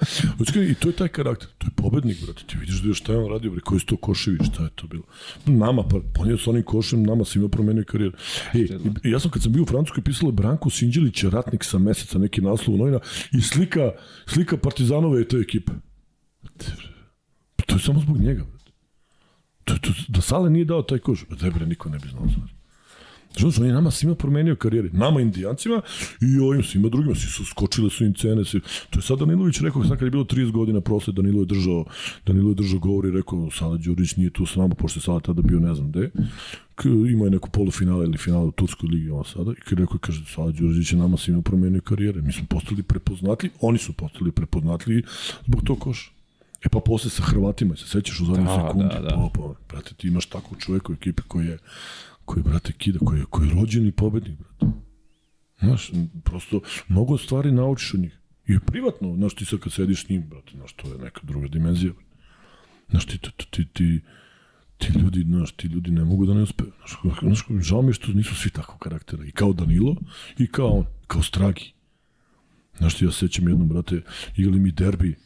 I to je taj karakter, to je pobednik, brate. Ti vidiš da je šta je on radio, bre, koji su to koševi, šta je to bilo. Nama, pa ponio s onim košem, nama svima promenio karijer. I, ja sam kad sam bio u Francuskoj pisalo je Branko Sinđelić, ratnik sa meseca, neki naslov novina, i slika, slika Partizanove i te ekipe. Pa To je samo zbog njega, brate. To, to, da Sale nije dao taj koš, da bre, niko ne bi znao za Znaš, on je nama svima promenio karijere. Nama indijancima i ovim svima drugima. Svi su skočile su im cene. Svi. To je sad Danilović rekao, sad kad je bilo 30 godina prosle, Danilo je držao, Danilo je držao govor i rekao, Sala Đurić nije tu s nama, pošto je Sala tada bio ne znam gde. K, ima je neku polufinale ili finale u Turskoj ligi on sada. I kad rekao, kaže, Sala Đurić je nama svima promenio karijere. Mi smo postali prepoznatljivi, oni su postali prepoznatljivi zbog tog koša. E pa posle sa Hrvatima, se sećaš u zadnjoj Da, sekundi, da, da. pa, pa, brate, ti imaš takvog čoveka u ekipi koji je, koji, brate, kida, koji je, koji je rođeni pobednik, brate. Znaš, prosto, mnogo stvari naučiš od njih. I privatno, znaš, ti sad kad sediš s njim, brate, znaš, to je neka druga dimenzija. brate. Znaš, ti, ti, ti, ti, ti ljudi, znaš, ti ljudi ne mogu da ne uspeju. Znaš, znaš, žao mi je što nisu svi takvog karaktera. I kao Danilo, i kao on, kao Stragi. Znaš ti, ja se sećam jednom, brate, igrali mi derbi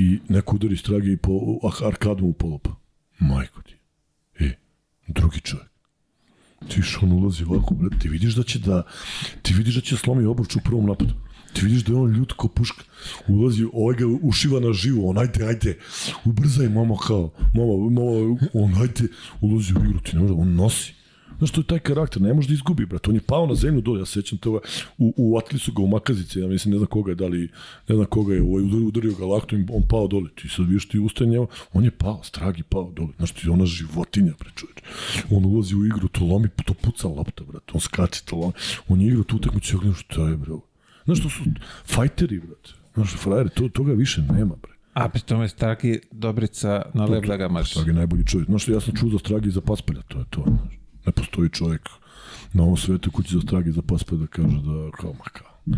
i neko udari Stragi po ah, arkadom u polopa. Majko ti. E, drugi čovjek. Ti viš on ulazi ovako, brate, ti vidiš da će da, ti vidiš da će slomi obruč u prvom napadu. Ti vidiš da je on ljut ko puška. Ulazi, ovaj ga ušiva na živo, on ajde, ajde, ubrzaj mama kao, mama, mama, on ajde, ulazi u igru, ti ne može, on nosi. Znaš, to je taj karakter, ne može da izgubi, brate. On je pao na zemlju dole, ja se sećam toga, u, u Atli su ga u Makazici, ja mislim, ne znam koga je, da li, ne znam koga je, ovaj, udario, udario ga laktom, on pao dole. Ti sad vidiš, ti ustaje njema, on je pao, stragi pao dole. Znaš, ti je ona životinja, bre, čoveče. On ulazi u igru, to lomi, to puca lopta, brate. On skače, to lomi. On je igrao tu utakmicu, ja gledam šta je, bre. Znaš, to su fajteri, brate. Znaš, frajeri, to, toga više nema, bre. A pri tome Straki Dobrica na lep da ga maš. Stragi najbolji čovjek. Znaš što ja sam čuo za Stragi i za Paspalja, to je to. Znaš. Ne postoji čovjek na ovom svetu koji će za Stragi za Paspalja da kaže da kao, ma kao,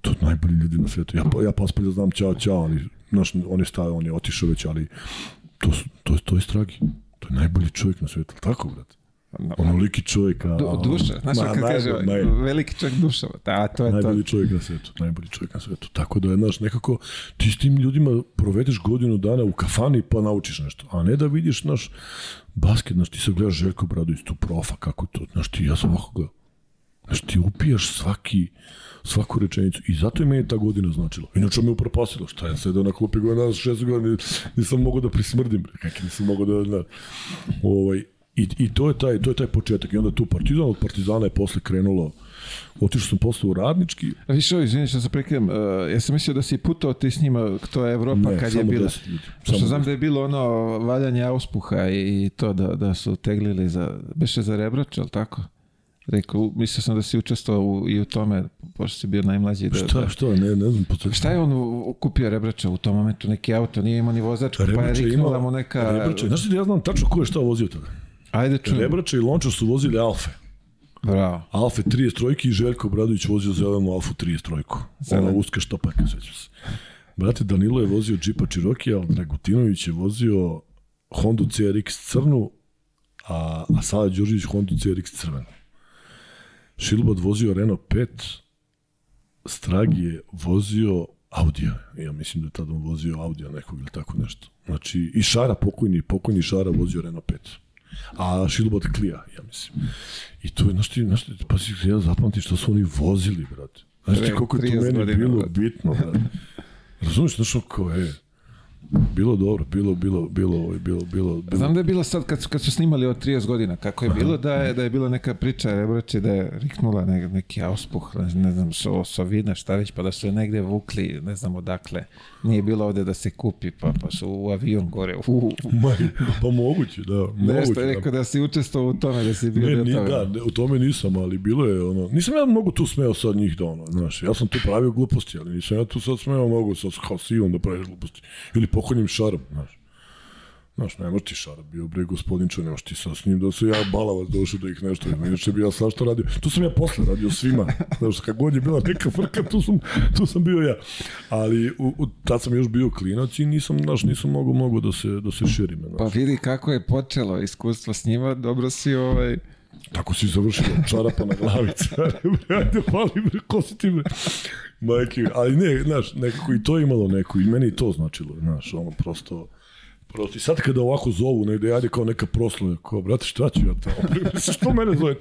to najbolji ljudi na svetu. Ja, ja Paspalja znam, čao, čao, ali, znaš, on je stavio, on je otišao već, ali to, to, to je Stragi. To je najbolji čovjek na svetu, tako, brate? Onoliki čovjek, a... Du, duša, znaš Ma, kako kaže, najbolji. veliki čovjek duša. A to je to. Najbolji čovjek na svetu, najbolji čovjek na svetu. Tako da znaš, nekako ti s tim ljudima provedeš godinu dana u kafani pa naučiš nešto. A ne da vidiš, naš basket, znaš, ti sad gledaš Željko Bradović, tu profa, kako to, znaš, ti, ja sam ovako gledao. Znaš, ti upijaš svaki, svaku rečenicu. I zato je meni ta godina značila. Inače me upropasilo. Šta ja sedeo na klupi godina, šest godina, nisam mogao da prismrdim. Kako nisam mogao da, da, ovaj, I, I to je taj to je taj početak i onda tu Partizan od Partizana je posle krenulo otišao sam posle u Radnički A Više, ovo, izvini što se prekidam, uh, ja sam mislio da si putovao ti s njima, to je Evropa Ne, kad je bila. 10 ljudi. Pošto Samo znam 10. da je bilo ono valjanje auspuha i, i to da, da su teglili za, beše za rebrač, ali tako? Rekao, mislio sam da si učestvovao u, i u tome, pošto si bio najmlađi. Da, šta da. šta ne ne znam po Šta je on kupio rebrača u tom momentu? Neki auto, nije imao ni vozačku, pa je riknula mu neka... Rebrače, znaš ti da ja znam tačno ko je šta vozio tada Ajde čujem. Rebrače i Lončar su vozili Alfe Bravo. Alfe 30 trojki i Željko Bradović vozio zelenu Alfu 30 trojku. Ona uska štopaka, sećam se. Brate, Danilo je vozio džipa Cherokee, a Dragutinović je vozio Honda CRX crnu, a, a Sala Đorđević Honda CRX crvenu. Šilbad vozio Renault 5, Stragi je vozio Audija, ja mislim da je tada vozio Audija nekog ili tako nešto. Znači, i Šara pokojni, pokojni Šara vozio Renault 5. A Šilbot Klija, ja mislim. I to je, znaš ti, znaš ti, pa si ja zapamtim što su oni vozili, brate. Znaš ti koliko je to 30 meni bilo brate. bitno, brate. Razumiješ, znaš kao, e, bilo dobro, bilo, bilo, bilo, bilo, bilo, bilo, bilo Znam da je bilo sad kad kad su snimali od 30 godina, kako je bilo da je, da je bila neka priča, Rebrači, da je riknula ne, neki auspuh, ne, znam, so, sovina, šta već, pa da su je negde vukli, ne znam odakle. Nije bilo ovde da se kupi, pa, pa su u avion gore. U, Ma, pa moguće, da. nešto moguće, je da. rekao da si učestvovao u tome, da si bio Ne, ni, da, ne, u tome nisam, ali bilo je ono, nisam ja mogu tu smeo sad njih da ono, znaš, ja sam tu pravio gluposti, ali nisam ja tu sad smeo mogu sad kao Sion da praviš gluposti, ili pokojnim šarom, znaš. Znaš, ne možeš ti šarap, bio bre gospodinčo, ne možeš ti sad s njim da se ja balavac došao da ih nešto, inače bi ja svašta radio, tu sam ja posle radio svima, znaš, kad god je bila neka frka, tu sam, tu sam bio ja, ali u, u, tad sam još bio klinac i nisam, znaš, nisam mogu, mogu da se, da se širim, znaš. Pa vidi kako je počelo iskustvo s njima, dobro si ovaj... Tako si završio, čarapa na glavi, care, bre, ajde, pali, bre, ko si ti, bre? Majke, ali ne, znaš, nekako i to je imalo neku, i meni i to značilo, znaš, ono, prosto, prosto, i sad kada ovako zovu negde, ajde kao neka proslava, kao, brate, šta ću ja tamo, što mene zove,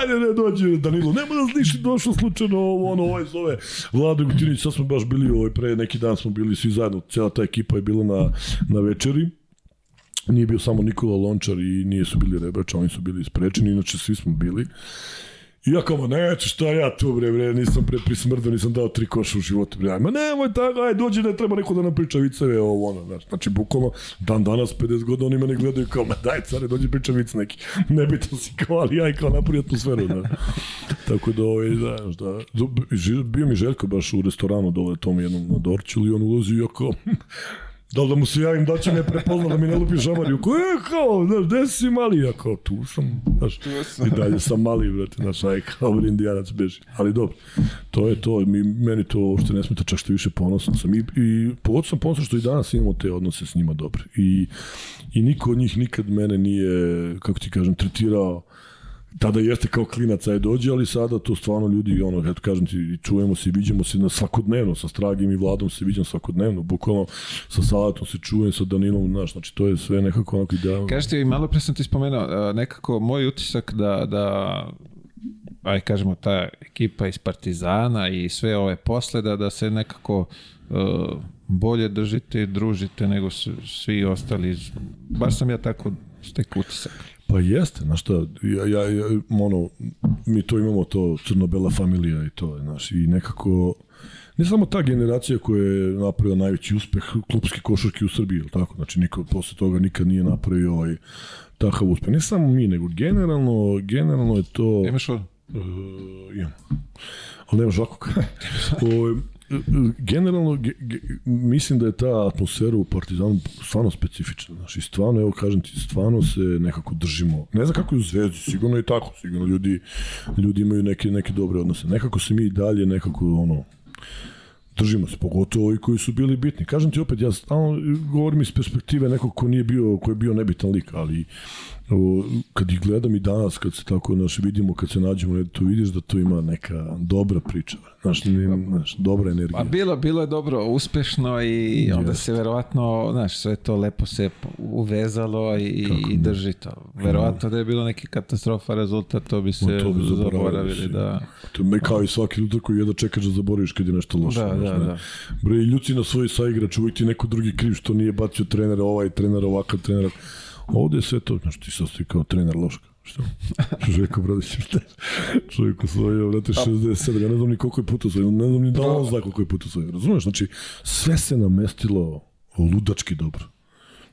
ajde, ne, dođe Danilo, nema da nisi došao slučajno, ovo, ono, ovaj zove Vlado Gutinić, sad smo baš bili, ovaj, pre neki dan smo bili svi zajedno, cela ta ekipa je bila na, na večeri, nije bio samo Nikola Lončar i nije su bili Rebrač, oni su bili isprečeni, inače svi smo bili. I ja kao, neću, šta ja tu, bre, bre, nisam pre prismrdao, nisam dao tri koša u životu, bre, ma nemoj tako, aj, dođi, ne treba neko da nam priča viceve, ovo, ono, znaš, znači, bukvalno, dan danas, 50 godina, oni mene gledaju kao, ma daj, care, dođi priča vic neki, nebitan si kao, ali i kao napravi atmosferu, znaš. Tako da, ovaj, znaš, da, bio mi Željko baš u restoranu dole, tom jednom na Dorčulu i on ulazi i ja kao, da li da mu se javim, da će me prepozna da mi ne lupi šamariju, ko je kao, znaš, gde si mali, ja kao, tu sam, znaš, i dalje sam mali, brate, znaš, aj, kao bre, indijanac beži, ali dobro, to je to, mi, meni to uopšte ne smeta, čak što više ponosan sam. I, i pogotovo sam ponosan što i danas imamo te odnose s njima dobre. I, i niko od njih nikad mene nije, kako ti kažem, tretirao tada jeste kao klinac aj dođe, ali sada to stvarno ljudi, ono, eto kažem ti, čujemo se i viđemo se na svakodnevno, sa Stragim i Vladom se viđam svakodnevno, bukvalno sa Salatom se čujem, sa Danilom, znaš, znači to je sve nekako onako idealno. Kažete, i malo pre sam ti spomenuo, a, nekako moj utisak da, da aj kažemo ta ekipa iz Partizana i sve ove posle da, da se nekako uh, bolje držite družite nego svi ostali. Baš sam ja tako stek utisak. Pa jeste, znaš šta, ja, ja, ja, ono, mi to imamo to crno-bela familija i to, znaš, i nekako, ne samo ta generacija koja je napravila najveći uspeh klubske košarke u Srbiji, ili tako, znači niko posle toga nikad nije napravio ovaj takav uspeh. Ne samo mi, nego generalno, generalno je to... Imaš ovo? Uh, imam. Ali nema žakog. generalno, ge, ge, mislim da je ta atmosfera u Partizanu stvarno specifična. Znači, stvarno, evo kažem ti, stvarno se nekako držimo. Ne znam kako je u Zvezdi, sigurno je tako. Sigurno ljudi, ljudi imaju neke, neke dobre odnose. Nekako se mi i dalje nekako, ono, držimo se, pogotovo ovi koji su bili bitni. Kažem ti opet, ja stalno govorim iz perspektive nekog ko nije bio, ko je bio nebitan lik, ali o, kad ih gledam i danas, kad se tako naš, vidimo, kad se nađemo, ne, to vidiš da to ima neka dobra priča, znaš, ne, znaš dobra energija. Pa bilo, bilo je dobro, uspešno i onda se verovatno, znaš, sve to lepo se uvezalo i, i drži to. Verovatno da je bilo neki katastrofa rezultat, to bi se Ma, to bi zaboravili, da. To je kao i svaki utak koji jedno čekaš da zaboraviš kad je nešto loše. Da, znaš, da, ne. da. Bre, ljuci na svoj saigrač, uvijek ti neko drugi kriv što nije bacio trenera, ovaj trener, ovakav trener. Ovde je sve to, znaš, ti sastoji kao trener loška. Što? Željko Bradić, šta? Čovjek osvojio, vrate, 67, ja ne znam ni koliko je puta osvojio, ne znam ni da on zna koliko je puta osvojio, razumeš? Znači, sve se namestilo ludački dobro.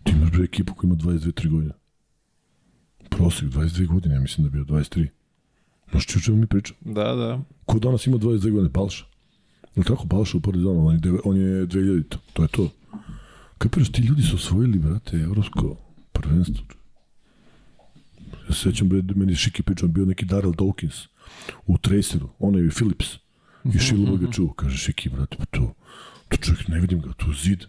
Ti imaš bre ekipu koja ima 22-3 godine. Prosek 22 godine, ja mislim da bio 23. Znaš, o čemu mi pričamo? Da, da. Ko danas ima 22 godine? Balša. Je li tako Balša u Partizanu? On je, on je 2000. To je to. Kapiraš, ti ljudi su osvojili, brate, evropsko prvenstvo. Ja se sećam, bre, meni je Šiki pričao, bio neki Daryl Dawkins u Traceru, onaj i Philips. I Šilova ga čuo, kaže Šiki, brate, pa to, to čovjek, ne vidim ga, to zid.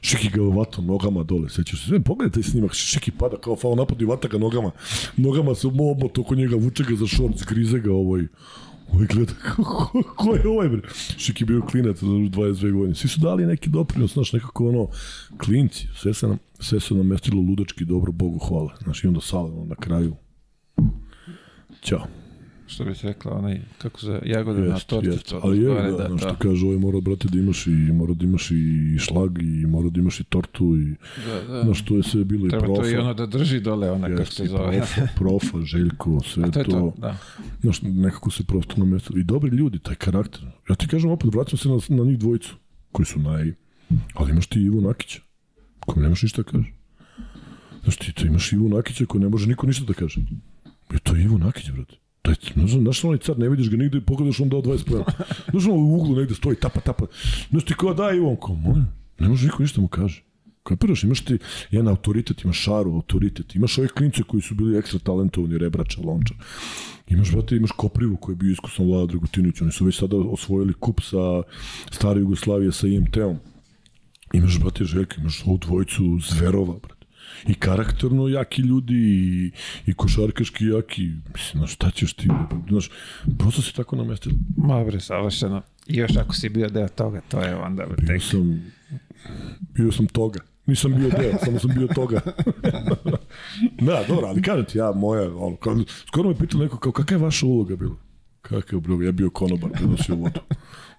Šiki ga vato nogama dole, sećaš se. Sve, pogledaj taj snimak, Šiki pada kao fao napad i vata ga nogama. Nogama se omoto oko njega, vuče ga za šort, zgrize ga ovoj. Ovaj gleda, ko, ko, je ovaj, bre? Šik je bio klinac, 22 godine. Svi su dali neki doprinos, znaš, nekako ono, klinci, sve se, nam, sve se namestilo ludački, dobro, Bogu hvala. Znaš, i onda salemo na kraju. Ćao. Što bi se rekla, onaj, kako se, jagode na Jest, torti. jest. Ali je, da, da, što kaže, ovaj mora, brate, da imaš i, mora da imaš i šlag i mora da imaš i tortu i, da, da. znaš, to je sve bilo i Treba profa. to i ono da drži dole, ona kako Jest, se i zove. profa, profa, Željko, sve A to je to. to, da. Znaš, nekako se prosto namestilo. I dobri ljudi, taj karakter. Ja ti kažem opet, vraćam se na, na njih dvojicu, koji su naj... Ali imaš ti Ivu Nakića, kojem nemaš ništa da kaže. Znaš, ti to imaš Ivu Nakića koji ne može niko ništa da kaže. I to je Ivo Nakić, brate. Taj, znaš onaj car, ne vidiš ga nigde i pogledaš on dao 20 pojena. Znaš ono u uglu negde stoji, tapa, tapa. Znaš ti kao da Ivo, on kao, molim, ne može niko ništa mu kaže. Kapiraš, imaš ti jedan autoritet, imaš šaru, autoritet, imaš ove klince koji su bili ekstra talentovani, Rebrača, Lončar. Imaš, brate, imaš Koprivu koji je bio iskusan Vlada Dragutinović, oni su već sada osvojili kup sa stare Jugoslavije sa IMT-om. Imaš, brate, Željka, imaš ovu dvojicu zverova, brate. I karakterno jaki ljudi i, i košarkaški jaki. Mislim, znaš, šta ćeš ti? Znaš, prosto se tako namestilo. Ma bre, savršeno. I još ako si bio deo toga, to je onda bre, Bio tek. sam, bio sam toga. Nisam bio deo, samo sam bio toga. da, dobro, ali kažem ti, ja, moja, ono, skoro me pitao neko, kao, kakva je vaša uloga bila? Kakav je bilo? Ja bio konobar, prenosio vodu.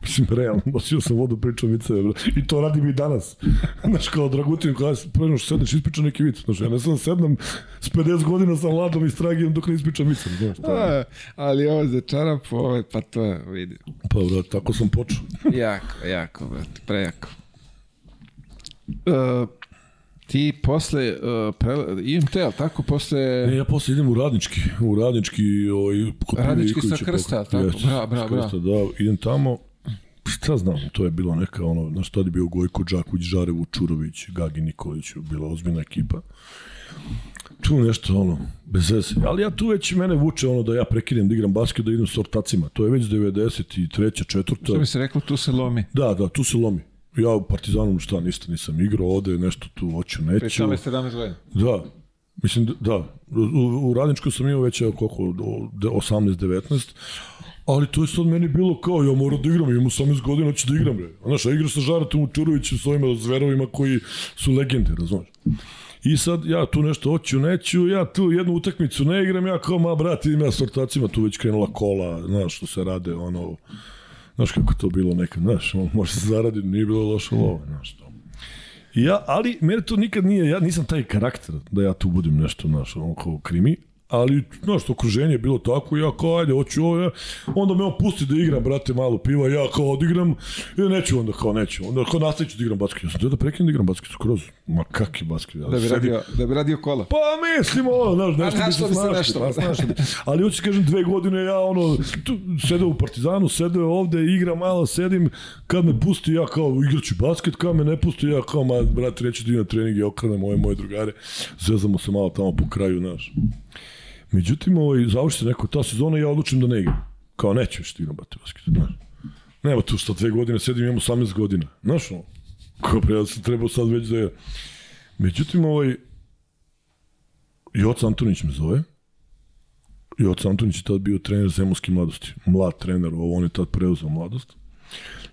Mislim, realno, nosio sam vodu, pričam viceve, bro. I to radim i danas. Znaš, kao Dragutin, kada pre nego što sedneš, ispričam neki vic. Znaš, ja ne sam sednem s 50 godina sa mladom i stragijem dok ne ispričam vice. Znaš. A, ali ovo za čarapu, ovo pa to je, vidi. Pa, bro, tako sam počeo. jako, jako, brate, prejako. Uh, ti posle, uh, pre, IMT, ali tako, posle... E, ja posle idem u radnički, u radnički, ovaj, kod Radnički sa Krsta, tako? Bra, bra, sa Krsta, da, idem tamo, šta znam, to je bilo neka, ono, znaš, tada je bio Gojko Đaković, Žarevu, Čurović, Gagi Nikolić, bila ozbiljna ekipa. Tu nešto, ono, bez veze. Ali ja tu već mene vuče ono da ja prekinem da igram basket, da idem s ortacima. To je već 93. četvrta. Što bi se reklo, tu se lomi. Da, da, tu se lomi. Ja u Partizanu šta ništa nisam igrao, ode nešto tu hoću, neću. Pri tome 17 godina. Da, mislim, da. U, u Radničku sam imao već koliko, do- 18-19, ali to je sad meni bilo kao, ja moram da igram, imam 18 godina, hoću da igram, bre. Znaš, ja igram sa Žaratom Čurovićem, s ovima zverovima koji su legende, razumiješ? I sad ja tu nešto hoću, neću, ja tu jednu utakmicu ne igram, ja kao, ma brate, idem ja s ortacima, tu već krenula kola, znaš, što se rade, ono, znaš kako to bilo nekad, znaš, može se zaraditi, nije bilo loše lova, znaš, to. Ja, ali mene to nikad nije, ja nisam taj karakter da ja tu budem nešto, znaš, ono kao krimi, ali, znaš, okruženje je bilo tako, ja kao, ajde, hoću ovo, ja, onda me on pusti da igram, brate, malo piva, ja kao odigram, ja neću onda, kao neću, onda kao nastavit ću da igram basket, ja sam da prekinem da igram basket skroz, ma kak je basket, ja Da bi, sedim- radio, da bi radio kola. Pa mislim, ono, znaš, nešto A bi se bi se snašli, pa snašli. Ali hoću ti kažem, dve godine ja, ono, tu, sedeo u Partizanu, sedeo ovde, igram malo, sedim, kad me pusti, ja kao igraću basket, kad me ne pusti, ja kao, ma, brate, reći da idem na trening, ja okrenem ove moje drugare, zezamo se malo tamo po kraju, znaš. Međutim, ovaj, završi se neko ta sezona i ja odlučim da ne igram. Kao, neću više da igram, brate, basket, znaš. Nema tu šta dve godine, sedim, imam 18 godina. Znaš, ono, kao pre, ja sam trebao sad već da je... Međutim, ovaj, Joca Antonić me zove. Joca Antonić je tad bio trener Zemunske mladosti. Mlad trener, ovo on je tad preuzeo mladost.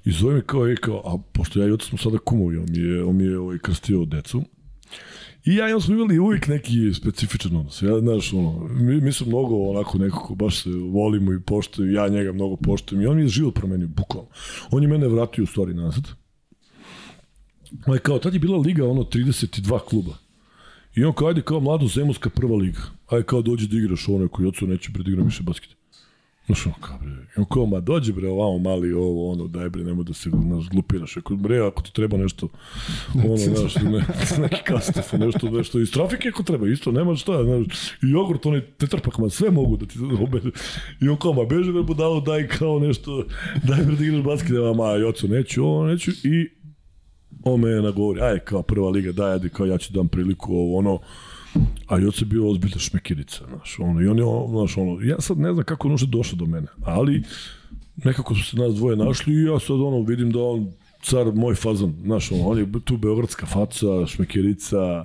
I zove me kao, je kao, a pošto ja i Joca smo sada kumovi, on mi je, on mi je ovaj, krstio decu. I ja i on smo imali uvijek neki specifičan odnos. Ja, znaš, ono, mi, mi smo mnogo onako nekako, baš se volimo i poštujem, ja njega mnogo poštujem i on mi je život promenio, bukvalno. On je mene vratio u stvari nazad. Je kao, tad je bila liga, ono, 32 kluba. I on kao, ajde, kao mlado Zemunska prva liga. Ajde, kao dođi da igraš ovo neko i ocu neće bre da više basket. Znaš, ono kao, bre, on kao, ma dođi bre, ovamo mali ovo, ono, daj bre, nemoj da se, znaš, glupiraš. Ako, bre, ako ti treba nešto, ono, znaš, ne, neki kastef, nešto, nešto, iz trafike ako treba, isto, nema šta, znaš, i jogurt, onaj tetrpak, ma sve mogu da ti obede. I on kao, ma beži bre, budalo, daj kao nešto, daj bre da igraš basket, ma, i ocu, neću, ovo, neću, i on me nagovori, aj kao prva liga, daj, ajde, kao ja ću dam priliku, ovo, ono, a Joce je bio ozbiljna šmekirica, znaš, ono, i on je, znaš, ono, ja sad ne znam kako on uopšte došao do mene, ali nekako su se nas dvoje našli i ja sad, ono, vidim da on car moj fazon, znaš, ono, on je tu beogradska faca, šmekirica,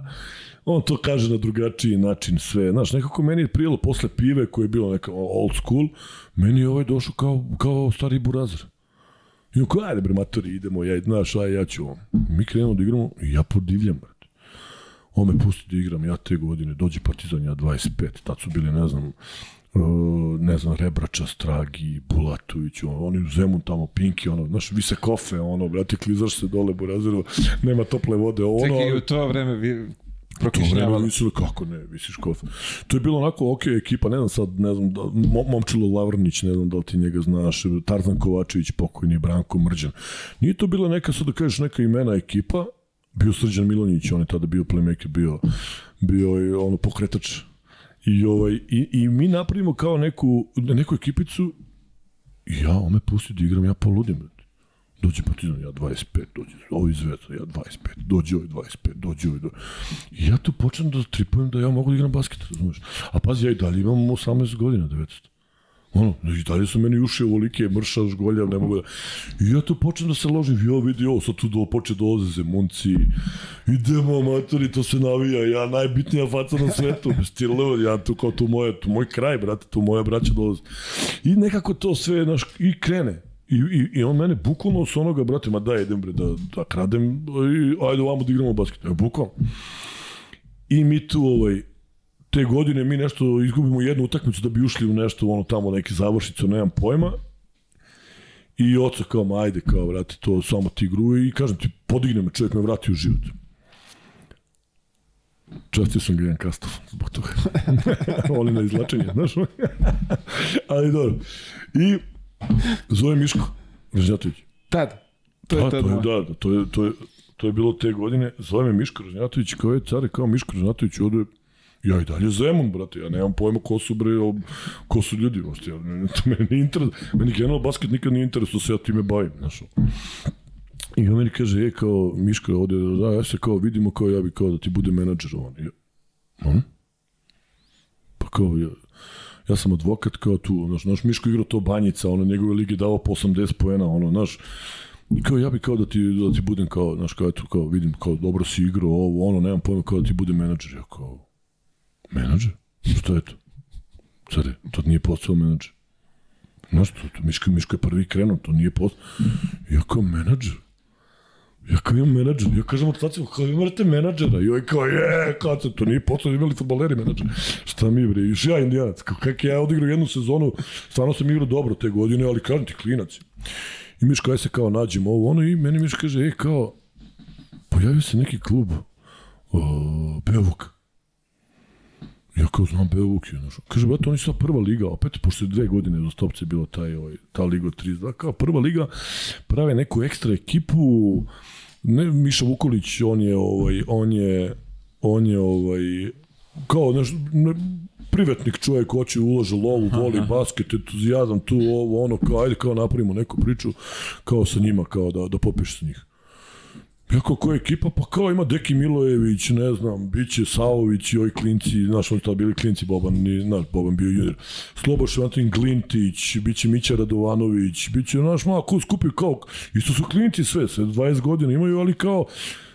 on to kaže na drugačiji način sve. Znaš, nekako meni je prijelo posle pive koje je bilo neka old school, meni je ovaj došao kao, kao stari burazir. I on kao, ajde bre, matori, idemo, ja, znaš, aj, ja ću. Mi krenemo da igramo ja podivljam, brate. On me pusti da igram, ja te godine, dođe Partizan, ja 25, tad su bili, ne znam, uh, ne znam, Rebrača, Stragi, Bulatović, on, oni u Zemun tamo, Pinki, ono, znaš, vise kofe, ono, brate, klizaš se dole, Burazeru, nema tople vode, ono... Čekaj, u to vreme vi To vreme mislili, kako ne, visiš kofe. To je bilo onako, ok, ekipa, ne znam sad, ne znam, da, Mo- Momčilo Lavrnić, ne znam da li ti njega znaš, Tarzan Kovačević, pokojni, Branko Mrđan. Nije to bila neka, sad da kažeš, neka imena ekipa, bio Srđan Milonić, on je tada bio playmaker, bio, bio je ono pokretač. I, ovaj, i, I mi napravimo kao neku, neku ekipicu ja, on me pusti da igram, ja poludim. Dođe Partizan, ja 25, dođe ovaj Zvezda, ja 25, dođe ovaj 25, dođe ovaj 25. I ja tu počnem da tripujem da ja mogu da igram basket, razumeš? A pazi, ja i dalje imam 18 godina, 19. Ono, i dalje su meni uši ovolike, mršav, žgoljav, ne mogu da... I ja tu počnem da se ložim, jo, vidi ovo, sad tu do, poče dolaze zemunci, idemo, matori, to se navija, ja najbitnija faca na svetu, stilo, ja tu kao tu moje, tu moj kraj, brate, tu moja braća dolaze. I nekako to sve, naš, i krene. I, i, I on mene bukvalno s onoga, brate, ma daj, idem bre, da, da kradem, i, ajde ovamo da igramo basket. Evo, bukvalno. I mi tu, ovaj, te godine mi nešto izgubimo jednu utakmicu da bi ušli u nešto, ono tamo neki završicu, nemam pojma. I oca kao, ma ajde, kao, vrati, to samo ti igru i kažem ti, podigne me, čovjek me vrati u život. Častio sam ga jedan kastov zbog toga. Oni na izlačenje, znaš? Ali dobro. I zove Miško Ražnjatović. Tad. To je Da, tad. to je, da, da, to je, to je, to je bilo te godine. Zove me Miško Ražnjatović, kao je care, kao Miško Ražnjatović, ode Ja i dalje Zemun, brate, ja nemam pojma ko su, bre, ko su ljudi, uopšte, ja, to meni interes, meni generalno basket nikad nije interes, da se ja time bavim, znaš. I on meni kaže, e, kao, Miško, ovde, da, ja se kao vidimo, kao ja bi kao da ti bude menadžer, on. Ja, hm? Pa kao, ja, ja sam advokat kao tu, znaš, naš Miško igrao to banjica, ono, njegove lige dao po 80 poena, ono, znaš, I kao ja bi kao da ti, da ti budem kao, znaš, kao, eto, kao vidim, kao dobro si igrao ovo, ono, nemam pojma, kao da ti budem menadžer. Ja kao, menadžer? Šta je to? Je, to nije posao menadžer. Znaš, to, to Miško, Miško je prvi krenuo, to nije posao. Ja kao menadžer. Ja kao imam menadžer, ja kažem od staciju, kao imate menadžera, i ovaj kao je, kao to, to nije posao, imali futbaleri menadžer. Šta mi bre, još ja indijanac, kao kak ja odigrao jednu sezonu, stvarno sam igrao dobro te godine, ali kažem ti klinac. I Miško, aj se kao nađemo ovo, ono, i meni Miško kaže, ej, kao, pojavio se neki klub, o, Bevuk. Ja kao znam Bevuk je, znaš. Kaže, brate, oni su prva liga, opet, pošto je dve godine do stopce bilo taj, ovaj, ta liga od 32, kao prva liga, prave neku ekstra ekipu, ne, Miša Vukolić, on je, ovaj, on je, on je, ovaj, kao, znaš, ne, privatnik čovjek hoće ulože lovu, voli basket, entuzijazam tu, ovo, ono, kao, ajde, kao napravimo neku priču, kao sa njima, kao da, da popiš sa njih. Ja kao koja ekipa, pa kao ima Deki Milojević, ne znam, biće Savović i ovi klinci, znaš, oni tada bili klinci, Boban, ni, znaš, Boban bio junior. Sloboš Antin Glintić, biće Mića Radovanović, biće, znaš, malo ko skupi kao, isto su klinci sve, sve 20 godina imaju, ali kao,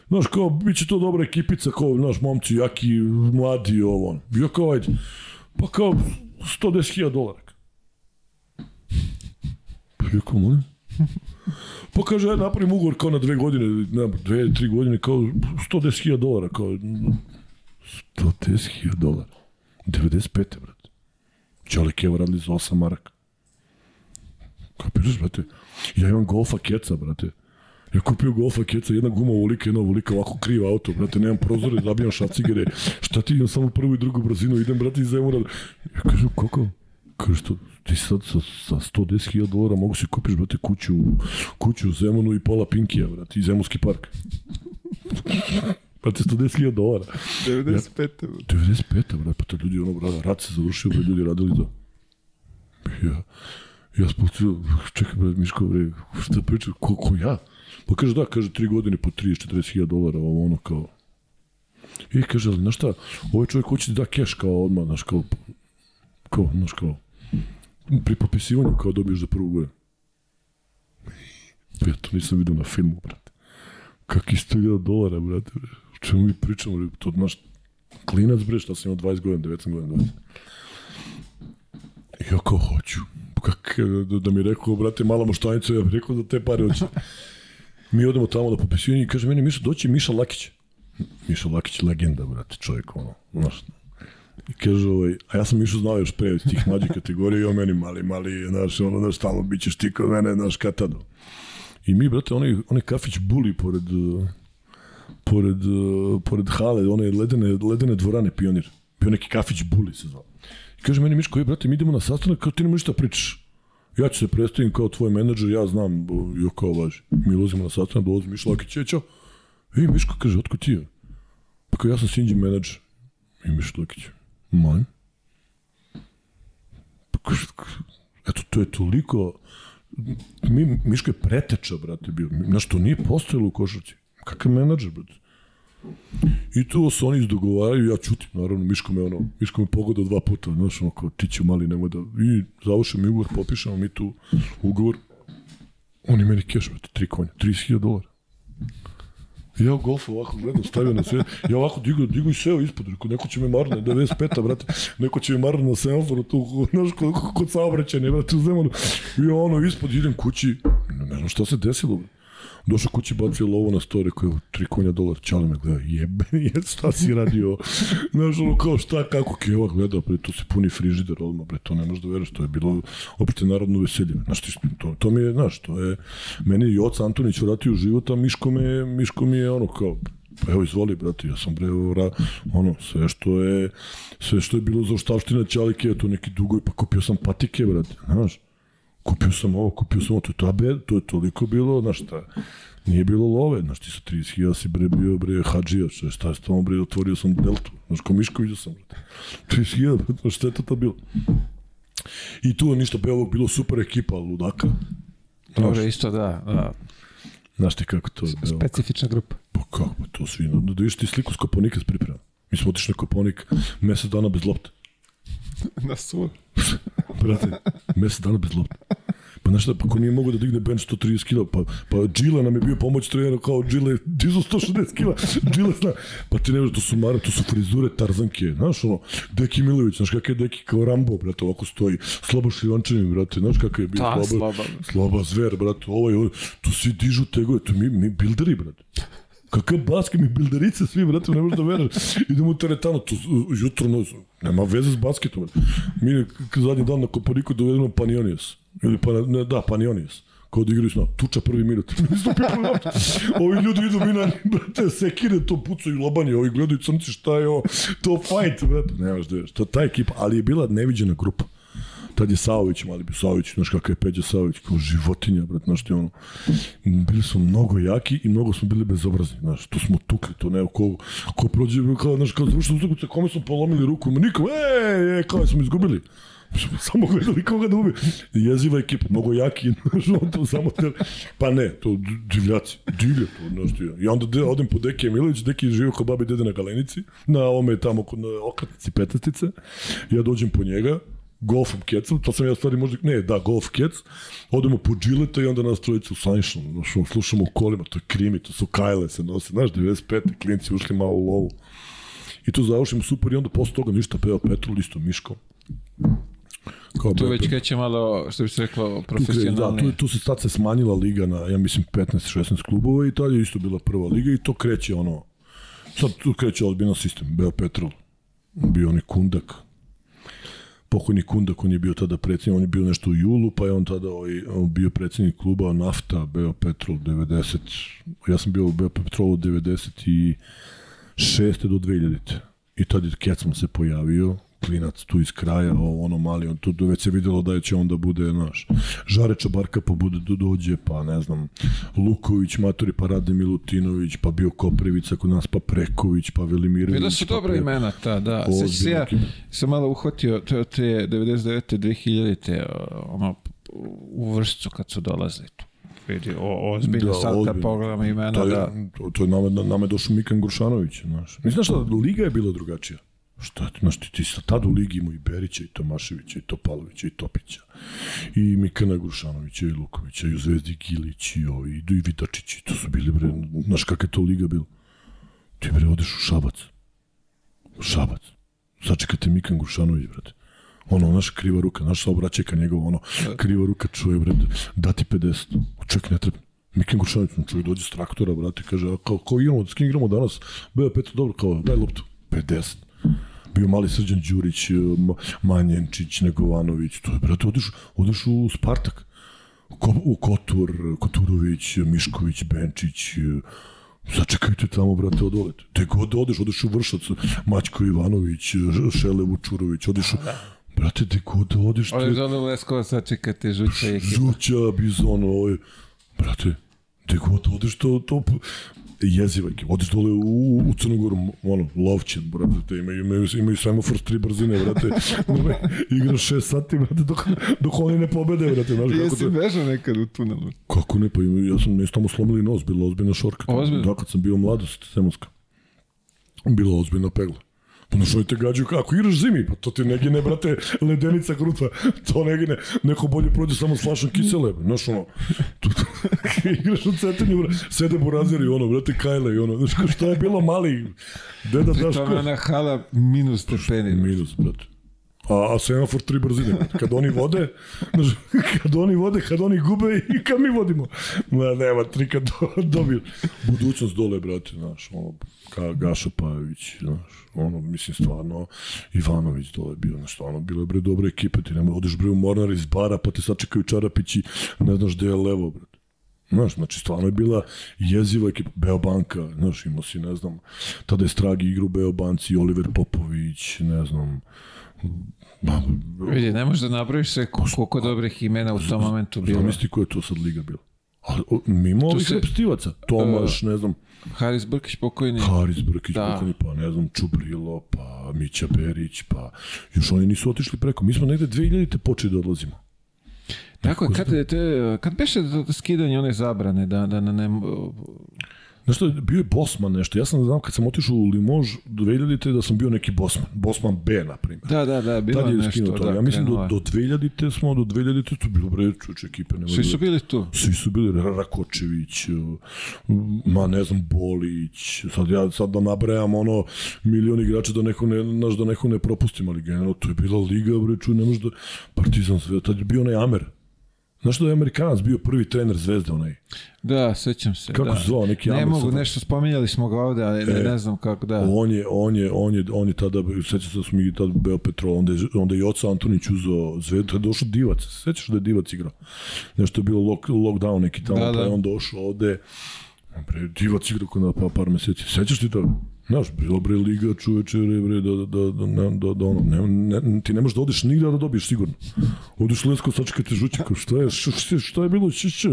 znaš, kao, biće to dobra ekipica, kao, znaš, momci, jaki, mladi, ovo, ono. Ja kao, ajde, pa kao, 110.000 dolara. Pa ja kao, molim? Pa kaže, ajde napravim ugovor kao na dve godine, ne, dve, tri godine, kao 110.000 dolara, kao 110.000 dolara. 95. brate. Čale Keva radili za 8 maraka. Kapiraš, brate? Ja imam golfa keca, brate. Ja kupio golfa keca, jedna guma ovolika, jedna ovolika, ovako kriv auto, brate, nemam prozore, zabijam šacigere. Šta ti imam samo prvu i drugu brzinu, idem, brate, iz Zemura. Ja kažem, koliko? Kaže, što, ti sad sa, sa 110.000 dolara mogu si kupiš, brate, kuću, kuću u Zemunu i pola Pinkija, brate, i Zemunski park. brate, 110.000 dolara. 95. 95. brate, pa to ljudi, ono, brate, rat se završio, brate, ljudi radili za... Ja, ja spustio, čekaj, brate, Miško, bre, šta priča, ko, ko ja? Pa kaže, da, kaže, tri godine po 30-40.000 dolara, ovo ono, kao... I kaže, ali, znaš šta, ovaj čovjek hoće da da keš kao odmah, znaš, kao, kao, znaš, kao, pri popisivanju kao dobiješ za prvu godinu. Ja to nisam vidio na filmu, brate. Kaki 100.000 dolara, brate. O čemu mi pričamo, to, znaš, Klinac, bre, šta sam imao 20 godina, 19 godina. 20. I ja hoću. Kak, da, mi je rekao, brate, mala moštanica, ja bih rekao da te pare hoću. Mi odemo tamo da popisujem i kaže meni, Miša, doći Miša Lakić. Miša Lakić, legenda, brate, čovjek, ono, znaš, I kaže, ovaj, a ja sam išao znao još pre iz tih mlađih kategorija i on meni mali, mali, znaš, ono, znaš, stalno bit ćeš ti kod mene, znaš, katado. I mi, brate, onaj, onaj kafić buli pored, pored, pored hale, one ledene, ledene dvorane pionir. Bio neki kafić buli se zvao. I kaže meni, Miško, je, brate, mi idemo na sastanak, kao ti nema ništa pričaš. Ja ću se predstavim kao tvoj menadžer, ja znam, jo kao važi. Mi ulazimo na sastanak, dolazi Miško Lakić, je, čao. Ej, Miško, kaže, otko ti je? Pa kao, ja sam Sinđi menadžer. I Miško Lakić, man. Pa eto, to je toliko... Mi, Miško je preteča, brate, bio. Znaš, to nije postojalo u košarci. Kakav menadžer, brate? I tu se oni izdogovaraju, ja čutim, naravno, Miško me, ono, Miško me pogoda dva puta, znaš, ono, kao, ti ću mali, nemoj da, i završim ugovor, popišemo mi tu ugovor, oni meni keš, brate, tri konja, 30.000 dolara. Ja u golfu ovako gledam, stavio na sve, ja ovako digu, digu i seo ispod, rekao, neko će me marno, 95-a, brate, neko će me marno na semaforu tu, znaš, kod, kod saobraćanja, brate, u zemanu. I ono, ispod idem kući, ne znam šta se desilo, brate. Došao kući, bacio lovo na story, koji je tri konja dolar, čale me gleda, jebeni, je, šta si radio? Znaš, ono, kao šta, kako keva gleda, pre, tu se puni frižider, odmah, bre, to ne možeš da veriš, to je bilo opšte narodno veselje. Znaš, ti, to, to mi je, znaš, to je, meni je Joca Antonić vratio život, a Miško me, Miško mi je, ono, kao, pa evo izvoli brate, ja sam bre ono sve što je sve što je bilo za oštavština ćalike, to neki dugo pa kupio sam patike brate, znaš kupio sam ovo, kupio sam ovo, to je, tabe, to je toliko bilo, znaš šta, nije bilo love, znaš ti sa 30.000 si bre bio bre hađija, šta, šta je tamo bre, otvorio sam deltu, znaš ko Miško vidio sam, brate. 30.000, znaš šta je to to bilo? I tu je ništa Beovog bilo super ekipa ludaka. Dobro, isto da, da. Znaš ti kako to je bilo? Specifična grupa. Pa kako, pa to svi, da, da vidiš ti sliku s Koponika s priprema. Mi smo otišli na Koponik mesec dana bez lopte. na sud. Brate, mesec dana bez lopte. Pa znaš šta, pa ko nije mogao da digne bench 130 kila, pa, pa Gila nam je bio pomoć trenera kao Gila je dizo 160 kila, Gila zna. Pa ti ne znaš, to su mare, to su frizure Tarzanke, znaš ono, Deki Milović, znaš kakav je Deki kao Rambo, brate, ovako stoji, Slabo Šljivančanin, brate, znaš kakav je bio Da, slaba, slaba. slaba zver, brate, ovaj, ovaj, tu svi dižu tegove, to mi, mi bilderi, brate. Kakav basket, mi bilderice svi, brate, ne možeš da veruješ. Idemo u teretanu, to jutro, no, nema veze s basketom. Mi zadnji dan na Koponiku dovedemo Panionius. Ili pa, ne, da, Panionius kao da igraju. Tuča prvi minut. Prvi minut. Ovi ljudi idu mi na, brate, sekire, to pucaju lobanje, ovi gledaju crnci, šta je ovo, to fight, brate. Nemaš da vidiš, to je ta ekipa, ali je bila neviđena grupa. Tad je Saović, mali bi Saović, znaš kakav je Peđa Saović, kao životinja, brat, znaš ti ono. Bili smo mnogo jaki i mnogo smo bili bezobrazni, znaš, to smo tukli, to ne, ko, ko prođe, kao, znaš, kao završeno utakmice, kome smo polomili ruku, nikom, ej, ej, kao smo izgubili. samo gledali koga da ubije. Jeziva ekipa, mnogo jaki, on to samo te... Pa ne, to divljaci, divlje to, znaš ti. Ja onda de, odem po Deki Emilović, Deki je živio kod babi i dede na Galenici, na ome tamo kod na okratnici petestice, ja dođem po njega, golfom kecom, to sam ja stvari možda, ne, da, golf kec, odemo po džileta i onda nas trojicu sanjšamo, znaš, slušamo u kolima, to je krimi, to su kajle se nose, znaš, 95. klinci ušli malo u lovu. I to završimo super i onda posle toga ništa peo Petrol, isto Miško. Kao Tu već kreće malo, što bi se reklo, kre- da, tu, tu se sad se smanjila liga na, ja mislim, 15-16 klubova i tad je isto bila prva liga i to kreće ono, sad tu kreće ozbiljno sistem, Beo Petrol, bio onaj Kundak, pokojni Kundak, on je bio tada predsjednik, on je bio nešto u julu, pa je on tada ovaj, on bio predsjednik kluba Nafta, Beo Petrol 90, ja sam bio u Beo Petrolu 96. do 2000. I tad je Kecman se pojavio, klinac tu iz kraja, ono mali, on tu već se videlo da će onda bude, znaš, Žareča Barka pa bude do dođe, pa ne znam, Luković, Matori, pa Rade Milutinović, pa bio Koprivica kod nas, pa Preković, pa Velimirović. Bila su pa dobra Pre- imena ta, da. Sećam se ja, sam malo uhvatio to te 99. 2000. te ono, u vršcu kad su dolazili tu. Vidi, o, ozbiljno, Da, sad da pogledamo imena, To je, da. to, to je nama, nama je došao Mikan Grušanović, znaš. Mislim, znaš šta, liga je bila drugačija. Šta ti, znaš, ti, ti sa tada u ligi imao i Berića, i Tomaševića, i Topalovića, i Topića, i Mikana Grušanovića, i Lukovića, i u Zvezdi Gilić, i ovi, i, i Vitačić, i to su bili, bre, znaš kakva je to liga bila. Ti, bre, odeš u Šabac. Šabac. Začekajte Mikan Grušanović, brate. Ono, naša kriva ruka, naša saobraćajka njegova, ono, kriva ruka čuje, brate, dati 50. Čovjek ne treba. Mikan Grušanović, čovjek dođe s traktora, brate, kaže, a kao, kao igramo, s kim igramo danas? Beo Petro, dobro, kao, daj loptu. 50 bio mali Srđan Đurić, Manjenčić, Negovanović, to je, brate, odiš, odiš u Spartak. Ko, u Kotur, Koturović, Mišković, Benčić, Začekajte tamo, brate, odolete. Te god odeš, odeš u Vršac, Maćko Ivanović, Šele Vučurović, odeš u... Da. Brate, te god odeš... Odeš te... ono Leskovac, sačekate Žuća i ekipa. Žuća, Bizon, ovaj... Brate, te god odeš, to, to jeziva ekipa. Odeš dole u, u Crnogoru, ono, Lovćen, brate, te imaju, imaju, imaju semafor tri brzine, brate. Igra 6 sati, brate, dok, dok oni ne pobede, brate. Znaš, Ti jesi bežao nekad u tunelu? Kako ne, pa ja sam, mi tamo slomili nos, bila ozbiljna šorka. Ozbiljno? Da, kad sam bio mladost, Semonska. Bila ozbiljna pegla. Pa što te gađaju kako igraš zimi, pa to ti ne gine, brate, ledenica kruta, to ne gine, neko bolje prođe samo s flašom kisele, znaš ono, tu, tu, igraš u cetinju, sede buraziri, ono, brate, kajle i ono, znaš, što je bilo mali, deda daš ko... Pri hala minus stepeni. Minus, brate. A, a semafor tri brzine. Kad oni vode, znaš, kad oni vode, kad oni gube i kad mi vodimo. Ma, nema, tri kad do, dobiju. Budućnost dole, brate, znaš, ono, ka, Gaša Pajović, znaš, ono, mislim, stvarno, Ivanović dole bio, znaš, stvarno, bilo je bre dobre ekipe, ti nema, odeš bre u Mornar iz bara, pa te sačekaju Čarapići, ne znaš gde je levo, brate. Znaš, znači stvarno je bila jeziva ekipa, Beobanka, znaš, imao si, ne znam, tada je Stragi igra u Beobanci, Oliver Popović, ne znam, Ba, Vidi, ne možeš da napraviš sve koliko dobrih imena u tom momentu bilo. Zamisli koja je to sad liga bila. Ali mimo ovih se, repstivaca, Tomaš, uh, ne znam. Haris Brkić pokojni. Haris Brkić da. pokojni, pa ne znam, Čubrilo, pa Mića Berić, pa još oni nisu otišli preko. Mi smo negde 2000-te počeli da odlazimo. Tako je, kad, te, kad beše da skidanje one zabrane, da, da ne, ne Znaš što, bio je Bosman nešto. Ja sam znam kad sam otišao u Limož do 2000-te da sam bio neki Bosman. Bosman B, na primjer. Da, da, da, bilo Tad je nešto. To. Da, ja mislim do, do 2000-te smo, do 2000-te to bilo bre čuče ekipe. Nema Svi su bili tu. Svi su bili, Rakočević, ma ne znam, Bolić. Sad ja sad da nabrajam ono milion igrača da neko ne, naš, da neko ne propustim, ali generalno to je bila liga, bre, ču, ne može da... Partizan sve, tad je bio onaj Amer. Znaš da je Amerikanac bio prvi trener Zvezde onaj? Da, sećam se. Kako da. se zvao, neki Ne mogu, nešto spominjali smo ga ovde, ali ne, e, ne znam kako da. On je, on je, on je, on je tada, sećam se da smo mi tada Beo Petrol, onda je, onda je Joca Antonić uzao Zvezdu, je došao Divac, sećaš da je Divac igrao? Nešto je bilo lock, lockdown neki tamo, da, pa je on došao ovde, pre, Divac igrao kod pa, par meseci, sećaš ti to? Znaš, bilo bre liga čoveče, bre, da, da, da, da, da, da ono, ne, ne, ti ne možeš da odeš nigde da dobiješ sigurno. Odeš Lesko, sačekajte žućika, šta je, šta, šta je bilo, š, š,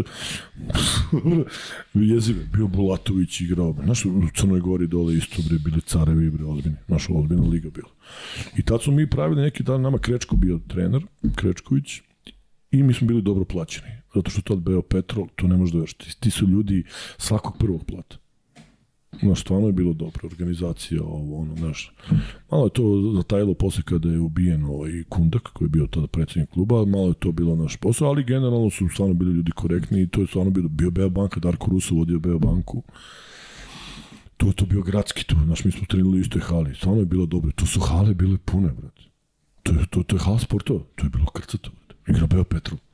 jezive, bio Bulatović igrao, bre, znaš, u Crnoj Gori dole isto, bre, bili carevi, bre, ozbiljni, naša ozbiljna liga bila. I tad smo mi pravili neki dan, nama Krečko bio trener, Krečković, i mi smo bili dobro plaćeni, zato što tad Beo Petrol, to ne možeš da veš, ti, ti su ljudi svakog prvog plata No, stvarno je bilo dobro, organizacija, ovo, ono, znaš. Malo je to zatajilo posle kada je ubijen ovaj Kundak, koji je bio tada predsednik kluba, malo je to bilo naš posao, ali generalno su stvarno bili ljudi korektni i to je stvarno bilo, bio Beo banka, Darko Ruso vodio Beo banku. To je to bio gradski tu, znaš, mi smo trenili u istoj hali, stvarno je bilo dobro, to su hale bile pune, brate. To to, to je hala sportova, to je bilo krcato, brate. Igra Beo Petrov.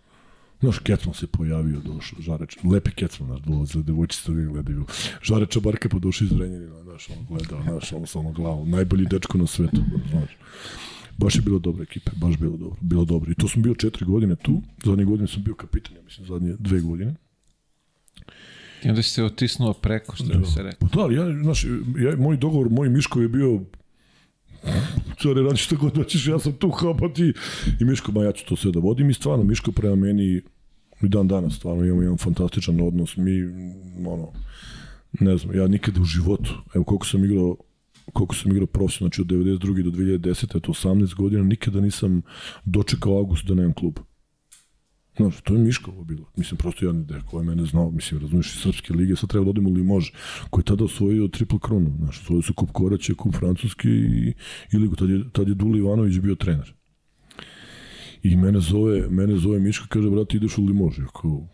Znaš, Kecman se pojavio, došao, Žareč, lepi Kecman, znaš, dolaze, devojčice da gledaju. Žareča Barka pa došao iz Renjanina, znaš, on gledao, znaš, ono sa ono glavom, najbolji dečko na svetu, znaš. Baš je bilo dobra ekipe, baš bilo dobro, bilo dobro. I to sam bio četiri godine tu, zadnje godine sam bio kapitan, ja mislim, zadnje dve godine. I onda si se otisnuo preko, što da. bi se rekao. Pa da, ja, znaš, ja, moj dogovor, moj Miško je bio Cari, radi što god hoćeš, ja sam tu, kao pa ti. I Miško, ma ja ću to sve da vodim i stvarno, Miško prema meni i dan danas stvarno imamo jedan fantastičan odnos. Mi, ono, ne znam, ja nikada u životu, evo koliko sam igrao koliko sam igrao profesionalno, znači od 92. do 2010. to 18 godina, nikada nisam dočekao avgust da nemam klub. Znaš, to je Miškovo bilo. Mislim, prosto jedan ide ko je mene znao, mislim, razumiješ, iz Srpske lige, sad treba da odemo Limož, koji je tada osvojio triple kronu. Znaš, osvojio su kup Koraće, kup Francuski i, i ligu. Tad je, tad je Duli Ivanović bio trener. I mene zove, mene zove Miško, kaže, brate, ideš u Limož. Ja kao,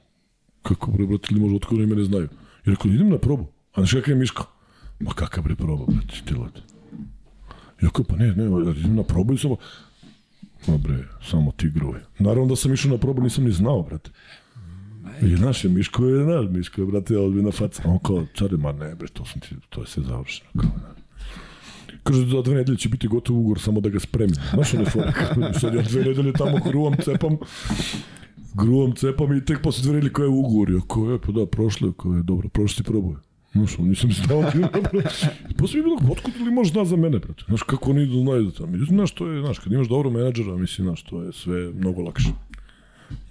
kako bre, brate, Limož, otko oni mene znaju? I rekao, idem na probu. A znaš kakav je Miško? Ma kakav bre proba, brate, ti lade. Ja kao, pa ne, ne, idem na probu i samo, no bre, samo ti gruj. Naravno da sam išao na probu, nisam ni znao, brate. I znaš, je Miško je, znaš, Miško je, brate, ozbiljna faca. On kao, care, ma ne, bre, to sam ti, to je sve završeno. Kao, ne. Kaže, za dve nedelje će biti gotov ugovor, samo da ga spremim. Znaš, on je fora, sad ja dve nedelje tamo gruvam, cepam, gruvam, cepam i tek posle dve nedelje koja je ugovor. Ja kao, je, pa da, prošle, kao je, dobro, prošli ti probuje. Znaš, on nisam znao. Posle mi je bilo, otkud li možeš znati za mene, brate? Znaš, kako oni idu, znaju da tamo. Znaš, to je, znaš, kad imaš dobro menadžera, mislim, znaš, to je sve mnogo lakše.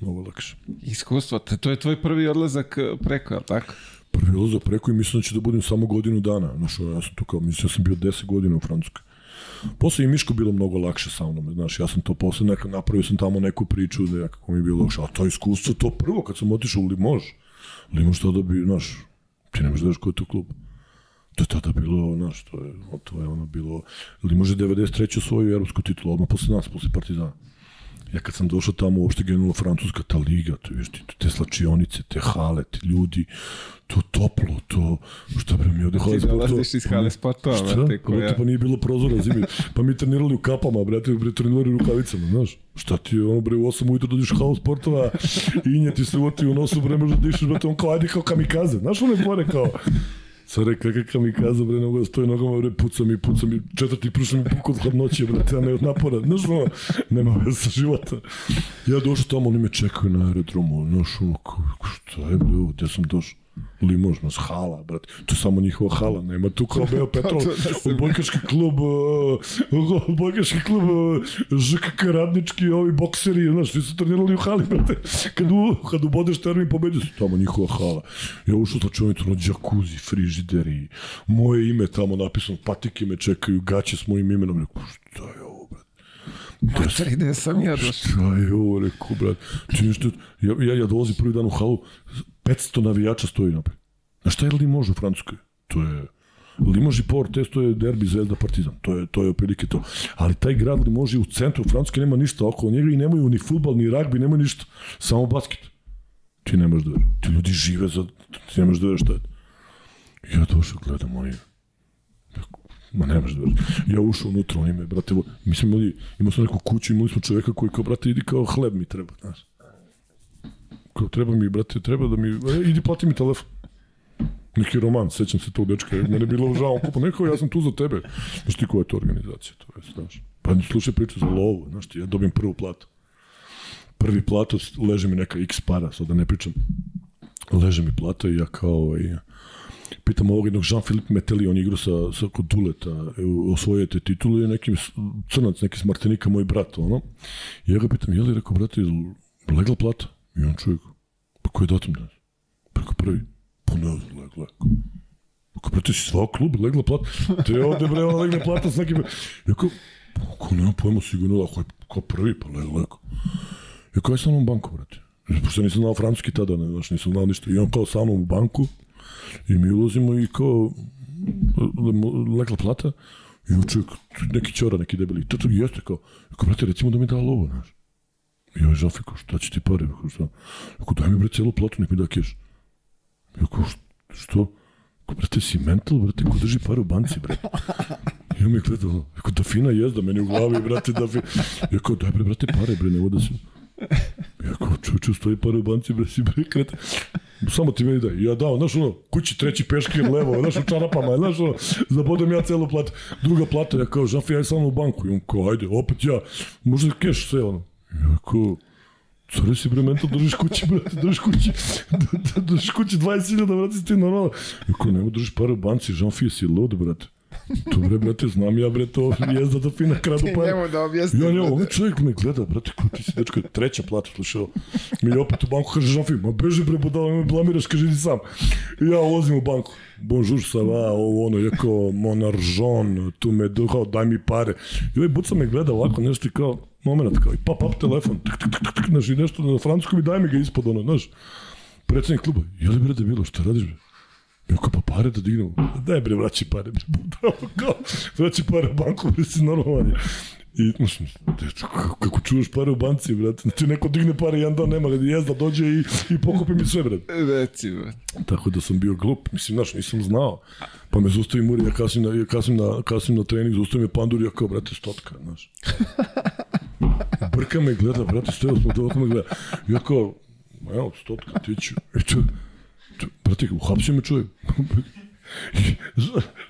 Mnogo lakše. Iskustvo, to je tvoj prvi odlazak eh, preko, je tako? Prvi odlazak preko i mislim da će da budem samo godinu dana. Znaš, ja sam to kao, mislim da sam bio 10 godina u Francuskoj. Posle i Miško bilo mnogo lakše sa mnom, znaš, ja sam to posle neka, napravio sam tamo neku priču da nekako mi je bilo lakše, a to iskustvo, to prvo kad sam otišao u Limož, Limož tada bi, znaš, ti ne možeš da znaš ko je to klub. To je tada bilo, znaš, to je, to je ono bilo, Limož je 93. svoju evropsku titulu, odmah posle nas, posle Partizana. Ja kad sam došao tamo, uopšte generalno Francuska, ta liga, to viš ti, te slačionice, te hale, ti ljudi, to toplo, to, šta bre mi ovde Ti hale sportova. dolaziš iz hale sportova, Šta? brate, Brate, koja... pa nije bilo prozora zimi. Pa mi trenirali u kapama, brate, bre, trenirali u rukavicama, znaš. Šta ti, ono, bre, u 8 ujutro dođeš u halu sportova, inje ti se uvoti u nosu, bre, možda dišeš, brate, on kao, ajde kao kamikaze. Znaš, one fore kao, Care, kakve kamikaze, bre, nego da stoji nogama, bre, pucam i pucam i četvrti prušam i puku od hladnoće, brate, a ne od napora. Znaš, ono, nema veze sa života. Ja došao tamo, oni me čekaju na aerodromu, znaš, ono, šta je, bre, gde sam došao? Limož, nas hala, brate. To je samo njihova hala, nema tu kao Beo Petrol, odbojkaški klub, uh, odbojkaški klub, uh, ŽKK radnički, ovi bokseri, znaš, svi su trenirali u hali, brate. Kad, u, kad ubodeš termin, pobedio su tamo njihova hala. Ja ušao sa čovječom, ono, džakuzi, frižideri, moje ime tamo napisano, patike me čekaju, gaće s mojim imenom, rekao, šta? Mater, gde sam ja došao? Šta je ovo, rekao, brat? Ti nešto, ja, ja, ja dolazim prvi dan u halu, 500 navijača stoji napred. Znaš šta je Limož u Francuskoj? To je Limož i Portes, to je derbi Zvezda Partizan. To je, to je otprilike to. Ali taj grad Limož je u centru Francuske, nema ništa okolo njega i nemaju ni futbal, ni ragbi, nema ništa. Samo basket. Ti ne možeš da veruješ. Ti ljudi žive za... Ti ne možeš da veruješ šta je. Ja došao, gledam, oni... Ma ne možeš da veruješ. Ja ušao unutra, oni me, brate, mi smo imali, imao sam neku kuću, imali smo čoveka koji kao, brate, idi kao hleb mi treba, znaš. Kao, treba mi, brate, treba da mi, e, idi plati mi telefon. Neki roman, sećam se tog dečka, mene je bilo žao, kupa, neko, ja sam tu za tebe. Znaš ti koja je to organizacija, to je, znaš. Pa slušaj priču za lovu, znaš ti, ja dobijem prvu platu. Prvi platu, leže mi neka x para, sad da ne pričam. Leže mi plata i ja kao, ovaj, pitam ovog jednog Jean-Philippe Meteli, on je igrao sa, sa kod Duleta, e, osvojio te titule, i neki crnac, neki s Martinika, moj brat, ono. I ja ga pitam, je li, rekao, brate, legla plata? I on čovjek, pa koji je datum danas? Preko prvi. Pa ne, legla. Kako, brate, si svao klub, legla plata? Te ovde, bre, ona legne plata s nekim... Ja kao, ko nema pojma sigurno, ako je kao prvi, pa legla. Ja kao, ja sam u banku, brate. Pošto nisam znao francuski tada, ne, znaš, nisam znao ništa. I on kao sa mnom u banku, I mi ulazimo i kao legla plata i čovjek, neki čora, neki debeli. To to jeste kao, kao, brate, recimo da mi da lovo, znaš. I ovaj Žafi, kao, šta će ti pare? Kao, šta? Kao, daj mi, bre, celu platu, nek mi da keš. Ja kao, "Št- što? Kao, brate, si mental, brate, ko drži pare u banci, bre. I on mi gleda, ono, kao, da fina jezda meni u glavi, brate, da fi... Ja kao, daj, bre, brate, pare, bre, ne da se... Ja kao, čuču, stoji pare u banci, bre, si, bre, krete. Samo ti meni daj. Ja dao, znaš ono, kući treći peškir levo, znaš u čarapama, znaš ono, zabodem ja celu platu. Druga plata, ja kao, Žafi, aj samo u banku. I on kao, ajde, opet ja, možda keš sve ono. Ja kao, Sorry si bre, mental, držiš kući, brate, držiš kući, držiš kući 20.000, brate, si ti normalno. Ja kao, nemo držiš pare u banci, Jean-Fils si lud, brate. To bre, brate, znam ja, bre, to jezda da fina kradu pare. Njemu da objasnim. Ja, ne, ovaj čovjek me gleda, brate, ko ti si, dečko, treća plata, slušao. Mi opet u banku, kaže Žafi, ma beži bre, budala, me blamiraš, kaže, idi sam. I ja ulazim u banku. Bonjour, ça va, ovo, ono, je kao, mon argent, tu me duhao, daj mi pare. I ovaj buca me gleda ovako, nešto i kao, moment, kao, i pap, pap, telefon, tak, tak, tak, tak, tak, znaš, i nešto na francuskom i daj mi ga ispod, ono, znaš. Predsednik kluba, je li bre debilo, šta radiš bre? Ja kao, pa pare da dignemo. Daj bre, vraći pare, bre, budalo, kao, vraći pare u banku, bre, si normalan. I, mislim, kako, kako čuvaš pare u banci, brate, znači neko digne pare, jedan dan nema, jezda dođe i, i pokupi mi sve, brate. Reci, brate. Tako da sam bio glup, mislim, znaš, nisam znao. Pa me zaustavi Muri, ja kasnim na, ja kasnim na, kasnim na trening, zaustavi me Pandur, ja kao, brate, stotka, znaš. Brka me gleda, brate, stojao smo to, me gleda. Ja kao, evo, stotka, ti ću. I ču, brate, uhapsio me čovjek.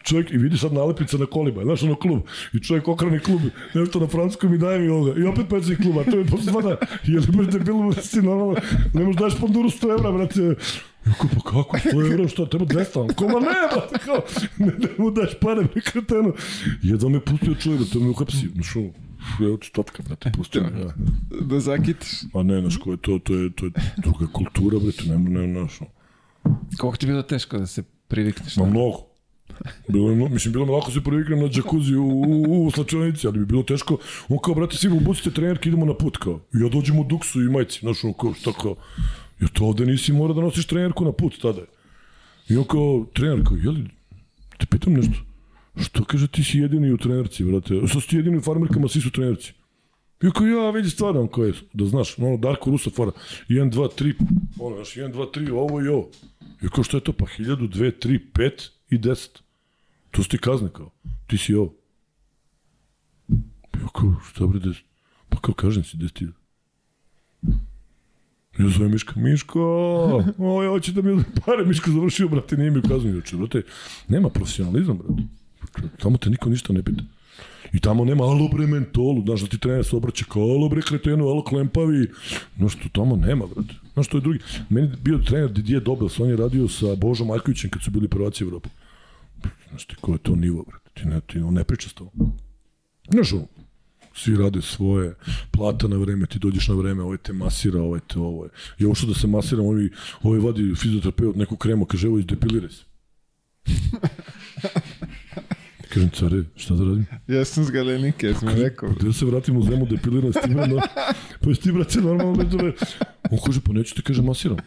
čovjek i vidi sad nalepnica na kolima, znaš ono klub, i čovjek okrani klub, nešto na francuskom i daje mi ovoga, i opet predsjednik kluba, to je posle dva dana, je li brate bilo si normalno, ne možeš daš panduru 100 evra, brate, Jako, pa kako, 100 evra, što, treba 200, koma ne, brate, kao, ne, ne mu daš pare, bre, kreteno. Jedva me pustio čovjek, da to me uhapsi, znaš ono, evo ti totka, brate, pustio me, ja. Da zakitiš. A ne, znaš, ko je to, to je, to je druga kultura, brate, nema, ne, znaš, ono. Koliko ti je bilo teško da se privikneš? Ma mnogo. Bilo je, mislim, bilo mi lako se priviknem na džakuzi u, u, u slačionici, ali bi bilo teško. On kao, brate, svi obucite trenerke, idemo na put, kao. I ja dođem u duksu i majci, znaš, on kao, šta kao, jer to ovde nisi mora da nosiš trenerku na put tada. I on kao, trener, kao, jeli, te pitam nešto, što kaže ti si jedini u trenerci, brate, što si ti jedini u farmerkama, svi su trenerci. I kao, ja, vidi stvarno, on kao je, da znaš, ono, Darko Rusa fora, 1, 2, 3, ono, znaš, 1, 2, 3, ovo i ovo. I kao, što je to, pa 1000, 2, 3, 5 i 10. To su ti kazne, kao, ti si ovo. Ja kao, šta bre, 10? Pa kao, kažem si, 10 ti. Ja zovem Miška, Miško, oj, hoće da mi uzme pare, Miško završio, brate, nije mi ukazano juče, brate, nema profesionalizam, brate. Tamo te niko ništa ne pita. I tamo nema alo bre mentolu, znaš da ti trener se obraća kao alo bre kretenu, alo klempavi, znaš to tamo nema, brate. Znaš to je drugi. Meni je bio trener Didier Dobels, on je radio sa Božom Markovićem kad su bili prvaci Evrope. Znaš ti ko je to nivo, brate, ti ne, ti, on ne priča s tobom. Znaš ono, svi rade svoje, plata na vreme, ti dođeš na vreme, ovaj te masira, ovaj te ovo je. Ja ušao da se masiram, ovaj, ovaj vadi fizioterapeut neku kremu, kaže, evo izdepiliraj se. Kažem, care, šta da radim? Ja sam s galenike, sam rekao. Da se vratim u zemlju depiliran s tim, no, pa jesi ti, brate, normalno ne On kaže, pa neću ti, kaže, masiram.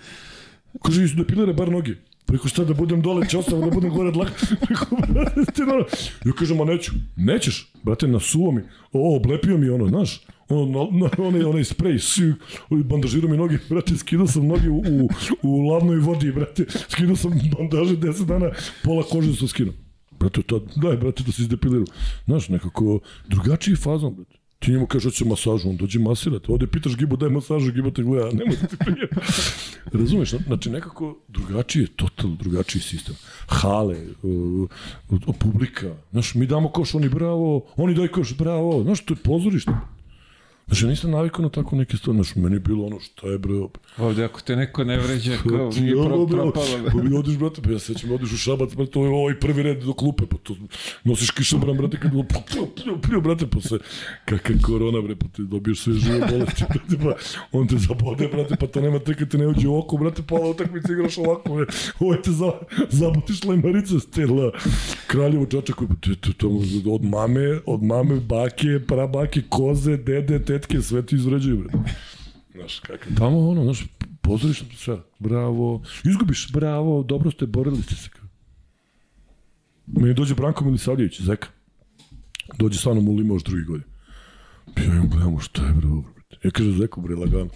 Kaže, isu depiliraj bar noge. Preko šta da budem dole čostav, da budem gore od laka. Preko, brate, ti normalno. Ja kažem, ma neću. Nećeš, brate, nasuo mi. O, oblepio mi ono, znaš. Ono, na, onaj, onaj sprej, si, bandažirao mi noge, brate, skidao sam noge u, u, u lavnoj vodi, brate. Skidao sam bandaže 10 dana, pola kože su skinuo. Brate, to, daj, brate, da se izdepiliraju. Znaš, nekako drugačiji fazon, brate. Ti njemu kažeš hoće masažu, on dođe masirati. Ovde pitaš Gibu daj masažu, Gibu te gleda, nemoj da ti prije. Razumeš, znači nekako drugačiji je, totalno drugačiji sistem. Hale, uh, uh, publika, znaš, mi damo koš, oni bravo, oni daj koš, bravo, znaš, to je pozorište. Znači, nisam navikao na tako neke stvari, znači, meni je bilo ono, šta je bre, Ovde, ako te neko ne vređa, kao nije pro, propalo. Pa mi odiš, brate, pa ja sećam, odiš u šabac, brate, to je ovaj prvi red do klupe, pa to nosiš kišobran, brate, kad bilo, plju, plju, plju, brate, posle, kakva korona, bre, pa ti dobiješ sve žive bolesti, brate, pa on te zabode, brate, pa to nema te kad te ne uđe u oko, brate, pola utakmice igraš ovako, bre, ovo te za, zabotiš lajmarice, stela, kraljevo čačak, to, to, to, od mame, od mame, bake, prabake, koze, dede, tetke, sve ti izvređuju, brate. Znaš, kakav. Tamo ono, znaš, pozorišna atmosfera. Bravo. Izgubiš, bravo, dobro ste, borili ste se. Meni dođe Branko Milisavljević, Zeka. Dođe sa mnom u Limoš drugi godin. Ja im gledamo šta je bre ovo. Ja kažem Zeko bre lagano.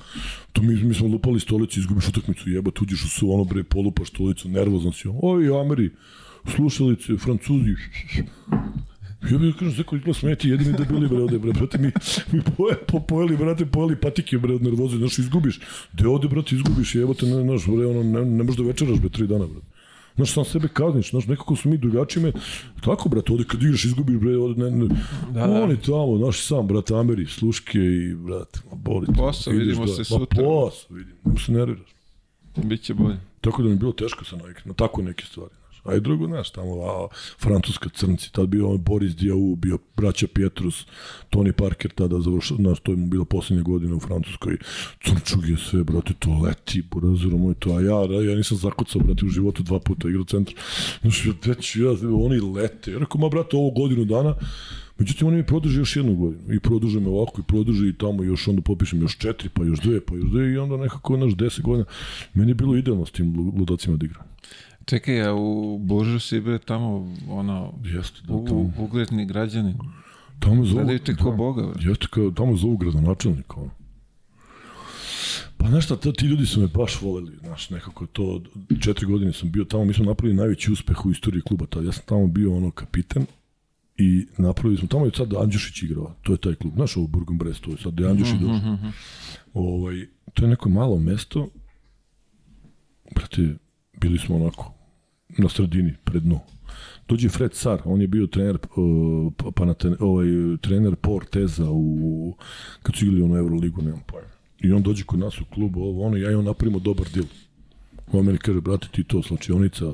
To mi, mi smo lupali stolicu, izgubiš utakmicu, jeba, tuđeš u su ono bre, polupaš stolicu, nervozan si. Ovi Ameri, slušalice, Francuzi. Ja bih kažem, zeko izgleda smeti, jedini da bili, bre, ovde, bre, brate, mi, mi poje, po, pojeli, brate, pojeli patike, bre, od nervoze, znaš, izgubiš. De ovde, brate, izgubiš, jebote, ne, znaš, bre, ono, ne, ne možeš da večeraš, bre, tri dana, bre. Znaš, sam sebe kazniš, znaš, nekako su mi drugačiji me, tako, brate, ovde kad igraš, izgubiš, bre, ovde, ne, ne, da, da. oni tamo, znaš, sam, brate, Ameri, sluške i, brate, ma, boli. Posao, vidimo da, se sutra. Ma, posao, vidimo, ne se nerviraš. Biće bolje. Tako da mi je bilo teško sa navikati na tako neke stvari. A i drugo, znaš, tamo a, Francuska crnci, tad bio on Boris Diaw, bio braća Pietrus, Tony Parker tada završao, znaš, to je mu bilo poslednje godine u Francuskoj. Crnčug je sve, brate, to leti, burazerom moj to, a ja, ja nisam zakucao, brate, u životu dva puta igrao centar. Znaš, već ja, oni lete. Ja rekao, ma, brate, ovo godinu dana, Međutim, oni mi produže još jednu godinu. I produže me ovako, i produže i tamo još onda popišem još četiri, pa još dve, pa još dve, i onda nekako, naš, deset godina. Meni je bilo idealno s tim ludacima da igram. Čekaj, a u Božu si bre tamo, ono, Jeste, da, u, ugledni građani. Tamo zovu, Gledaju te ko boga. bre. Jeste kao, tamo zovu gradonačelnika, ono. Pa znaš šta, ti ljudi su me baš voleli, znaš, nekako to, četiri godine sam bio tamo, mi smo napravili najveći uspeh u istoriji kluba, tada. ja sam tamo bio ono kapiten i napravili smo, tamo je sad Andjušić igrao, to je taj klub, znaš ovo Burgom Brest, to je sad je Andjušić došao. Ovaj, to je neko malo mesto, brate, bili smo onako, na sredini, pred dno. Dođe Fred Sar, on je bio trener uh, Panaten, ovaj, trener Porteza u, kad su igrali ono Euroligu, nemam pojma. I on dođe kod nas u klub, ovo, ono, ja i on napravimo dobar dil. On meni kaže, brate, ti to, slačionica,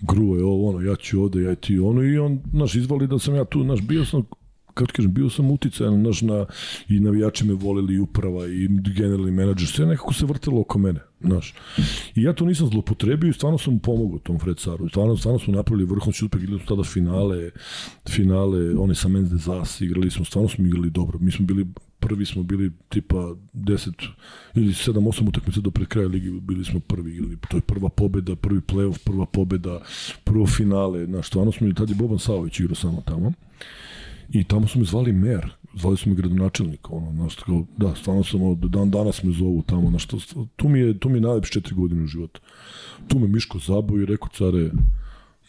gruva je ovo, ono, ja ću ovde, ja i ti ono, i on, znaš, izvali da sam ja tu, znaš, bio sam, kako kažem, bio sam uticajan, znaš, na, i navijači me voleli, i uprava, i generalni menadžer, sve nekako se vrtelo oko mene, znaš. I ja to nisam zlopotrebio i stvarno sam pomogao tom Fred Saru. Stvarno, stvarno smo napravili vrhunski uspeh, igrali smo tada finale, finale, one sa Men's de igrali smo, stvarno smo igrali dobro. Mi smo bili, prvi smo bili tipa 10 ili 7-8 utakmica do pred kraja ligi, bili smo prvi igrali. To je prva pobeda, prvi play-off, prva pobeda, prvo finale, znaš, stvarno smo, i tad je Boban Savović igrao samo tamo. I tamo su me zvali mer, zvali su me gradonačelnik, ono, znaš, tako, da, stvarno sam, ono, dan danas me zovu tamo, znaš, tu mi je, tu mi je najlepše četiri godine u životu. Tu me Miško zabao i rekao, care,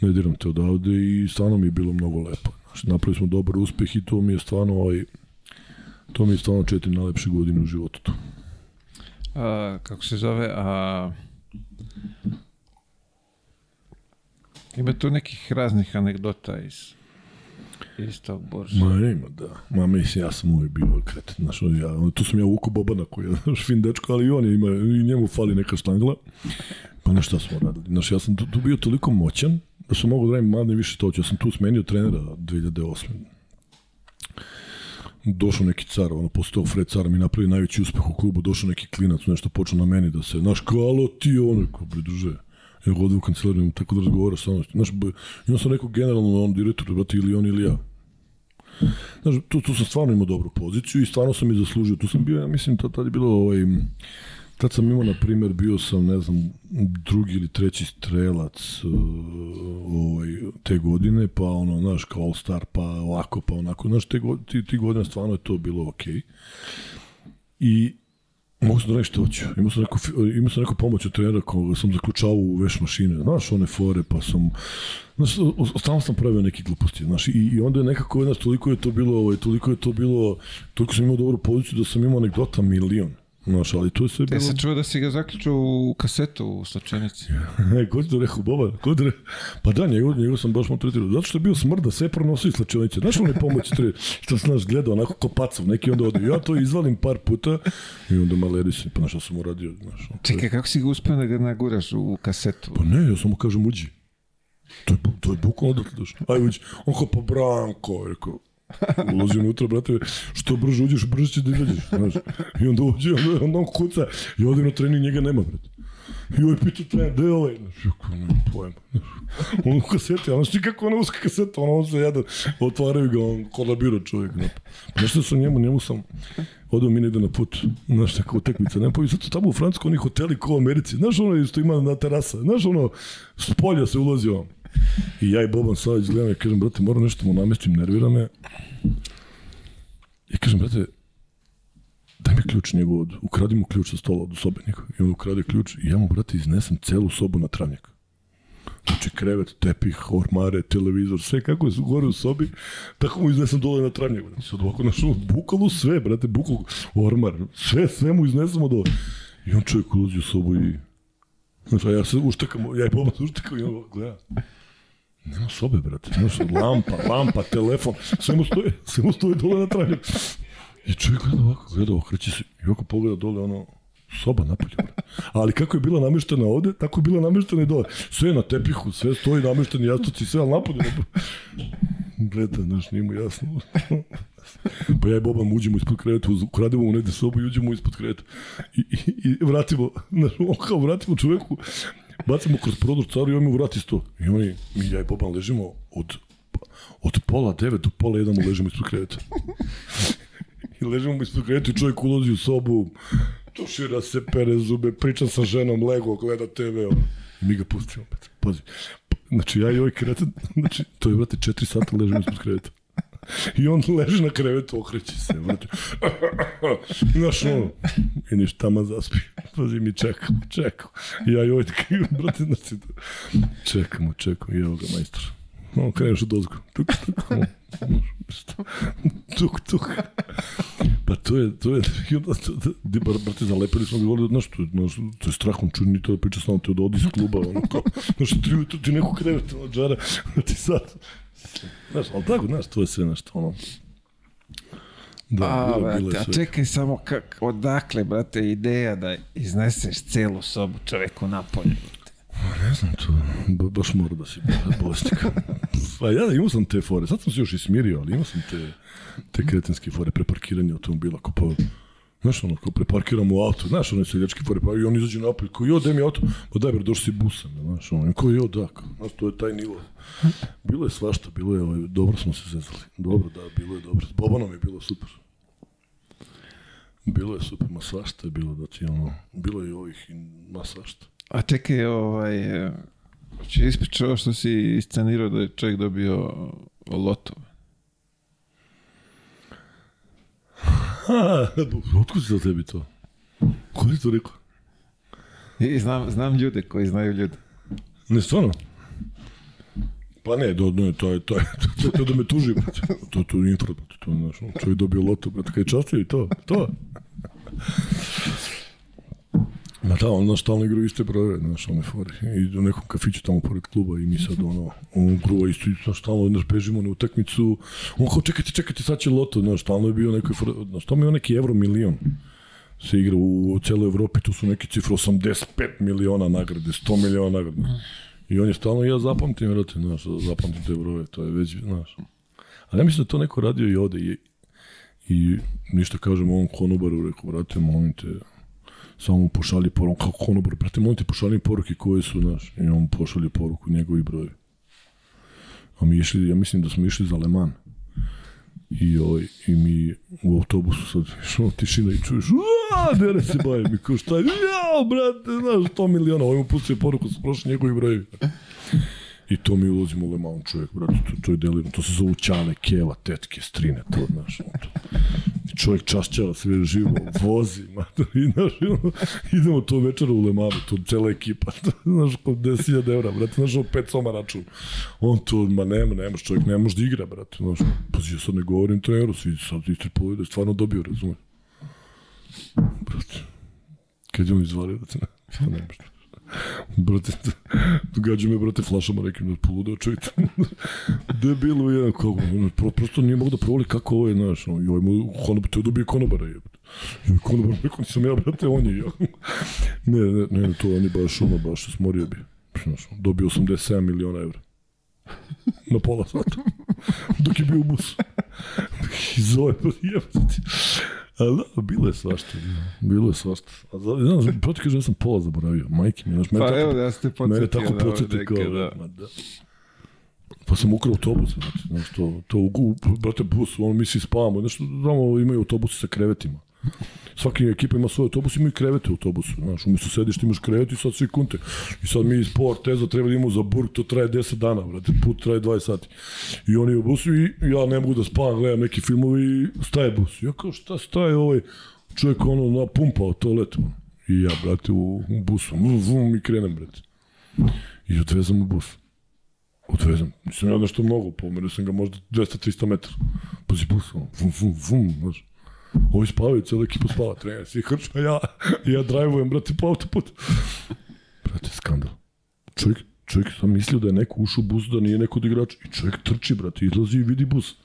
ne diram te odavde i stvarno mi je bilo mnogo lepo. Znaš, napravili smo dobar uspeh i to mi je stvarno, ovaj, to mi je stvarno četiri najlepše godine u životu. Tu. A, kako se zove, a... Ima tu nekih raznih anegdota iz, iz tog borza. Ma ima, da. Ma mislim, ja sam uvijek bio kreten. Znaš, ja, tu sam ja Vuko Bobana koji je znaš, fin dečko, ali i on ima, i njemu fali neka štangla. Pa na šta smo radili? Znaš, ja sam tu, tu bio toliko moćan da sam mogao da radim manje više to. Ja sam tu smenio trenera 2008 došao neki car, ono, posle tog Fred cara mi napravi najveći uspeh u klubu, došao neki klinac, nešto počeo na meni da se, znaš, kao, alo ti, ono, kao, pridruže. Ja god u kancelariju, tako da razgovaraš sa mnom. Znaš, imao sam nekog generalno, on direktor, brate, ili on ili ja. Znaš, tu, tu sam stvarno imao dobru poziciju i stvarno sam i zaslužio. Tu sam bio, ja mislim, tad, tad je bilo, ovaj, tad sam imao, na primjer, bio sam, ne znam, drugi ili treći strelac uh, ovaj, te godine, pa ono, znaš, kao All Star, pa ovako, pa onako, znaš, te, ti, ti godine stvarno je to bilo okej. Okay. I Mogu sam da nešto hoću. Imao sam neku, fi- imao sam neku pomoć od trenera koga sam zaključavao u veš mašine. Znaš, one fore, pa sam... Znaš, stalno sam pravio neke gluposti. Znaš, i, i onda je nekako, znaš, toliko je to bilo, ovaj, toliko je to bilo, toliko sam imao dobru poziciju da sam imao anegdota milion. Znaš, ali sve Te bilo... se čuo da si ga zaključio u kasetu u slačenici. E, ko ti to rekao, Boban? Ko ti. Pa da, njegov, njegov sam baš maltretirao. Zato što je bio smrda, sve pronosio iz slačionice. Znaš one pomoći, tre, što sam znaš gledao, onako ko pacov, neki onda ode. Ja to izvalim par puta i onda maleri se, pa na šta sam uradio, znaš. Čekaj, kako si ga uspeo da ga naguraš u kasetu? Pa ne, ja samo kažem uđi. To je, to je bukvalno dok došlo. Aj uđi. On kao, pa Branko, rekao, ulazi unutra, brate, što brže uđeš, brže će da izađeš, znaš. I onda uđe, onda, onda on kuca, i ode na trening, njega nema, brate. I ovaj pita trener, gde je ovaj? Znaš, ja kao, nemam pojma. On u kaseti, znaš ti kako ona uska kaseta, ono on se jedan, otvaraju ga, on kolabira čovjek. Znaš. Pa nešto sam njemu, njemu sam, odao mi negde na put, znaš, neka utakmica, nema pa i sad tamo u Francusku oni hoteli ko u Americi, znaš ono isto ima na terasa, znaš ono, s polja se ulazi on. I ja i Boban Savić gledam i kažem, brate, moram nešto mu namestim, nervira me. I kažem, brate, daj mi ključ njegov, od, ukradi mu ključ sa stola od sobe njegov. I on ukrade ključ i ja mu, brate, iznesem celu sobu na travnjak. Znači, krevet, tepih, ormare, televizor, sve kako je gore u sobi, tako mu iznesem dole na travnjak. Brate. Sad ovako našao, bukvalno sve, brate, bukvalno ormar, sve, sve mu iznesemo dole. I on čovjek ulazi u sobu i Znači, ja se uštakam, ja i se uštakam i on gleda. Nema sobe, brate. Znaš, lampa, lampa, telefon, sve mu stoje, sve mu stoje dole na travnju. I čovjek gleda ovako, gleda, okreće se i ovako pogleda dole, ono, soba napolje, brate. Ali kako je bila nameštena ovde, tako je bila nameštena i dole. Sve je na tepihu, sve stoji namešteni jastuci, sve, ali napolje. napolje. Gleda, znaš, nije mu jasno. pa ja i Boban uđemo ispod kreveta, ukrademo mu negde sobu i uđemo ispod kreveta. I, i, i vratimo, znaš, on kao vratimo čoveku, bacimo kroz prodor caru i on mu vrati sto. I oni, mi ja i Boban ležimo od, od pola devet do pola jedan ležimo ispod kreveta. I ležimo ispod kreveta i čovjek ulazi u sobu, tušira se, pere zube, priča sa ženom, lego, gleda TV, ono. I mi ga pustimo. opet. Pazi, znači ja i ovaj kretan, znači to je, brate, četiri sata ležimo ispod kreveta. I on leži na krevetu, okreće se, brate. Znaš, ono, i niš tamo zaspi. Pazi, mi čekamo, čekamo. I ja joj kriju, brate, znači, čekamo, čekamo, i evo ga, majstor. No, kreneš od ozgo. Tuk, tuk, tuk, tuk. Pa to je, to je, i onda, di, brate, zalepili smo govorili, znaš, to, znaš, to je strahom čudni, to da priča s nama, te od odi iz kluba, ono, kao, znaš, tri ujutru ti neko krevet, ono, džara, ti sad, znaš, ali tako, znaš, to je sve nešto, ono, Da, a, bilo, brate, bilo a čekaj samo kak, odakle, brate, ideja da izneseš celu sobu čoveku napolje. Ne znam to, ba, baš mora da si bolesnik. Pa ja imao sam te fore, sad sam se još i smirio, ali imao sam te, te kretenske fore, preparkiranje automobila, ko pa, znaš ono, ko preparkiram u auto, znaš ono seljački fore, pa i on izađe napolje, ko jo, gde mi auto, pa daj bre, došli si busom, znaš ono, ko jo, da, znaš, to je taj nivo. Bilo je svašta, bilo je, ovaj, dobro smo se zezali, dobro, da, bilo je dobro, s Bobanom je bilo super. Bilo je super, ma svašta je bilo, ti ono, bilo je i ovih, ma svašta. A čekaj, ovaj, će ispričati ovo što si iscenirao da je čovjek dobio loto. Otkud za tebi to? Ko je to rekao? I znam, znam ljude koji znaju ljude. Ne, stvarno? Pa ne, do, ne, to je, to je, to, to, to da me tuži, brate. To, to je infra, brate. To, znaš, čovjek dobio loto, brate, kada je častio i to, to. Ma da, on stalno igra iste brojeve, znaš, one fore. I u nekom kafiću tamo pored kluba i mi sad ono, on gruva isto, isto stalno, znaš, bežimo na utakmicu. On kao, čekajte, čekajte, sad će loto, znaš, stalno je bio nekoj, znaš, tamo je neki evro milion se igra u celoj Evropi, tu su neke cifre 85 miliona nagrade, 100 miliona nagrade. I on je stalno, ja zapamtim, vrate, znaš, zapamtim te brojeve, to je već, znaš. Ali ja mislim da to neko radio i ovde i, i ništa kažem ovom konobaru, rekao, brate, molim te, samo pošalje poruku, kako konobar, brate, molim te pošalje poruke koje su, znaš, i on pošalje poruku njegovi brojevi. A mi išli, ja mislim da smo išli za Leman. I, ovaj, I mi u autobusu sad išao tišina i čuješ, aaa, dere se baje, mi kao šta jao, brate, znaš, 100 miliona, ovaj mu pustio poruku, su prošli njegovi brojevi. I to mi ulazimo u Le Mans čovjek, brate, to, to je delirno, to se zove Ćale, Keva, tetke, strine, to, znaš, to. Čovjek čašćava sve živo, vozi, mater, i, znaš, idemo to večera u Le Mans, to cela ekipa, znaš, po 10.000 evra, brate, znaš, ovo pet soma račun. On to, ma nema, nemaš, čovjek ne može da igra, brate, znaš, pa ja sad ne govorim treneru, svi sad istripuju da je stvarno dobio, razumeš. Brate, kad je on izvalio, brate, ne, ne, ne, brate, događa me, brate, flašama nekim da poludeo čovjek. Debilu je, kako, pro, prosto nije mogu da provoli kako ovo je, znaš, no, i ovaj mu, konobar, te dobije konobara, je. I konobar, rekao, nisam ja, brate, on je, ja. ne, ne, ne, to on je baš, ono, baš, smorio bi. Znaš, dobio 87 miliona evra. Na pola sata. Dok je bio u busu. I zove, jebati. Ali da, bilo je svašta. Bilo je svašta. A da, znaš, proti kaže, ja sam pola zaboravio. Majke mi, znaš, mene pa tako, evo, ja ste podsjetio. Mene tako da podsjetio kao, da. Ma, da. Pa sam ukrao autobus, znači, znaš, to, to, u, brate, bus, ono, mi svi spavamo, znaš, znamo, imaju autobuse sa krevetima. Svaki ekipa ima svoj autobus, imaju krevete u autobusu. Znaš, umjesto sediš, imaš krevet i sad svi kunte. I sad mi iz Teza treba da imamo za Burg, to traje 10 dana, brate, put traje 20 sati. I oni u busu i ja ne mogu da spavam, gledam neki filmovi i staje bus. Ja kao, šta staje ovaj čovjek ono napumpao toalet. I ja, brate, u, u busu, vum, vum, i krenem, brate. I odvezam u bus. Odvezam. Nisam ja nešto mnogo, pomerio sam ga možda 200-300 metara. Pazi bus, vum, vum, vum, znaš. Ovi spavaju, cijela ekipa spava, trener, svi hrču, a ja, ja drajvujem, brate, po autoput. Brate, skandal. Čovjek, čovjek sam mislio da je neko ušao u bus, da nije neko od igrača. I čovjek trči, brate, izlazi i vidi bus.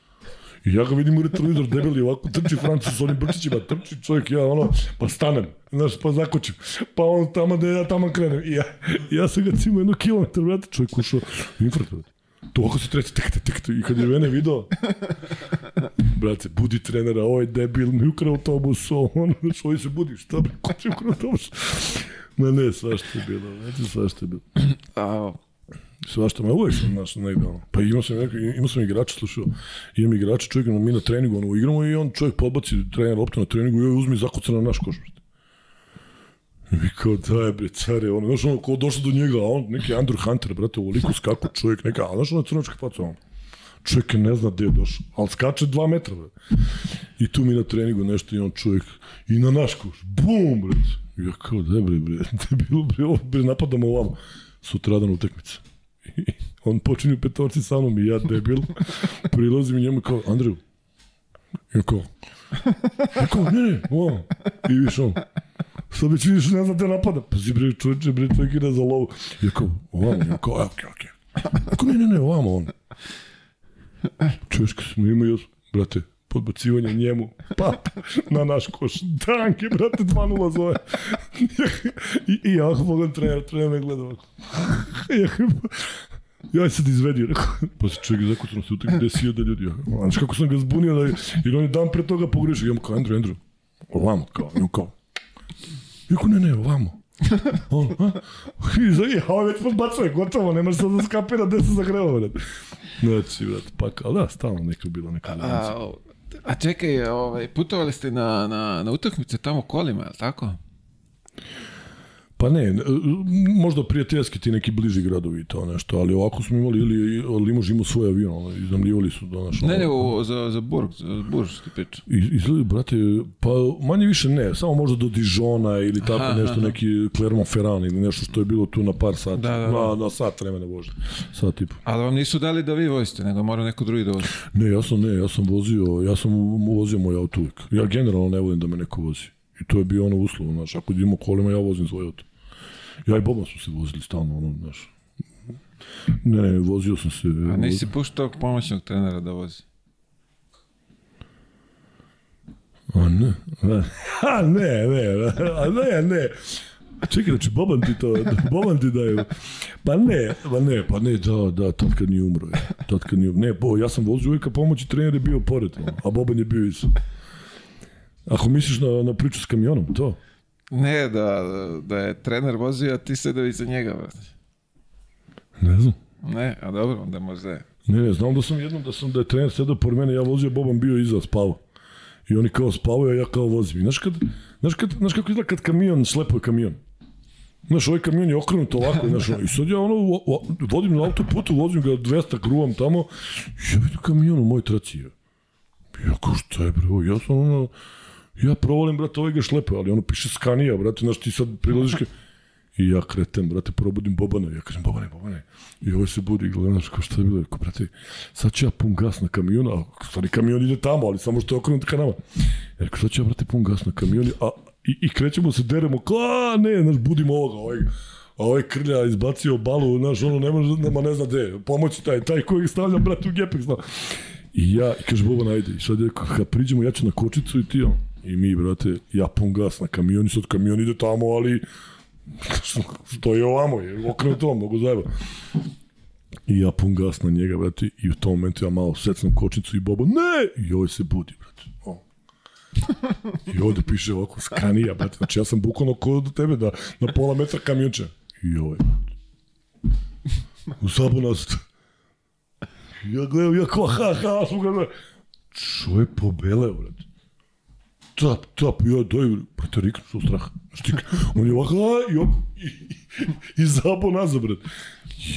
I ja ga vidim u retrovizor, debeli, ovako trči Francus s onim brčićima, trči čovjek, ja ono, pa stanem, znaš, pa zakočim. Pa on tamo da ja tamo krenem. I ja, ja sam ga cimo jedno kilometar, brate, čovjek ušao, infrat, brate. To ovako se treti, tek, tek, tek, i kad je mene video, brate, budi trenera, ovaj debil, mi ukrao autobus, on, što se budi, šta bre, ko će ukrao autobus? Ma ne, svašta je bilo, znate, svašta je bilo. A, svašta, ma uvek sam naš negde, ono. Pa imao sam, neko, imao sam igrača, slušao, imam igrača, čovjek, mi na treningu, ono, igramo i on čovjek podbaci trener loptu na treningu i ovaj uzmi zakuca na naš koš, brate. I kao, daj bre, care, ono, znaš, ono, ko došlo do njega, a on, neki Andrew Hunter, brate, liku skaku čovjek, neka, a znaš, ono, crnačka faca, ono čovjek ne zna gde je došao, ali skače dva metra, bre. I tu mi na treningu nešto i on čovjek, i na naš koš, bum, bre. Ja kao, da bre, bre, debilu, bre, ovo, bre, napadamo ovamo. Sutradan utakmica. I on počinju petorci sa mnom i ja debil, prilazim i njemu kao, Andreju, ja kao, ja kao, ne, ne, ovamo. I viš on, sad već vidiš ne znam te napada. Pa si bre, čovječe, bre, čovjek ide za lovu. Ja kao, ovamo, ja kao, okej, okej. Ja kao, ne, ne, ne, ovamo on. Kad smo imao, brate, podbacivanje njemu, pa na naš koš. Danke, brate, 2-0 zove. I, i ja pogledam trener, trener me gleda ovako. Ja, ja sad izvedio, rekao, pa se čovjek zakucano se utak gde si da ljudi. Ja, znaš kako sam ga zbunio, da, jer on je dan pre toga pogrešio. Ja mu kao, Andrew, Andrew, ovamo, kao, ja kao, ja kao, ne, ne, ovamo. On, a? I za, ja, on već podbacuje, gotovo, nemaš sad da skapira gde se zagreva, brate. Znači, brate, pa kao, da, stalno neka bilo neka A, a čekaj, ovaj, putovali ste na, na, na utakmice tamo kolima, je li tako? Pa ne, možda prijateljski ti neki bliži gradovi to nešto, ali ovako smo imali ili Limož imao svoj avion, ono, iznamljivali su do našo. Ne, ne, o, za, za Burg, za ti priča. Izgleda, brate, pa manje više ne, samo možda do Dijona ili tako aha, nešto, aha. neki Clermont-Ferrand ili nešto što je bilo tu na par sati, da, da, da. Na, na sat vremena bože, sat tipa. Ali vam nisu dali da vi vozite, nego mora neko drugi da vozi? Ne, ja sam, ne, ja sam vozio, ja sam vozio moj auto uvijek. Ja generalno ne volim da me neko vozi. I to je bio ono uslov, znaš, ako idemo kolima, ja vozim svoj auto. Ja i Boban smo se vozili stalno, ono, znaš. Ne, ne, vozio sam se... A nisi puštao pomoćnog trenera da vozi? A ne, a ne, ne, a ne, ne. Čekaj, znači, Boban ti to, Boban ti daju. Pa ne, pa ne, pa ne, da, da, tad kad nije umro. Tad kad nije. Ne, bo, ja sam vozio uvijek, a pomoći trener je bio pored, a Boban je bio iz... Ako misliš na, na priču s kamionom, to. Ne, da, da je trener vozio, a ti sedao iza njega, brate. Ne znam. Ne, a dobro, onda možda je. Ne, ne, znam da sam jednom da sam da je trener sedao pored mene, ja vozio, Boban bio iza, spavao. I oni kao spavaju, a ja kao vozim. I znaš, kad, znaš, kad, znaš kako izgleda kad kamion slepuje kamion? Znaš, ovaj kamion je okrenut ovako, znaš, i sad ja ono, vodim na autoputu, vozim ga 200, gruvam tamo, ja vidim kamion u moj traci. Ja kao, šta je, bro, ja sam ono, Ja provolim, brate, ovaj ga šlepe, ali ono piše Scania, brate, znaš ti sad prilaziš ke... I ja kretem, brate, probudim Bobana, ja kažem, Bobane, Bobane. I ovaj se budi gleda, znaš, kao šta je bilo, rekao, brate, sad ću ja pun gas na kamion, a stvari kamion ide tamo, ali samo što je okrenut ka nama. Ja rekao, sad ću ja, brate, pun gas na kamion, a, i, i krećemo se, deremo, kao, ne, znaš, budimo ovoga, ovaj, a ovaj krlja izbacio balu, znaš, ono, ne može, nema, ne zna gde, pomoći taj, taj koji stavljam, brate, u gepek, znaš. I ja, i kaže, Boban, ajde, i sad je, kad priđemo, ja ću na kočicu i ti, on, I mi, brate, ja pun gas na kamion i sad kamion ide tamo, ali stoji ovamo, je okrenuto, mogu zajeba. I ja pun gas na njega, brate, i u tom momentu ja malo secam kočnicu i Bobo, ne! I ovaj se budi, brate. O. I ovde piše ovako, skanija, brate. Znači ja sam bukvalno kod do tebe da na pola metra kamionče. I ovaj. U sabonost. Ja gledam, ja kao, ha, ha, sam ga, Čo je pobeleo, brate tap, tap, ja daj, brate, riknu su strah. Štik, on je ovako, i, op, i, i, i zabo nazad, brate.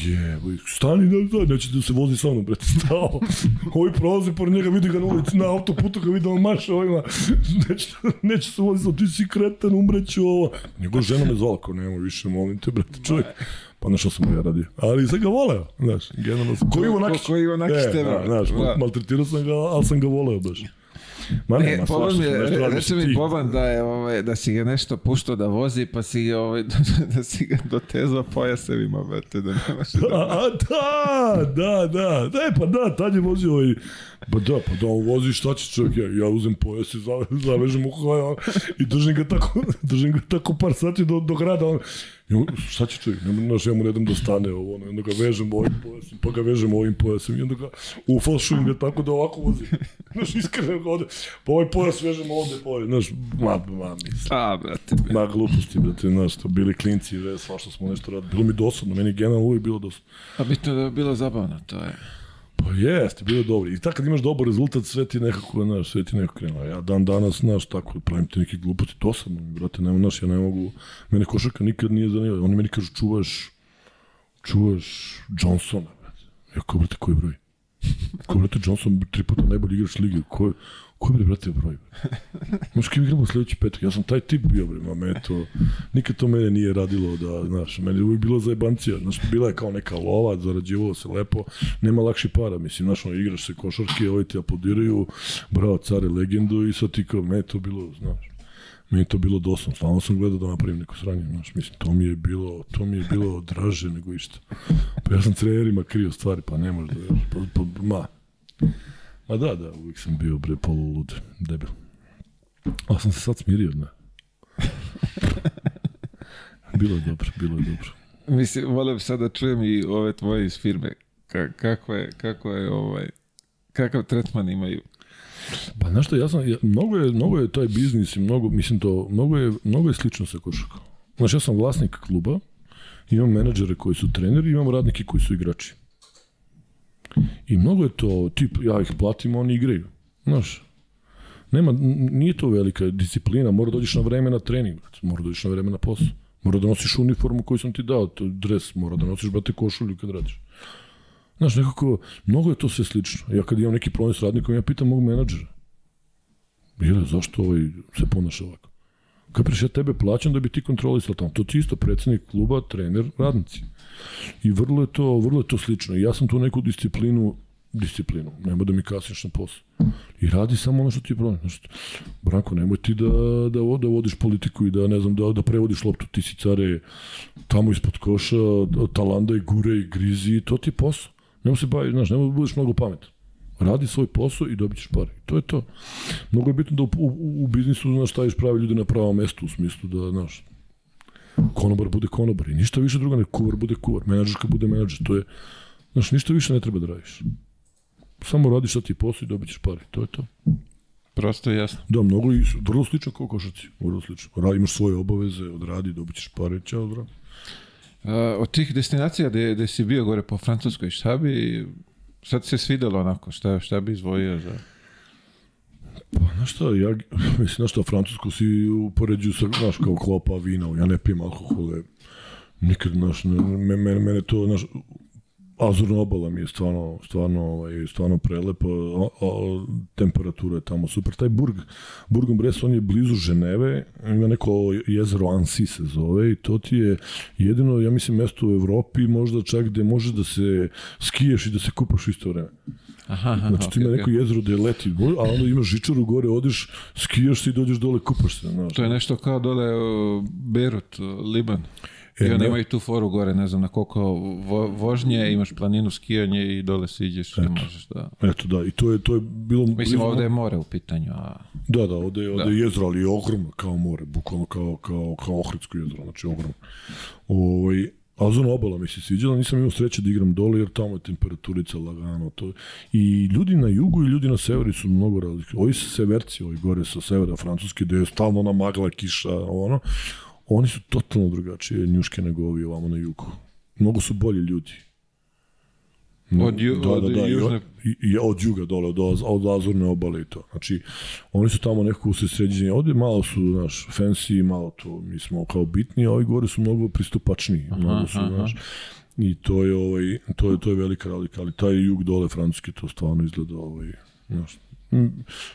Jebo, stani, da, da, neće da se vozi sa mnom, brate, stao. Ovi prolazi pored njega, vidi ga na ulici, na autoputu, ga vidi da on maša ovima. Neće, neće se vozi sa ti si kretan, umreću ovo. Njegova žena me zvala, kao nema više, molim te, brate, čovjek. Pa nešto sam ja radio. Ali sam ga voleo, znaš, generalno sam. Ko Ivo Nakić? Ko Ivo Nakić e, tebe. Da, znaš, da. maltretirao sam ga, ali sam ga voleo baš. Ma ne, e, Boban je, reče mi Boban da, je, ovaj, da si ga nešto puštao da vozi, pa si ga, ovaj, da si ga dotezao pojasevima, brate, da nemaš da... A, a, da, da, da, da, pa da, tad je vozio ovaj, pa da, pa da, on vozi šta će čovjek, ja, ja uzem pojas i zavežem u i držim ga tako, držim ga tako par sati do, do grada, on, I on, šta će čovjek, ne, znaš, ja mu ne dam da stane ovo, ono, onda ga vežem ovim pojasom, pa ga vežem ovim pojasom, i onda ga ufalšujem ga tako da ovako vozi. Znaš, iskreno ga ovde, pa ovaj pojas vežem ovde, pa ovaj, znaš, ma, ma, mislim. A, brate, brate. Ma, gluposti, brate, znaš, to bili klinci, ve, svašta smo nešto radili. Bilo mi dosadno, meni generalno uvijek bilo dosadno. A bitno da je bilo zabavno, to je. Pa jeste, bilo je dobro. I tako kad imaš dobar rezultat, sve ti nekako, znaš, sve ti nekako krenuo. Ja dan danas, znaš, tako, pravim ti neke gluposti, to sam, brate, nema, znaš, ja ne mogu, mene košarka nikad nije zanimljiva. Oni meni kažu, čuvaš, čuvaš Johnsona, brate. Ja kao, brate, koji broj? Brate, Johnson tri puta najbolji igrač lige. Ko, ko je, bre, brate, broj? Možeš kim igramo sledeći petak? Ja sam taj tip bio, bre, ma me to... Nikad to mene nije radilo da, znaš, meni je uvijek bilo zajebancija. Znaš, bila je kao neka lova, zarađivalo se lepo, nema lakši para, mislim, znaš, ono, igraš se košarke, ovi ti aplaudiraju, bravo, care, legendu i sad ti kao, me to bilo, znaš, meni to bilo dosadno, stalno sam gledao da napravim neko sranje, znaš, mislim, to mi je bilo, to mi je bilo draže nego išta. Pa ja sam trenerima krio stvari, pa ne može da, pa, pa, ma, ma da, da, uvijek sam bio, bre, polu lud, debil. Ali sam se sad smirio, ne. bilo je dobro, bilo je dobro. Mislim, volio bi sad da čujem i ove tvoje iz firme. Ka, kako je, kako je ovaj, kakav tretman imaju? Pa znaš što, ja sam, mnogo, je, mnogo je taj biznis i mnogo, mislim to, mnogo je, mnogo je slično sa košarkom. Znaš, ja sam vlasnik kluba, imam menadžere koji su treneri, imam radnike koji su igrači. I mnogo je to, tip, ja ih platim, oni igraju. Znaš, nema, nije to velika disciplina, mora dođeš na vreme na trening, brate, mora dođeš na vreme na posao. Mora da nosiš uniformu koju sam ti dao, to dres, mora da nosiš, brate, košulju kad radiš. Znaš, nekako, mnogo je to sve slično. Ja kad imam neki problem s radnikom, ja pitam mog menadžera. Bile, zašto ovaj se ponaša ovako? Kapriš, ja tebe plaćam da bi ti kontrolisao tamo. To ti isto predsednik kluba, trener, radnici. I vrlo je to, vrlo je to slično. I ja sam tu neku disciplinu disciplinu, nema da mi kasniš na posao. I radi samo ono što ti je problem. Znaš, Branko, nemoj ti da, da, da vodiš politiku i da, ne znam, da, da prevodiš loptu, ti si care tamo ispod koša, talanda i gure i grizi, to ti je posao. Nemo se bavi, znaš, nemoj da budeš mnogo pametan. Radi svoj posao i dobit ćeš pare. To je to. Mnogo je bitno da u, u, u biznisu znaš, staviš pravi ljude na pravo mesto, u smislu da, znaš, konobar bude konobar i ništa više druga, ne kuvar bude kuvar, menadžerka bude menadžer. To je, znaš, ništa više ne treba da radiš. Samo radiš šta ti je posao i dobit ćeš pare. To je to. Prosto i jasno. Da, mnogo i vrlo slično kao košarci. Vrlo slično. Ra, imaš svoje obaveze, odradi, dobit ćeš pare, ćao, zdravo. Od tih destinacija gde, gde si bio gore po Francuskoj, šta bi, šta ti se svidelo onako, šta, šta bi izvojio za... Pa, znaš šta, ja, mislim, znaš šta, Francusku si upoređuju sa, znaš, kao klopa vina, ja ne pijem alkohole, nikad, znaš, ne, me, mene, mene to, znaš, Azurna obala mi je stvarno, stvarno, ovaj, stvarno prelepa, temperatura je tamo super. Taj Burg, Burgom Brest, on je blizu Ženeve, ima neko jezero Ansi se zove i to ti je jedino, ja mislim, mesto u Evropi možda čak gde može da se skiješ i da se kupaš u isto vreme. Aha, aha, Znači okay, ima okay. neko jezero gde leti, a onda imaš žičaru gore, odeš, skijaš se i dođeš dole, kupaš se. Znaš. To je nešto kao dole Beirut, uh, Liban. E, I oni ne- imaju tu foru gore, ne znam na koliko vo, vožnje, imaš planinu skijanje i dole siđeš i možeš da... Eto da, i to je, to je bilo... Mislim, ovde je more u pitanju, a... Da, da, ovde, je- ovde Da. je jezero, ali je ogromno kao more, bukvalno kao, kao, kao Ohridsko jezero, znači ogromno. Ovaj, Azona obala mi se sviđala, nisam imao sreće da igram dole, jer tamo je temperaturica lagano. To. I ljudi na jugu i ljudi na severu su mnogo razlike. Ovi su severci, ovi gore sa severa Francuske, gde je stalno ona magla, kiša, ono, oni su totalno drugačije njuške nego ovi ovamo na jugu. Mnogo su bolji ljudi. Od ju- od i južne- i, i od juga dole, od, od Azurne obale i to. Znači, oni su tamo nekako se sređenje. Ovde malo su, znaš, fancy, malo to, mi smo kao bitni, a ovi gore su mnogo pristupačniji. mnogo su, aha. znaš, I to je, ovaj, to je, to je velika razlika, ali taj jug dole Francuske to stvarno izgleda, ovaj, znaš,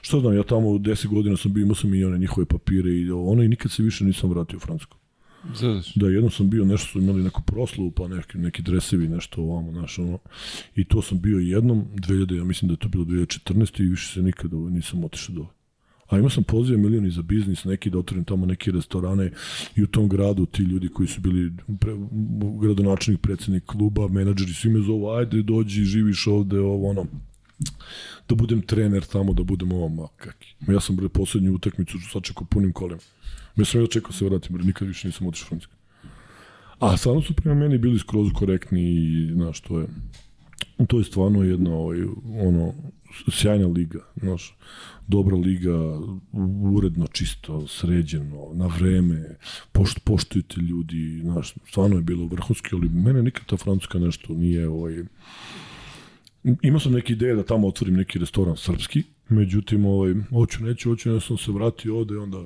Što znam, ja tamo 10 godina sam bio, imao sam i one njihove papire i ono i nikad se više nisam vratio u Francusku. Znaš, Da, jednom sam bio, nešto su imali neku proslavu, pa neki, neki dresevi, nešto ovamo, znaš, ono. I to sam bio jednom, 2000, ja mislim da je to bilo 2014. i više se nikada ovaj, nisam otišao dole. A imao sam pozive milioni za biznis, neki da otvorim tamo neke restorane i u tom gradu ti ljudi koji su bili pre, gradonačelnik, predsednik kluba, menadžeri, svi me zovu, ajde dođi, živiš ovde, ovo ono da budem trener tamo, da budem ovo, ma kaki. Ma ja sam bre poslednju utakmicu sačekao punim kolima. Ja sam ja čekao se vratim, bre, nikad više nisam otišao u Francusku. A stvarno su prema meni bili skroz korektni i, znaš, to je, to je stvarno jedna, ovaj, ono, sjajna liga, znaš, dobra liga, uredno, čisto, sređeno, na vreme, pošt, poštuju te ljudi, znaš, stvarno je bilo vrhunski, ali mene nikad ta Francuska nešto nije, ovaj, imao sam neke ideje da tamo otvorim neki restoran srpski, međutim, ovaj, hoću, neću, hoću, ja sam se vratio ovde i onda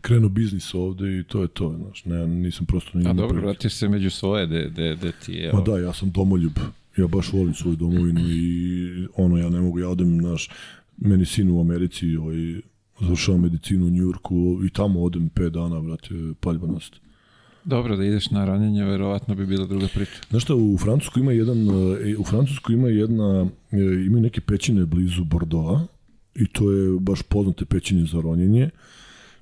krenuo biznis ovde i to je to, znaš, ne, nisam prosto ni a dobro, vratiš se među svoje, de, de, de ti je... Ma da, ja sam domoljub. Ja baš volim svoju domovinu i ono, ja ne mogu, ja odem, naš, meni sin u Americi, ovaj, završavam medicinu u Njurku i tamo odem 5 dana, brate, paljbanost. Dobro, da ideš na ranjenje, verovatno bi bila druga priča. Znaš šta, u Francusku ima jedan, e, u Francusku ima jedna, e, ima neke pećine blizu Bordeaux i to je baš poznate pećine za ronjenje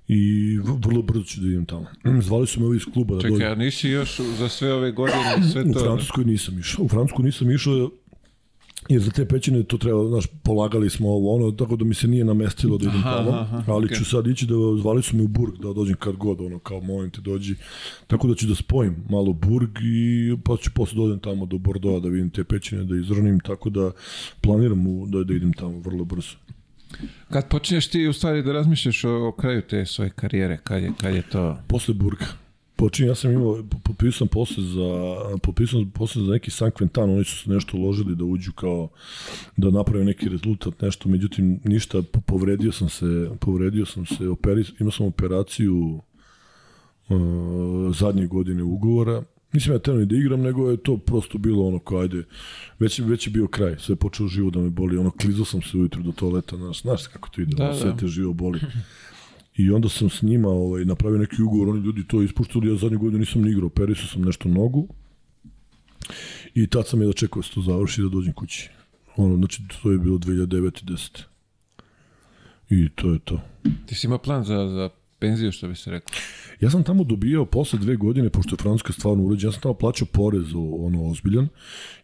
i vrlo brzo ću da idem tamo. Zvali su me ovi iz kluba da Čekaj, dođem. a nisi još za sve ove godine sve U to... Francuskoj nisam išao. U Francusku nisam išao jer za te pećine to treba, znaš, polagali smo ovo, ono, tako da mi se nije namestilo da idem Aha, tamo, aha, ali okej. ću sad ići da, zvali su me u Burg da dođem kad god, ono, kao molim te dođi, tako da ću da spojim malo Burg i pa ću posle da tamo do Bordeaux da vidim te pećine, da izronim, tako da planiram u, da, da idem tamo vrlo brzo. Kad počneš ti u stvari da razmišljaš o, o kraju te svoje karijere, kad je, kad je to... Posle Burga. Počinjem, ja sam imao, potpisao sam posle za, potpisao sam posle za neki San Quentin, oni su se nešto uložili da uđu kao, da naprave neki rezultat, nešto, međutim, ništa, po- povredio sam se, povredio sam se, operi, imao sam operaciju uh, zadnje godine ugovora, Nisam ja ni da igram, nego je to prosto bilo ono kao, ajde, već, već je bio kraj, sve je počeo živo da me boli, ono, klizao sam se ujutru do toaleta, znaš, znaš kako to ide, Da, ono, sve da. te živo boli. I onda sam s njima ovaj, napravio neki ugovor, oni ljudi to ispuštili, ja zadnju godinu nisam ni igrao, operisao sam nešto nogu. I tad sam je da čekao se to završi da dođem kući. Ono, znači, to je bilo 2009 i 10. I to je to. Ti si imao plan za, za penziju, što bi se reklo. Ja sam tamo dobijao posle dve godine, pošto je Francuska stvarno uređena, ja sam tamo plaćao porez o- ono ozbiljan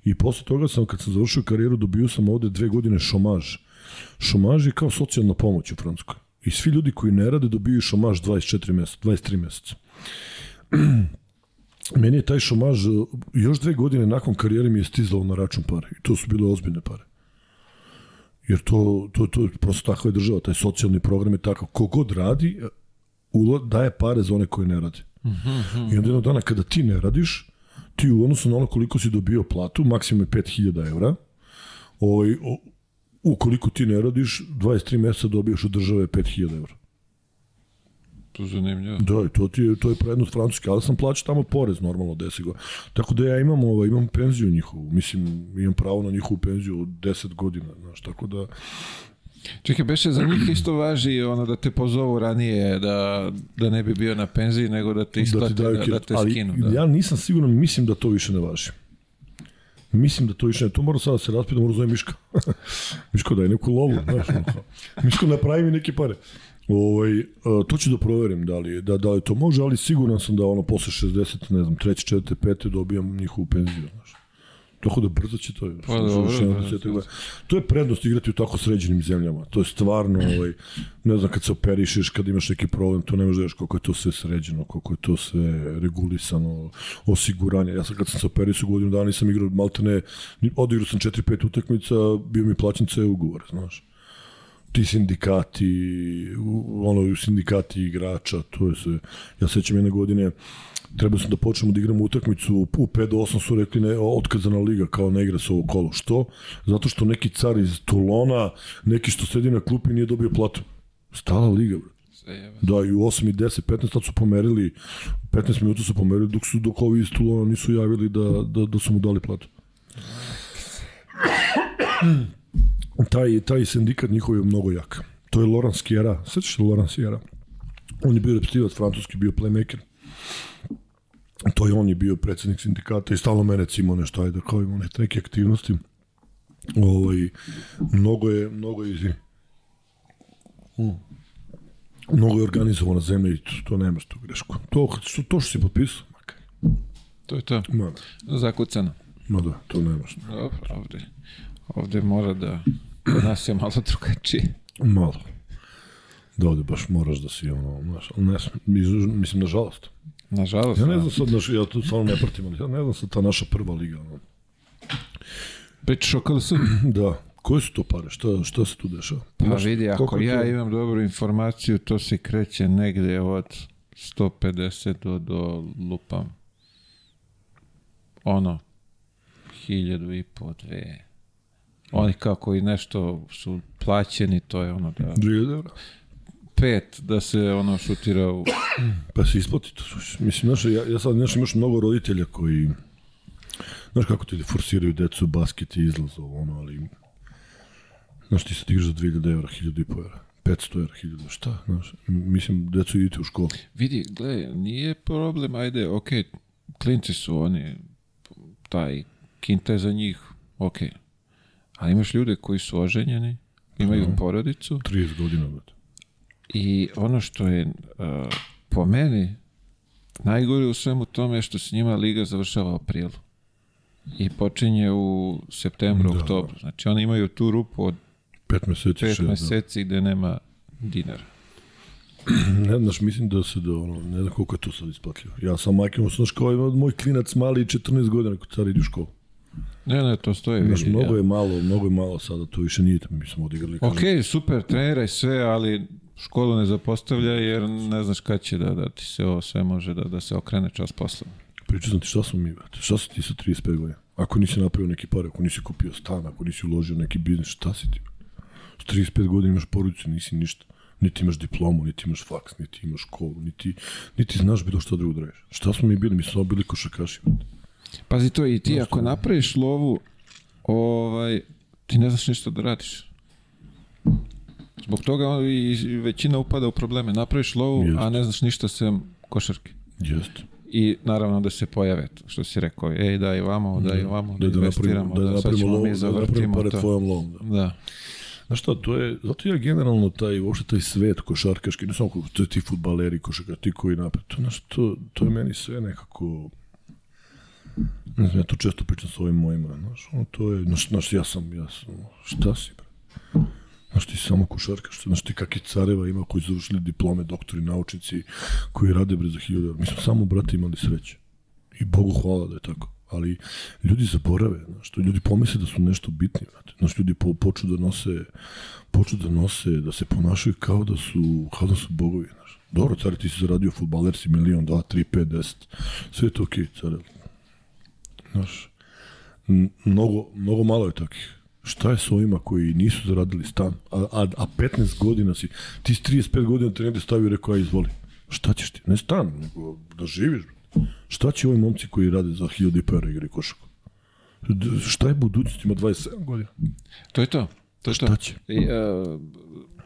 i posle toga sam, kad sam završio karijeru, dobio sam ovde dve godine šomaž. Šomaž je kao socijalna pomoć u Francuskoj. I svi ljudi koji ne rade dobiju šomaž 24 meseca, 23 meseca. Meni je taj šomaž, još dve godine nakon karijere mi je stizalo na račun pare. I to su bile ozbiljne pare. Jer to, to, to prosto takva je država, taj socijalni program je takav. Kogod radi, ulo, daje pare za one koji ne rade. I onda jednog dana kada ti ne radiš, ti u odnosu na ono koliko si dobio platu, maksimum je 5000 evra, ovaj, ukoliko ti ne radiš, 23 meseca dobiješ od države 5000 evra. Tu zanimljivo. Da, to, ti je, to je prednost Francuske, ali sam plaćao tamo porez normalno 10 godina. Tako da ja imam, ovaj, imam penziju njihovu, mislim, imam pravo na njihovu penziju od 10 godina, znaš, tako da, Čekaj, beše za njih isto važi ono da te pozovu ranije, da, da ne bi bio na penziji, nego da te isplate, da, da, kredit. te ali skinu. Da. ja nisam siguran, mislim da to više ne važi. Mislim da to više ne, to mora sada da se raspita, mora zove Miška. Miško daj neku lovu, znaš. Miško napravi mi neke pare. Ovaj, uh, to ću da proverim da li, da, da li to može, ali siguran sam da ono posle 60, ne znam, 3, 4, 5 dobijam njihovu penziju, znaš. Tako da brzo će to. Pa dobro, da, desetak da. godina. To je prednost igrati u tako sređenim zemljama. To je stvarno, ovaj, ne znam, kad se operišeš, kad imaš neki problem, to ne možeš da vidiš koliko je to sve sređeno, koliko je to sve regulisano, osiguranje. Ja sam kad sam se operisao godinu dana nisam igrao, malte ne, odigrao sam 4-5 utakmica, bio mi plaćen ceo ugovor, znaš ti sindikati, ono, sindikati igrača, to je sve. Ja sećam jedne godine, trebao sam da počnemo da igramo utakmicu, u 5 do 8 su rekli ne, otkazana liga, kao ne igra se ovo kolo. Što? Zato što neki car iz Tulona, neki što sedi na klupi nije dobio platu. Stala liga, jebe. Da, i u 8 i 10, 15 tad su pomerili, 15 minuta su pomerili, dok su dok ovi iz Tulona nisu javili da, da, da su mu dali platu. taj, taj sindikat njihov je mnogo jak. To je Laurent Sierra. Svećaš se Laurent Sierra? On je bio repstivac francuski, bio playmaker. To je on je bio predsednik sindikata i stalno mene cimo nešto, ajde, kao imamo neke, neke aktivnosti. Ovaj, mnogo je, mnogo je, izvini. Mnogo je organizovana zemlja i to, to nemaš tu grešku. To, što, to što si potpisao, makar. To je to. Ma, da, Zakucano. ma da, to nemaš. Dobro, ovde, ovde mora da... Kod nas je malo drugačije. Malo. Da ovde baš moraš da si ono, znaš, ne, mislim, nažalost. Nažalost, Ja ne da. znam sad, naš, ja tu stvarno ne pratim, ali ja ne znam sad ta naša prva liga. Ono. Pričaš o KLS? Da, koje su to pare? Šta, šta se tu dešava? Pa Znaš, vidi, ako ja to- imam dobru informaciju, to se kreće negde od 150 do, do lupam ono hiljadu i po, dve. Oni kako i nešto su plaćeni, to je ono da 2000 evra? Pet da se ono šutira u... Pa se isplati to. Mislim, znaš, ja, ja sad, znaš, imaš mnogo roditelja koji Znaš kako ti forsiraju decu, basket i izlaz, ovo, ono, ali... Znaš, ti se igraš za 2000 evra, 1000 i po evra. 500 evra, 1000, šta, znaš, mislim, decu idite u školu. Vidi, gle, nije problem, ajde, ok, klinci su oni, taj kinta je za njih, ok. Ali imaš ljude koji su oženjeni, imaju Mhm. porodicu 30 godina, brate. I ono što je uh, po meni najgore u svemu tome je što se njima liga završava u aprilu i počinje u septembru, Da. oktobru. Znači oni imaju tu rupu od 5 meseci, pet šest, da. meseci gde nema dinara. Ne znaš, mislim da se da, ono, ne znam koliko je to sad isplatljivo. Ja sam majke, znaš, kao ima moj klinac mali 14 godina kod car ide u školu. Ne, ne, to stoji. Znaš, mnogo ja. je malo, mnogo je malo sada, to više nije, mi smo odigrali. kažem, Ok, super, treniraj sve, ali školu ne zapostavlja jer ne znaš kad će da, da ti se ovo sve može da, da se okrene čas posla. Pričao sam ti šta smo mi, brate, šta si ti sa 35 godina? Ako nisi napravio neki pare, ako nisi kupio stan, ako nisi uložio neki biznis, šta si ti? S 35 godina imaš porodicu, nisi ništa. Niti imaš diplomu, niti imaš faks, niti imaš školu, niti, niti znaš bilo što drugo da radiš. Šta smo mi bili? Mi smo bili košakaši. brate. Pazi to, i ti ako napraviš lovu, ovaj, ti ne znaš ništa da radiš. Zbog toga i većina upada u probleme. Napraviš lovu, Jeste. a ne znaš ništa sem košarke. Jeste. I naravno da se pojave, to što si rekao, ej daj vamo, daj vamo, da, Da, da investiramo, napravimo, da, da, sad ćemo lovu, mi da zavrtimo pare to. lovom. Da. Da. Znaš šta, to je, zato ja generalno taj, uopšte taj svet košarkaški, ne samo to je ti futbaleri košarka, ti koji napred, to, znaš, to, to je meni sve nekako, ne znam, ja to često pričam s ovim mojima, znaš, ono, to je, znaš, znaš ja sam, ja sam, šta si, bre? Znaš, ti samo košarkaš, znaš ti kakvi careva ima koji su završili diplome, doktori, naučnici, koji rade bre za hiljada, mi smo samo, brate, imali sreće. I Bogu hvala da je tako. Ali ljudi zaborave, znaš, to ljudi pomisle da su nešto bitni, znate. Znaš, ljudi po, počnu da nose, počnu da nose, da se ponašaju kao da su, kao da su bogovi, znaš. Dobro, care, ti si zaradio futbaler, si milion, dva, tri, pet, deset. Sve je to okej, okay, care. Znaš, mnogo, mnogo malo je takih. Šta je s ovima koji nisu zaradili stan, a, a, a 15 godina si, ti s 35 godina te negde stavio i rekao, aj izvoli. Šta ćeš ti? Ne stan, nego da živiš. Šta će ovi momci koji rade za 1000 i po evra igri košaku? Šta je budućnost? Ima 27 godina. To je to. To je to. Šta će? I, uh,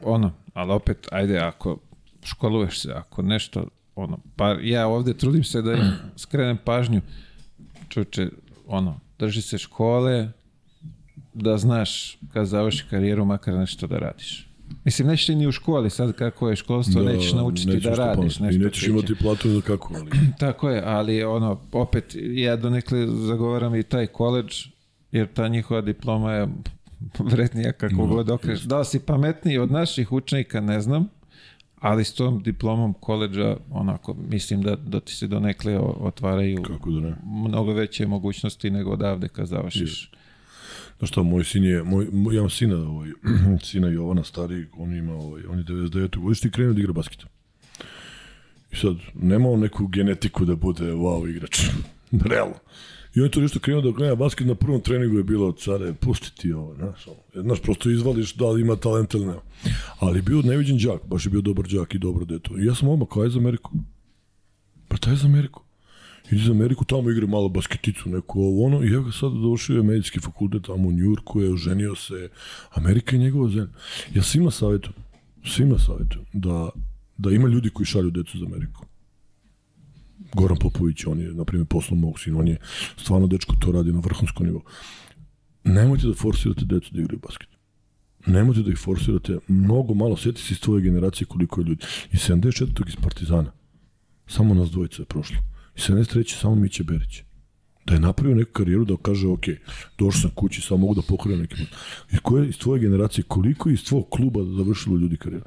ono, ali opet, ajde, ako školuješ se, ako nešto, ono, pa ja ovde trudim se da im skrenem pažnju, čuče, ono, drži se škole, da znaš kad završi karijeru makar nešto da radiš. Mislim, nećeš ti ni u školi, sad kako je školstvo, da, nećeš naučiti nećeš da radiš nešto. I nećeš će- imati platu za kako, ali... Tako je, ali ono, opet, ja donekle zagovaram i taj koleđ, jer ta njihova diploma je vrednija kako No, god okreneš. Da si pametniji od naših učenika, ne znam, ali s tom diplomom koleđa, onako, mislim da, da ti se donekle otvaraju Kako da ne? mnogo veće mogućnosti nego odavde kad završiš. Znaš šta, moj sin je, moj, moj, ja imam sina, ovaj, sina Jovana, stari, on ima, ovaj, on je 99. godište i krenuo da igra basket. I sad, nema on neku genetiku da bude wow igrač. Realno. I on je to nešto krenuo da gleda basket na prvom treningu je bilo care, pusti ti ovo, znaš, ono. znaš, prosto izvališ da li ima talent ili nema. Ali bio neviđen đak, baš je bio dobar đak i dobro deto. I ja sam odmah kao je za Ameriku. Pa taj je za Ameriku. Za Ameriku, tamo igra malo basketicu, neku ovo ono, i ga sad završio je medicinski fakultet tamo u Njurku, je oženio se, Amerika je njegova zemlja. Ja svima savjetujem, svima savjetujem da, da ima ljudi koji šalju decu za Ameriku. Goran Popović, on je, na primjer, poslom mog sina, on je stvarno dečko to radi na vrhunskom nivou. Nemojte da forsirate decu da igraju basket. Nemojte da ih forsirate mnogo malo, sjeti se iz tvoje generacije koliko je ljudi. I 74. iz Partizana. Samo nas dvojica je prošlo. I 73. samo Miće Berić. Da je napravio neku karijeru da kaže, ok, došao sam kući, samo mogu da pokrenem neki put. Iz, koje, iz tvoje generacije, koliko iz tvojeg kluba završilo ljudi karijeru?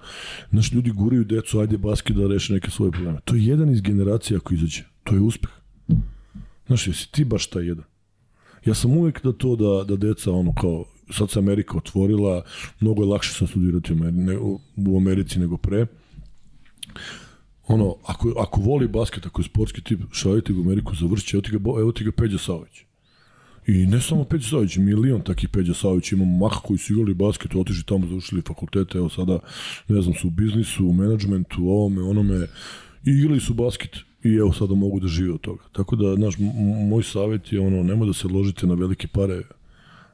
Znaš, ljudi guraju decu, ajde basket da reše neke svoje probleme. To je jedan iz generacije ako izađe. To je uspeh. Znaš, jesi ti baš taj jedan? Ja sam uvek da to da, da deca, ono kao, sad se Amerika otvorila, mnogo je lakše sad studirati u Americi nego pre. Ono, ako, ako voli basket, ako je sportski tip, šaljite ga u Ameriku, završi, evo ti ga, evo ti ga Peđa Savić. I ne samo Peđa Savić, milion takih Peđa Savić, imamo maha koji su igrali basket, otišli tamo, završili fakultete, evo sada, ne znam, su u biznisu, u menadžmentu, ovome, onome, i igrali su basket. I evo sada mogu da žive od toga. Tako da, znaš, moj savjet je ono, nemoj da se ložite na velike pare,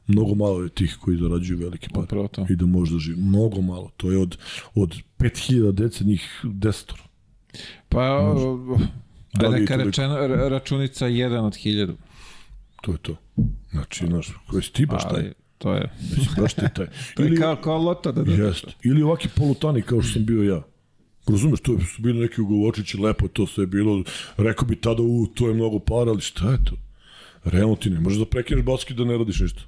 mnogo malo je tih koji zarađuju velike pare. I da može da živi. Mnogo malo. To je od, od 5000 dece njih desetor. Pa, Da je neka rečena, ra- računica jedan od hiljadu. To je to. Znači, znaš, koji si ti baš taj? To je, Znači, baš ti taj. to je kao, kao loto da da. Jest. Ili ovaki polutani kao što sam bio ja. Razumeš, to su bili neki ugovorčići, lepo je to sve bilo. Rekao bi tada, u, to je mnogo para, ali šta je to? Realno ti ne možeš da prekineš basket da ne radiš ništa.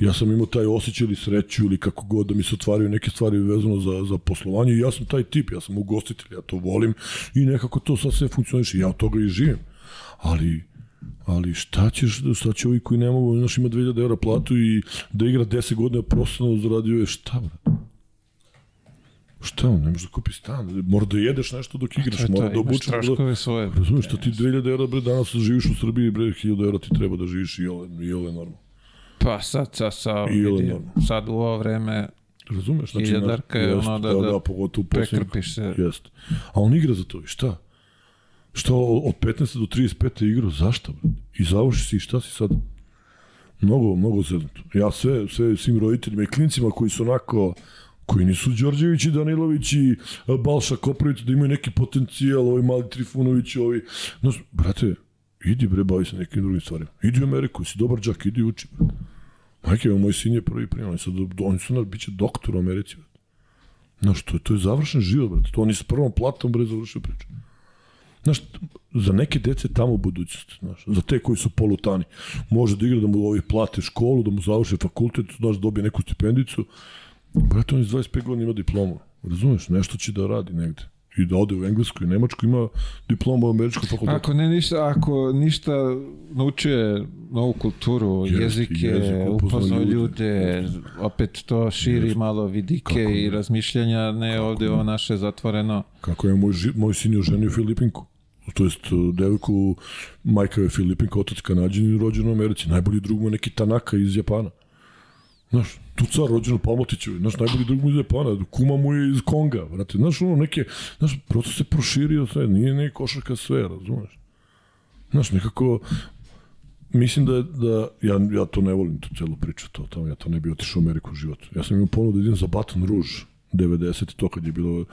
Ja sam imao taj osjećaj ili sreću ili kako god da mi se otvaraju neke stvari vezano za, za poslovanje i ja sam taj tip, ja sam ugostitelj, ja to volim i nekako to sad sve funkcioniše, ja od toga i živim. Ali ali šta ćeš, šta će ovi koji ne mogu, znaš, ima 2000 eura platu i da igra 10 godina profesionalno zaradio je šta, bre? Šta ne možeš da kupi stan, mora da jedeš nešto dok igraš, To je mora da obučeš. Da, troškove svoje. razumiješ, šta ti 2000 eura, bre, danas živiš u Srbiji, bre, 1000 eura ti treba da živiš i i ole normalno. Pa sad, sad, sad, vidi, sad u ovo vreme Razumeš? Znači, Hiljadarka je ono da- da, da da, pogotovo prekrpiš se. Jeste. A on igra za to, i šta? Šta od 15. do 35. je igrao, zašto? Bre? I završi si i šta si sad? Mnogo, mnogo zeznuto. Ja sve, sve svim roditeljima i klincima koji su onako koji nisu Đorđević i Danilović i a, Balša Koprivić da imaju neki potencijal, ovi mali Trifunović, ovi... No, brate, idi bre, bavi se nekim drugim stvarima. Idi u Ameriku, si dobar džak, idi uči. Bre. Majke, moj sin je prvi primjer, oni, sad, oni su, bit će doktor u Americi. Bre. Znaš, to, to je završen život, brate. To oni s prvom platom, bre, završio priču. Znaš, za neke dece tamo budućnost, znaš, za te koji su polutani. Može da igra da mu ovi plate školu, da mu završe fakultet, znaš, dobije neku stipendicu. Brate, on iz 25 godina ima diplomu. Razumeš, nešto će da radi negde. I da ode u Englesku i Nemačku, ima diplomu u američkom fakultetu. Ako ne ništa, ako ništa naučuje novu kulturu, Jeste, jezike, jezik, upoznao ljude. opet to širi Jeste. malo vidike Kako i ne? razmišljanja, ne ovde ovo naše zatvoreno. Kako je moj, ži- moj sin je oženio Filipinku. To jest, devojku, majka je Filipinka, otac Kanadžin i rođen u Americi. Najbolji drug mu je neki Tanaka iz Japana. Znaš, tu car rođen u Palmotićevi, znaš, najbolji drug mu iz Japana, kuma mu je iz Konga, vrate, znaš, ono, neke, znaš, prosto se proširio sve, nije ne košarka sve, razumeš? Znaš, nekako, mislim da, da ja, ja to ne volim, tu celu priču, to, tamo, ja to ne bi otišao u Ameriku u životu. Ja sam imao ponudu da idem za Baton Rouge, 90 to kad je bilo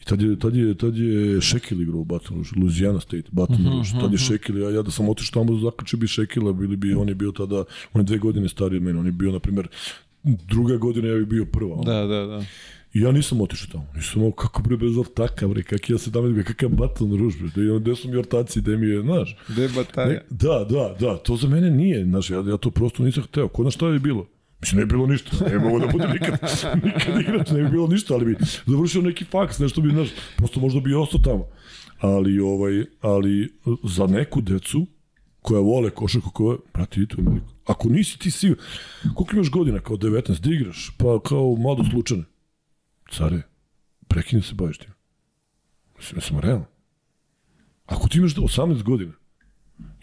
i tad je tad je tad je Šekil igrao u Baton Rouge, Louisiana State, Baton Rouge. Tad je Šekil, ja, ja da sam otišao tamo zakačio bi Šekila, bili bi on je bio tada on je dve godine stariji od mene, on je bio na primer druga godina ja bih bio prva. ono. Da, da, da. I ja nisam otišao tamo. Nisam mogao, kako bre bez ortaka, bre, kak ja se dam, bre, kakav Baton Rouge, bre, gde, gde su mi ortaci, gde mi je, znaš. Gde batalja? Ne, da, da, da, to za mene nije, znaš, ja, ja to prosto nisam hteo. Ko na šta je bilo? Mislim, ne je bilo ništa, ne mogu da bude nikad, nikad igrač, ne bi bilo ništa, ali bi završio neki faks, nešto bi, znaš, prosto možda bi ostao tamo. Ali, ovaj, ali za neku decu koja vole košarku, koja, brate, idite u Ameriku. Ako nisi ti siguran, koliko imaš godina, kao 19, da igraš, pa kao mlado slučane. Care, prekini se baviš tim. Mislim, ja sam realno. Ako ti imaš 18 godina,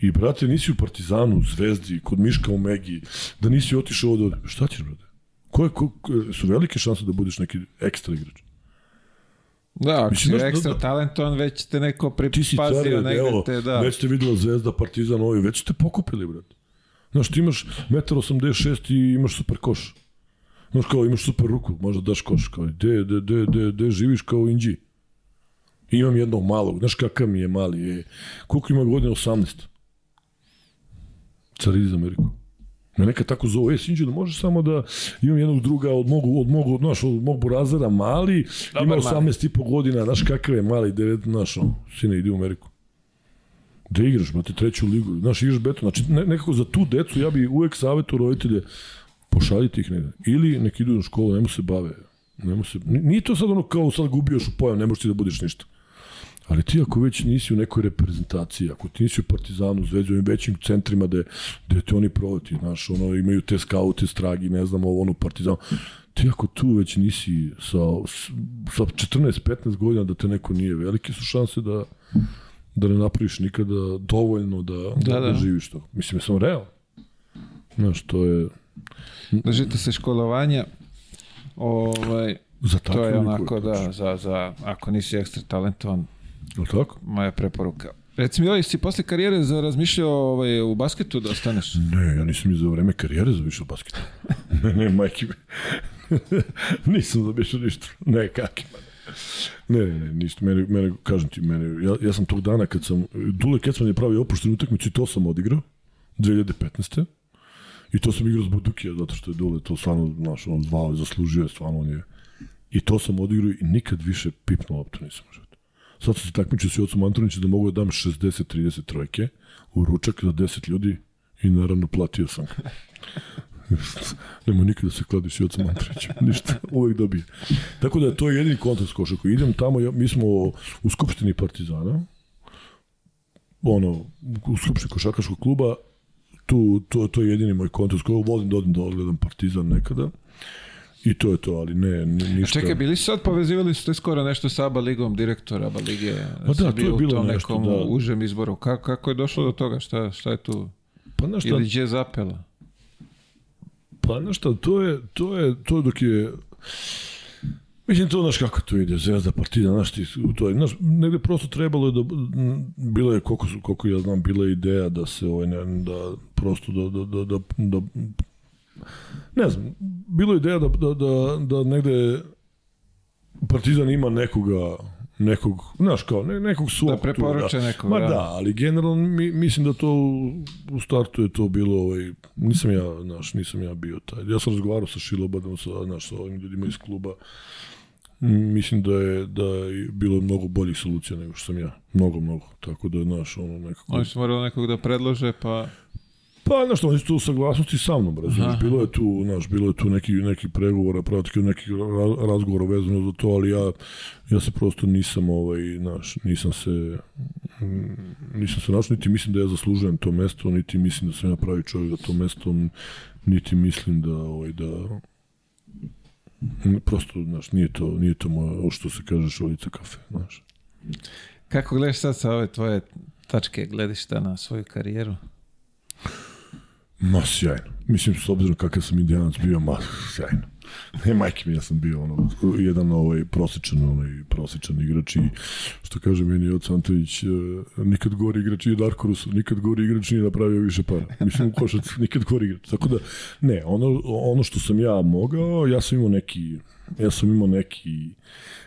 I, brate, nisi u Partizanu, Zvezdi, kod Miška u Megi, da nisi otišao ovde, ovde. Šta ćeš, brate? Koje, ko, su velike šanse da budeš neki ekstra igrač? Da, ako Mislim, si ekstra da- talentovan, već te neko pripazio negde evo, te, da. već te videla Zvezda, Partizan, ovi, već ste pokupili, brate. Znaš, ti imaš 1,86 i imaš super koš. Znaš, kao imaš super ruku, možda daš koš, kao, de, de, de, de, de živiš kao Inđi. Imam jednog malog, znaš kakav mi je mali, je, koliko ima godina, 18. Car iz Ameriku. Me neka tako zove, e, Sinđe, da možeš samo da imam jednog druga od mogu, od mogu, znaš, od mog burazera, mali, Dobar ima mali. 18 i po godina, znaš kakav je mali, 9, znaš, sine, idi u Ameriku. Da igraš, brate, treću ligu, znaš, igraš beton, znači ne, nekako za tu decu ja bi uvek savjetu roditelje, pošaljite ih negde. Ili nek idu na školu, nemo se bave. Nemo se, ni- nije to sad ono kao sad gubioš u pojam, ne možeš ti da budeš ništa. Ali ti ako već nisi u nekoj reprezentaciji, ako ti nisi u Partizanu, Zvezdi, u ovim većim centrima gde, gde te oni provati, znaš, ono, imaju te skaute, stragi, ne znam, ovo, ono, Partizan, ti ako tu već nisi sa, sa 14-15 godina da te neko nije, velike su šanse da, da ne napraviš nikada dovoljno da, da, da, da. da živiš to. Mislim, sam realno. Znaš, to je... Držite se školovanja, ovaj, Za to je onako, da, za, za, ako nisi ekstra talentovan, Je tako? moja preporuka. Reci mi, ovaj, si posle karijere za razmišljao ovaj, u basketu da ostaneš? Ne, ja nisam ni za vreme karijere završio basket. ne, ne, majke me. nisam završio ništa. Ne, kakima. Ne, ne, ništa. Mene, mene, kažem ti, mene, ja, ja sam tog dana kad sam, Dule Kecman je pravio opuštenu utakmicu i to sam odigrao, 2015. I to sam igrao zbog Dukija, zato što je Dule to stvarno, znaš, on zvao zaslužio je, stvarno on je. I to sam odigrao i nikad više pipnuo loptu nisam životu. Sad sam se takmičio s Jocom Antonićem da mogu da dam 60-30 trojke u ručak za 10 ljudi i naravno platio sam. Nemo nikada se kladi s Jocom Antonićem. Ništa, uvek dobije. Tako da to je jedini kontakt košarku. Idem tamo, ja, mi smo u Skupštini Partizana, ono, u Skupštini košarkaškog kluba, tu, to, to je jedini moj kontakt. Volim da odim da odgledam Partizan nekada. I to je to, ali ne, ništa. A čekaj, bili sad povezivali su te skoro nešto sa ABA ligom direktora ABA lige? Pa da, to je bilo u tom nešto, nekom da. užem izboru. Kako, kako je došlo do toga? Šta, šta je tu? Pa znaš šta, Ili gdje je zapela? Pa znaš šta, to je, to je, to je dok je, Mislim, to, znaš kako to ide, Zvezda, Partizan, znaš ti, to je, znaš, negde prosto trebalo je da, bilo je, koliko, koliko ja znam, bila je ideja da se, ovaj, ne, da, prosto da, da, da, da, da ne znam, bilo je ideja da, da, da, da negde Partizan ima nekoga, nekog, znaš kao, ne, nekog svog. Da preporuče nekog, Ma da. da, ali generalno mi, mislim da to u, startu je to bilo, ovaj, nisam ja, znaš, nisam ja bio taj. Ja sam razgovarao sa Šilobadom, sa, znaš, sa ovim ljudima iz kluba. Mislim da je, da je bilo mnogo boljih solucija nego što sam ja. Mnogo, mnogo. Tako da, znaš, ono nekako... Oni su morali nekog da predlože, pa... Pa, znaš, oni su tu u saglasnosti sa mnom, razumiješ, bilo je tu, znaš, bilo je tu neki, neki pregovora, pratike, neki ra- razgovora vezano za to, ali ja, ja se prosto nisam, ovaj, znaš, nisam se, mm, nisam se našao, niti mislim da ja zaslužujem to mesto, niti mislim da sam ja pravi čovjek za to mesto, niti mislim da, ovaj, da, prosto, znaš, nije to, nije to ovo što se kaže, šoljica kafe, znaš. Kako gledaš sad sa ove tvoje tačke gledišta na svoju karijeru? Ma, sjajno. Mislim, s obzirom kakav sam indijanac bio, ma, sjajno. Ne, majke mi, ja sam bio ono, jedan ovaj, prosječan, ovaj, prosječan igrač i što kaže meni Oca Antović, eh, nikad gori igrač i Darko Rusu, nikad gori igrač nije napravio više para. Mislim, u košarci, nikad gori igrač. Tako da, ne, ono, ono što sam ja mogao, ja sam imao neki, ja sam imao neki,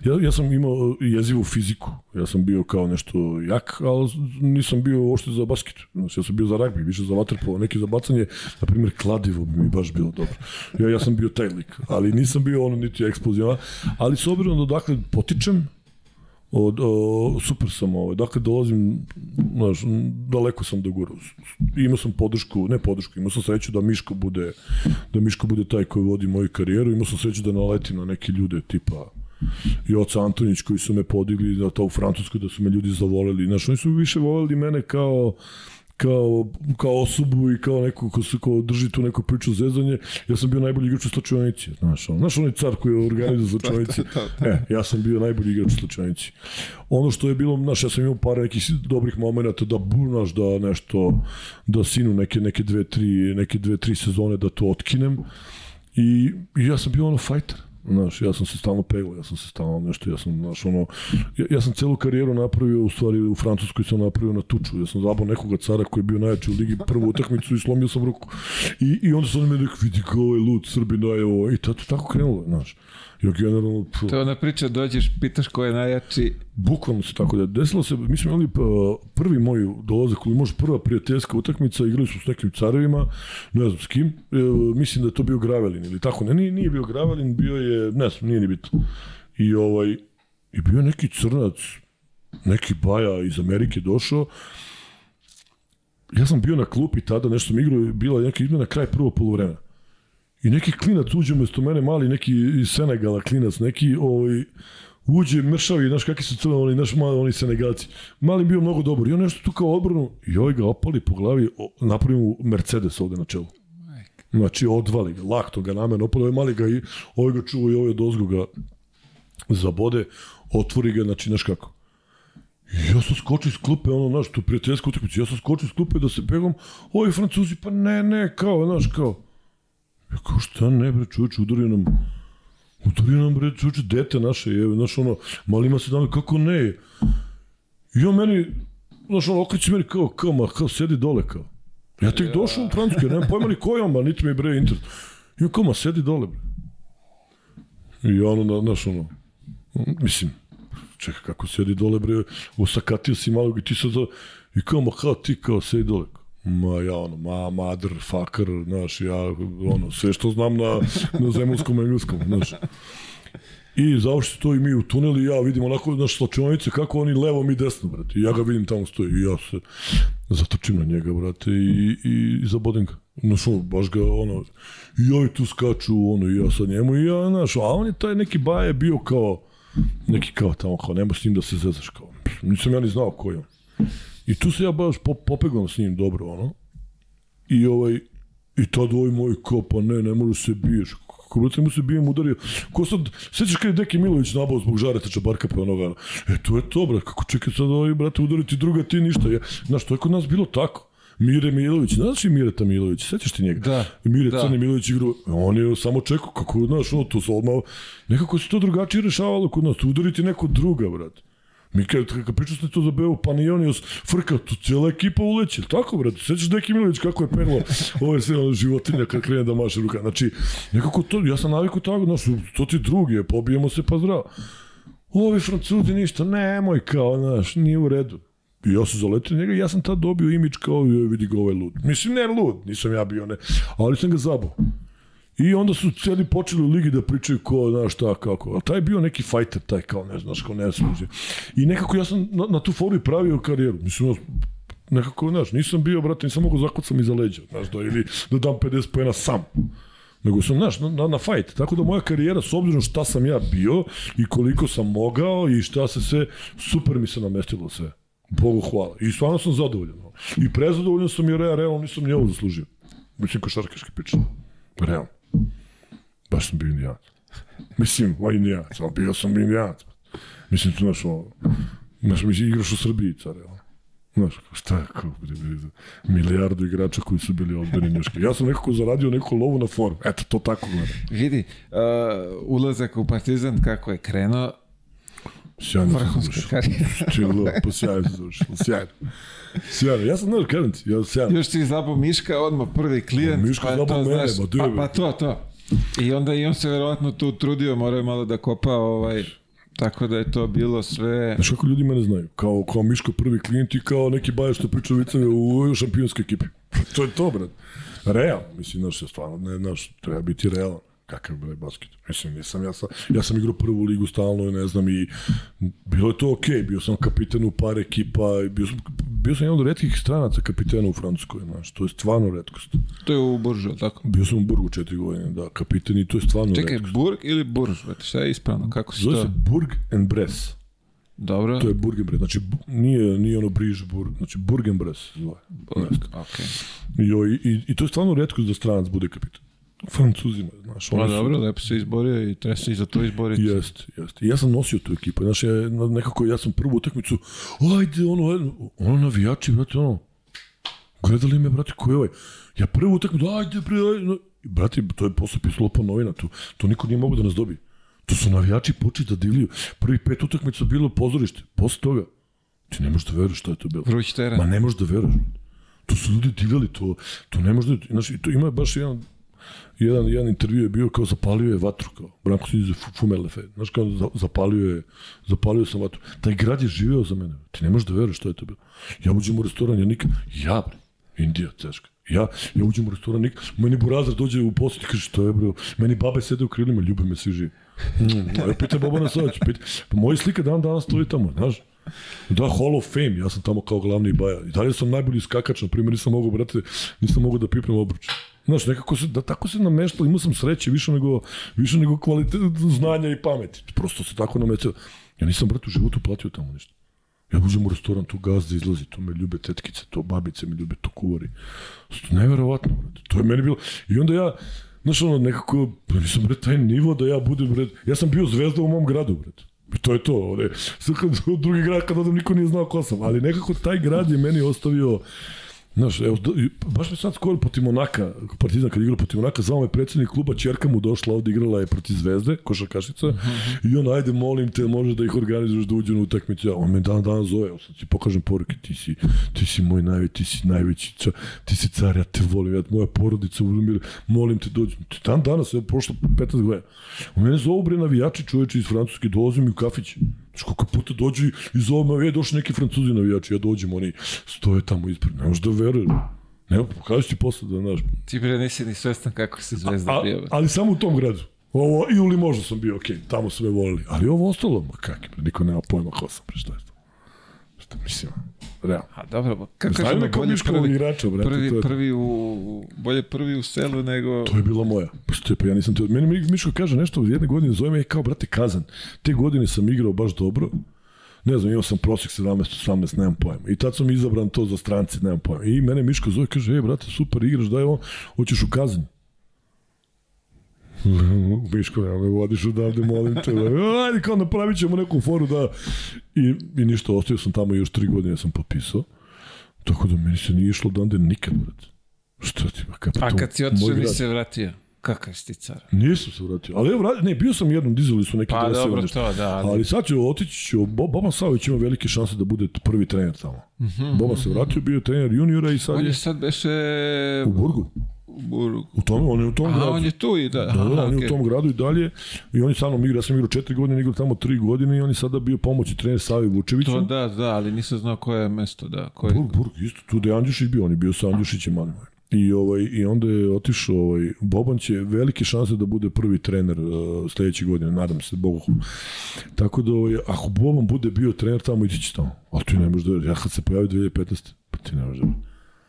ja, ja sam imao jezivu fiziku, ja sam bio kao nešto jak, ali nisam bio uopšte za basket, znači, ja sam bio za ragbi, više za vaterpolo, neki za bacanje, na primjer kladivo bi mi baš bilo dobro. Ja, ja sam bio taj lik, ali nisam bio ono niti eksplozivan, ali s obzirom da dakle potičem, od, o, super sam ovaj, dakle dolazim, znaš, daleko sam do gura. Imao sam podršku, ne podršku, imao sam sreću da Miško bude, da Miško bude taj koji vodi moju karijeru, imao sam sreću da naletim na neke ljude tipa Joca Antonić koji su me podigli da to u Francuskoj da su me ljudi zavoleli. Znaš, oni su više voleli mene kao kao, kao osobu i kao neko ko, se, ko drži tu neku priču zezanje, ja sam bio najbolji igrač u slučajnici, znaš, on, znaš onaj car koji je organizao slučajnici, e, ja sam bio najbolji igrač u slučajnici. Ono što je bilo, znaš, ja sam imao par nekih dobrih momenata da burnaš, da nešto, da sinu neke, neke dve, tri, neke dve, tri sezone da to otkinem i, i ja sam bio ono fajter. Znaš, ja sam se stalno peglao, ja sam se stalno nešto, ja sam, znaš, ono, ja, ja sam celu karijeru napravio, u stvari u Francuskoj sam napravio na tuču, ja sam zabao nekoga cara koji je bio najjači u ligi prvu utakmicu i slomio sam ruku. I, i onda oni me rekli, vidi kao ovaj lud, Srbina je ovo, i tato, tako krenulo, znaš. Ja generalno, pff, To je ona priča, dođeš, pitaš ko je najjači, Bukvalno se tako da desilo se, mi smo imali prvi moj dolazak, ili možda prva prijateljska utakmica, igrali smo s nekim carevima, ne znam s kim, e, mislim da je to bio Gravelin ili tako, ne, nije, nije bio Gravelin, bio je, ne znam, nije ni bitno. I ovaj, i bio neki crnac, neki baja iz Amerike došao, ja sam bio na klupi tada, nešto sam igrao, bila je neka izmena kraj prvog polovremena. I neki klinac uđe umesto mene, mali neki iz Senegala klinac, neki ovaj, uđe mršavi, znaš kakvi su crni, oni, znaš, mali, oni Senegalci. Mali bio mnogo dobar. I on nešto tu kao odbranu, i ovaj ga opali po glavi, napravi Mercedes ovde na čelu. Znači, odvali ga, lakto ga namerno opali, ovaj mali ga, i, ovaj ga čuva i ovaj od ozgo ga zabode, otvori ga, znači, znaš kako. Ja sam skočio iz klupe, ono, znaš, tu prijateljsku utakmicu, ja sam skočio iz klupe da se pegam, ovi francuzi, pa ne, ne, kao, znaš, kao. Ja kao, šta ne, bre, čovječ, udario nam, udario nam, bre, čovječ, dete naše, je, znaš, ono, malima se dame, kako ne? On meni, znaš, ono, okreći meni kao, kao, ma, kao, sedi dole, kao. Ja tek došao u Francusku, ja nemam pojma ni ko je on, ma, niti mi bre interes. On kao, ma, sedi dole, bre. I ono, na- znaš, ono, mislim, čekaj, kako sedi dole, bre, usakatio si malo i ti sad, i kao, ma, kao ti, kao, sedi dole. Ma, ja, ono, ma, mother, fucker, znaš, ja, ono, sve što znam na, na zemunskom engleskom, znaš. I završi to i mi u tuneli, ja vidim onako, znaš, slačionice, kako oni levo, mi desno, brate. I ja ga vidim tamo stoji i ja se zatočim na njega, brate, i, i, i zabodem ga. Znaš, ono, baš ga, ono, i ovi tu skaču, ono, i ja sa njemu, i ja, znaš, a on je taj neki baje bio kao, neki kao tamo, kao, nema s njim da se zezaš, kao, nisam ja ni znao ko je on. I tu se ja baš po, popeglam s njim dobro, ono, i ovaj, i tad ovaj moj kao, pa ne, ne možeš se biješ. Kako brate, mu se bijem udario. Ko sad, sećaš kad je Deki Milović nabao zbog žareta čabarka pa onoga, e to je to, brate, kako čekaj sad ovaj, brate, udariti druga ti ništa. Ja, znaš, to je kod nas bilo tako. Mire Milović, znaš li Mireta Milović, sećaš ti njega? Da, Mire da. Crni Milović igrao, on je samo čekao, kako, znaš, ono, to se odmah, nekako se to drugačije rešavalo kod nas, udariti neko druga, brate. Mi kad, kad pričao ste to za Beo Panionios, frka, tu cijela ekipa uleće, tako brate, sećaš Deki Milović kako je penalo ove sve ono životinja kad krene da maše ruka, znači, nekako to, ja sam naviku tako, znaš, to ti drugi je, pobijemo se pa zdravo. Ovi francuzi ništa, nemoj kao, znaš, nije u redu. I ja sam zaletio njega i ja sam tad dobio imidž kao, vidi ga ovaj lud. Mislim, ne lud, nisam ja bio, ne, ali sam ga zabao. I onda su cijeli počeli u ligi da pričaju ko, znaš šta, kako. A taj bio neki fajter, taj kao, ne znaš, kao ne služi. I nekako ja sam na, na tu foru i pravio karijeru. Mislim, nekako, znaš, nisam bio, brate, nisam mogu zakucam iza leđa, znaš, da, ili da dam 50 pojena sam. Nego sam, znaš, na, na, na fight. Tako da moja karijera, s obzirom šta sam ja bio i koliko sam mogao i šta se sve, super mi se namestilo sve. Bogu hvala. I stvarno sam zadovoljan. I prezadovoljan sam jer ja realno nisam ni ovo zaslužio. Mislim, košarkaški pičan. Realno. Baš sam bio indijanac. Mislim, ovaj indijanac, ali bio sam indijanac. Mislim, tu znaš, ono, znaš, mislim, igraš u Srbiji, care, ono. Znaš, šta je, kao, milijardu igrača koji su bili odbeni njuški. Ja sam nekako zaradio neku lovu na foru. Eto, to tako gledam. Vidi, uh, ulazak u Partizan kako je krenuo, Sjajno završio. karijera. Čilo, pa sjajno sam završio. Sjajno. Sjajno. Ja sam, znaš, kažem ti, ja sjajno. Još si zabao Miška, odmah prvi klijent. Miška pa zabao to, mene, znaš, pa, pa to, to. I onda i on se verovatno tu trudio, morao je malo da kopa, ovaj, tako da je to bilo sve... Znaš kako ljudi mene znaju? Kao, kao Miško prvi klijent i kao neki bajer što priča viceve u šampionskoj ekipi. To je to, brat. Real, mislim, znaš, stvarno, ne, znaš, treba biti realan. Kakav bre basket. Mislim, nisam, ja sam, ja sam igrao prvu ligu stalno, ne znam, i bilo je to okej, okay. bio sam kapiten u par ekipa, i bio sam, bio sam jedan od redkih stranaca kapitena u Francuskoj, znaš, to je stvarno redkost. To je u Buržu, tako? Bio sam u Burgu četiri godine, da, kapiten i to je stvarno Čekaj, redkost. Burg ili Burž, brate, šta je ispravno, kako se Zove to... se Burg and Bress. Dobro, To je Burg and Bress, znači nije, nije ono Briž Burg, znači Burg and Bress se zove. Burg, okej. Jo, i, i, I to je stvarno redkost da stranac bude kapitan. Francuzima, znaš. Pa oni su- dobro, lepo se izborio i treba se i za to izboriti. Jeste, jeste. I ja sam nosio tu ekipu. Znaš, ja, nekako ja sam prvu utakmicu, ajde, ono, ono navijači, brate, ono, gledali me, brate, ko je ovaj? Ja prvu utakmicu, ajde, bre, ajde. Brate, to je posle pisalo po novina, tu, to niko nije mogu da nas dobije. To su navijači počeli da divljuju. Prvi pet utakmica bilo pozorište. Posle toga, ti ne možeš da veruješ šta je to bilo. Vruć teren. Ma ne možeš da veruješ. To su ljudi divljali, to, to ne može da... Znaš, to ima baš jedan, jedan, jedan intervju je bio kao zapalio je vatru, kao Branko se iz Fumelefe. Znaš, kao za- zapalio je, zapalio sam vatru. Taj grad je živeo za mene. Ti ne možeš da veruješ šta je to bilo. Ja uđem u restoran, ja nikad... Ja, bre, Indija, teška. Ja, ja uđem u restoran, nikad... Meni burazar dođe u posjet i kaže, što je, bro? Meni babe sede u krilima, ljube me, svi živi. Mm, ja pitam Bobana Savić, pita, pa moja slika dan danas stoji tamo, znaš? Da, Hall of Fame, ja sam tamo kao glavni baja. I dalje sam najbolji skakač, na primjer, nisam mogao, brate, nisam mogao da pipnem obruč. Znaš, nekako se, da tako se nameštalo, imao sam sreće više nego, više nego kvalitet znanja i pameti. Prosto se tako nameštalo. Ja nisam, brate, u životu platio tamo ništa. Ja uđem u restoran, tu gazda izlazi, to me ljube tetkice, to babice me ljube, to kuvari. To je neverovatno, brate. To je meni bilo... I onda ja, znaš, ono, nekako, ja nisam, bre, taj nivo da ja budem, bre, ja sam bio zvezda u mom gradu, brate. I to je to, ovde. Sad kad drugi grad, kad odem, niko nije znao ko sam, ali nekako taj grad je meni ostavio Znaš, evo, i baš me sad skoro protiv Monaka, Partizan kad igra protiv Monaka, zvao me predsednik kluba, čerka mu došla ovde, igrala je protiv Zvezde, košarkašica, i on, ajde, molim te, možeš da ih organizuješ da uđu na utakmicu. Ja, on me dan dan zove, evo sad ti pokažem poruke, ti si, ti si moj najveći, ti si najveći, ca, ti si car, ja te volim, ja, moja porodica, umire, molim te, dođi. Dan danas, evo, prošlo 15 godina. On mene zovu bre navijači čoveče iz Francuske, dolazim mi u kafić. Znaš koliko puta dođu i- zove me, je, došli neki francuzi navijači, ja dođem, oni stoje tamo ispred, ne možeš da. Ne, pokažu ti posle da, znaš, Ti bre nisi ni svestan kako se zvezda a, bio. ali samo u tom gradu. Ovo, i ili možda sam bio, okej, tamo su me volili. Ali ovo ostalo, ma kak, niko nema pojma ko sam, bre, šta je to? Šta mislim, realno. A dobro, ba, kako me kao bolje prvi, igrača, brate, prvi, to je to. prvi u, bolje prvi u selu nego... To je bila moja. Pa što je, pa ja nisam te... Meni Mi- Miško kaže nešto jedne godine, zove me kao, brate, kazan. Te godine sam igrao baš dobro. Ne znam, imao sam prosjek 17, 18, nemam pojma. I tad sam izabran to za strance, nemam pojma. I mene Miško zove, kaže, ej, brate, super igraš, daj ovo, hoćeš u kazanj. Miško, ja me vodiš odavde, molim te. Ajde, kao napravit ćemo neku foru da... I, i ništa, ostao sam tamo još tri godine sam potpisao. Tako da meni se nije išlo odande nikad, brate. Šta ti, pa A kad si otišao nisi se vratio. Kakav si ti car? Nisam se vratio. Ali evo, ne, bio sam jednom, dizali su neki Pa 27 dobro nešto. to, da. Ali, Ali sad ću otići, ću, Bo- Boban Savić ima velike šanse da bude prvi trener tamo. Mm -hmm. Boban se vratio, bio trener juniora i sad on je sad beše... u Burgu. U tome, on je u tom Aha, gradu. on je tu i da. Da, da, on je okej. u tom gradu i dalje. I on je sa mnom igra, ja sam igrao četiri godine, igrao tamo tri godine i on je sada bio pomoćni trener Savi Vučeviću. To da, da, ali nisam znao koje je mesto, da. Koje... Burg, Burg, isto tu da je Andjušić bio, on je bio sa Andjušićem, mali moj. I, ovaj, I onda je otišao, ovaj, Boban će velike šanse da bude prvi trener uh, sledeće godine, nadam se, Bogu. Tako da, ovaj, ako Boban bude bio trener tamo, ići će tamo. Ali ti ne možeš da. Ja kad se pojavio 2015. Pa ti ne možeš da.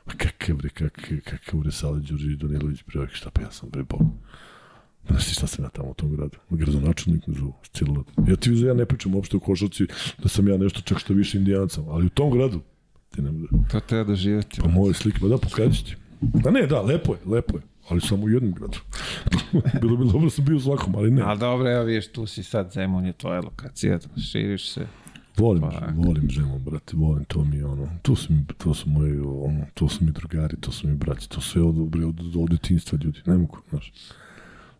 Pa kakav bre, kakav, kakav bre Sale Đorđe Danilović, bre, šta pa ja sam bre Bog. Znaš ti šta sam ja tamo u tom gradu? Gradonačelnik me zovu, cijelo Ja ti ja ne pričam uopšte u košarci da sam ja nešto čak što više indijancama, ali u tom gradu ti ne možeš. To treba doživjeti. Pa moje slike, pa da, pokazat ti. Pa ne, da, lepo je, lepo je. Ali samo u jednom gradu. bilo bi dobro da sam bio u svakom, ali ne. Ali dobro, evo vidiš, tu si sad, Zemun je tvoja lokacija, širiš se. Volim, Pa, volim ženu, brate, volim, to mi ono, to su mi, to su moji, ono, to su mi drugari, to su mi braći, to sve od, bre, od, od detinjstva ljudi, ne mogu, znaš.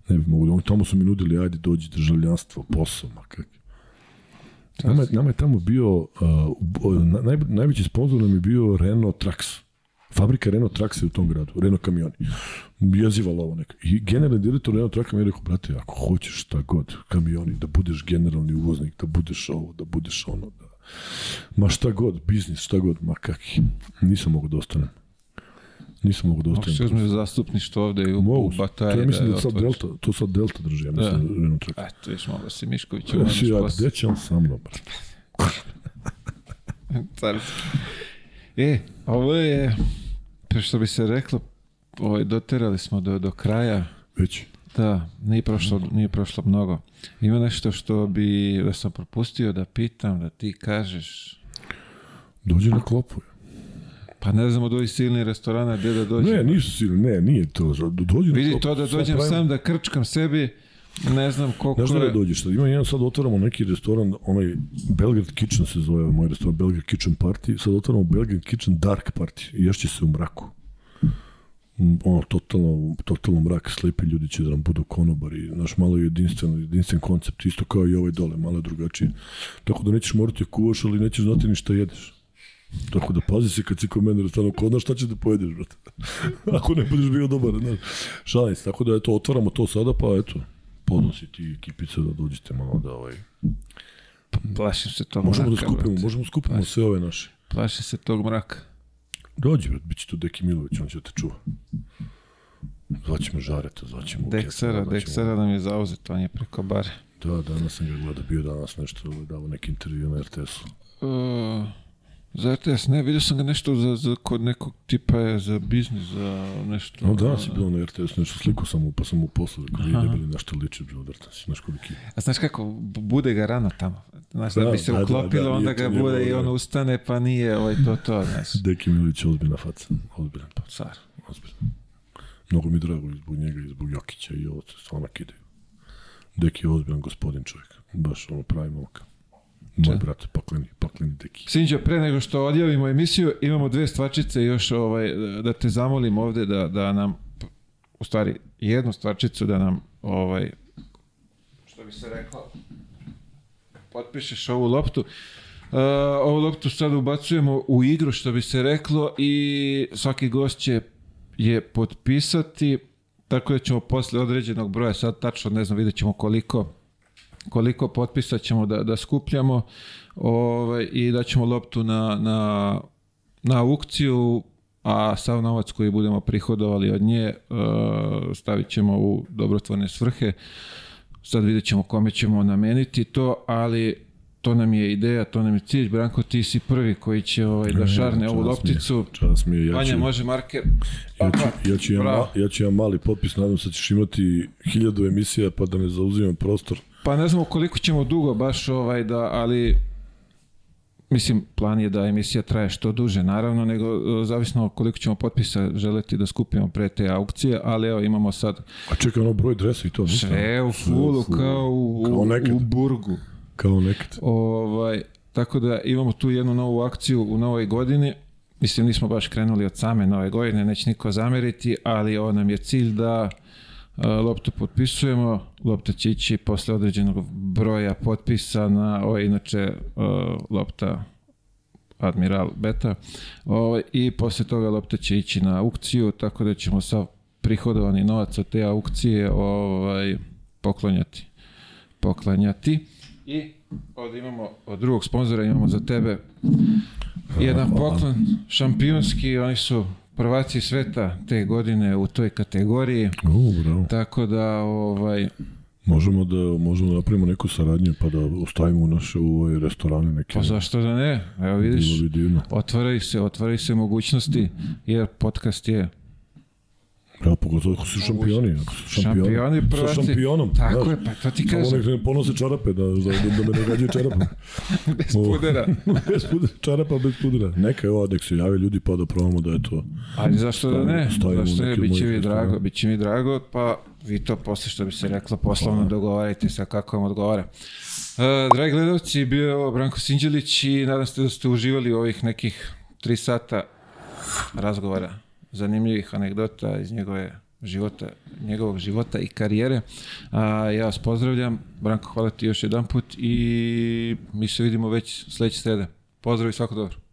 Ne bi mogu, oni tamo su mi nudili, ajde, dođi državljanstvo, posao, ma kak. Nama, nama je tamo bio, uh, naj, najveći sponsor nam je bio Renault Trax. Fabrika Renault Trax je u tom gradu, Renault kamioni. Jezivalo ovo neka. I generalni direktor Renault Traxa mi je rekao, brate, ako hoćeš šta god, kamioni, da budeš generalni uvoznik, da budeš ovo, da budeš ono, da... Ma šta god, biznis, šta god, ma kaki. Nisam mogu da ostanem. Nisam mogu da Mogu ostanem. uzmeš zastupništvo ovde i u, Mogu. u To Bataji. ja mislim da, sad otvoriš. Delta, to sad Delta drži, ja mislim, da. Renault Trax. Eto, viš, mogo si Mišković. Ja si ja, gde će on sa mnom, brate? Carski. E, ovo je, što bi se reklo, ovaj, doterali smo do, do kraja. Već. Da, nije prošlo, nije prošlo mnogo. Ima nešto što bi, da sam propustio da pitam, da ti kažeš, Dođi na klopu. pa ne znam od ovih silnih restorana gde da dođem. Ne, nisu silni, ne, nije to. Dođi na Vidi klopu. to da dođem sam da krčkam sebi, ne znam koliko da ne je... dođeš sad? Ima jedan sad otvaramo neki restoran, onaj Belgrade Kitchen se zove moj restoran, Belgrade Kitchen Party. Sad otvaramo Belgrade Kitchen Dark Party i ješće se u mraku. Mm, Ono, totalno, totalno mrak, slepi ljudi će da nam budu konobari, znaš, malo je jedinstven, jedinstven koncept, isto kao i ovaj dole, malo je drugačije. Tako da nećeš morati da kuvaš, ali nećeš znati ni šta jedeš. Tako da pazi se kad si kod mene restanu, ko znaš šta ćeš da pojedeš, brate. Ako ne budeš bio dobar, znaš. Šalim se, tako da eto, otvaramo to sada, pa eto, podnosi ti ekipice da dođete malo da ovaj... Plašim se tog Možemo da mraka, skupimo, brate. možemo da skupimo sve ove naše. Plašim se tog mraka. Dođi, brat, bit će tu Deki Milović, on će da te čuva. Zvaćemo Žareta, zvaćemo... Deksera, Ketana, zvaćemo- Deksera nam je zauzet, on je preko bare. Da, danas sam ga gledao, bio danas nešto, ovaj, davo neki intervju na RTS-u. Uh, za RTS, ne, vidio sam ga nešto za, za, kod nekog tipa je za biznis, za nešto. No, danas je bilo na RTS-u, nešto sliku sam mu, pa sam mu poslao, rekao, vidi debeli nešto liči, bro, drtan si, znaš koliki. A znaš kako, bu- bude ga rano tamo. Znaš, da, Da, bi se da, da, uklopilo, da, onda ga bude i da. on ustane, pa nije ovaj, to, to, znaš. Deki Milović je ozbiljna faca, ozbiljan pa, Car. ozbiljan. Mnogo mi drago i zbog njega i zbog Jokića i ovo se stvarno kidaju. Deki je ozbiljan gospodin čovjek, baš ono pravi momak. Moj brat, pakleni, pakleni deki. Sinđo, pre nego što odjavimo emisiju, imamo dve stvarčice još ovaj, da te zamolim ovde da, da nam, u stvari, jednu stvarčicu da nam, ovaj, što bi se reklo, potpišeš ovu loptu. Uh, ovu loptu sad ubacujemo u igru, što bi se reklo, i svaki gost će je potpisati, tako da ćemo posle određenog broja, sad tačno ne znam, vidjet ćemo koliko koliko potpisa ćemo da, da skupljamo ovaj, i da ćemo loptu na, na, na aukciju, a sav novac koji budemo prihodovali od nje uh, stavit ćemo u dobrotvorne svrhe. Sad vidjet ćemo kome ćemo nameniti to, ali to nam je ideja, to nam je cilj. Branko, ti si prvi koji će ovaj, da šarne ovu lopticu. Čas mi je, ja Vanja, može marker. ja ću, ja ću, jedan, ja ću jedan mali potpis, nadam se da ćeš imati hiljadu emisija pa da ne zauzimam prostor. Pa ne znamo koliko ćemo dugo baš, ovaj, da, ali mislim, plan je da emisija traje što duže, naravno, nego e, zavisno koliko ćemo potpisa želeti da skupimo pre te aukcije, ali evo imamo sad A čekaj, ono broj dresa i to, ništa. sve u fullu. kao u, Kao nekad. u burgu. Kao nekad. Ovaj, tako da imamo tu jednu novu akciju u novoj godini. Mislim, nismo baš krenuli od same nove godine, neće niko zameriti, ali ovo nam je cilj da loptu potpisujemo. Lopta će ići posle određenog broja potpisa na, ovo je inače lopta Admiral Beta ovaj, i posle toga lopta će ići na aukciju, tako da ćemo sav prihodovani novac od te aukcije ovaj, poklonjati. Poklanjati. I ovde imamo od drugog sponzora imamo za tebe jedan poklon šampionski, oni su prvaci sveta te godine u toj kategoriji. U, bravo. Tako da ovaj Možemo da, možemo da napravimo neku saradnju pa da ostavimo naše u ove restorane neke. pa zašto da ne? Evo vidiš, otvaraju se, otvaraju se mogućnosti jer podcast je Ja, pogotovo ako su šampioni. Ako su šampioni, šampioni prvaci. Sa šampionom. Tako da. je, pa to ti Samo kažem. nek ne ponose čarape, da, da, da, da me ne gađaju čarapom. Bez pudera. bez pudera, čarapa bez pudera. Neka je ovo, nek se jave ljudi pa da probamo da je to. Ali zašto da ne? Stavimo Zašto ne? Biće mi drago, biće mi drago, pa vi to posle što bi se reklo poslovno dogovarajte sa kako vam odgovara. Uh, dragi gledalci, bio je Branko Sinđelić i nadam se da ste uživali u ovih nekih tri sata razgovora, zanimljivih anegdota iz njegove života, njegovog života i karijere. A, ja vas pozdravljam. Branko, hvala ti još jedan put i mi se vidimo već sledeće srede. Pozdrav i svako dobro.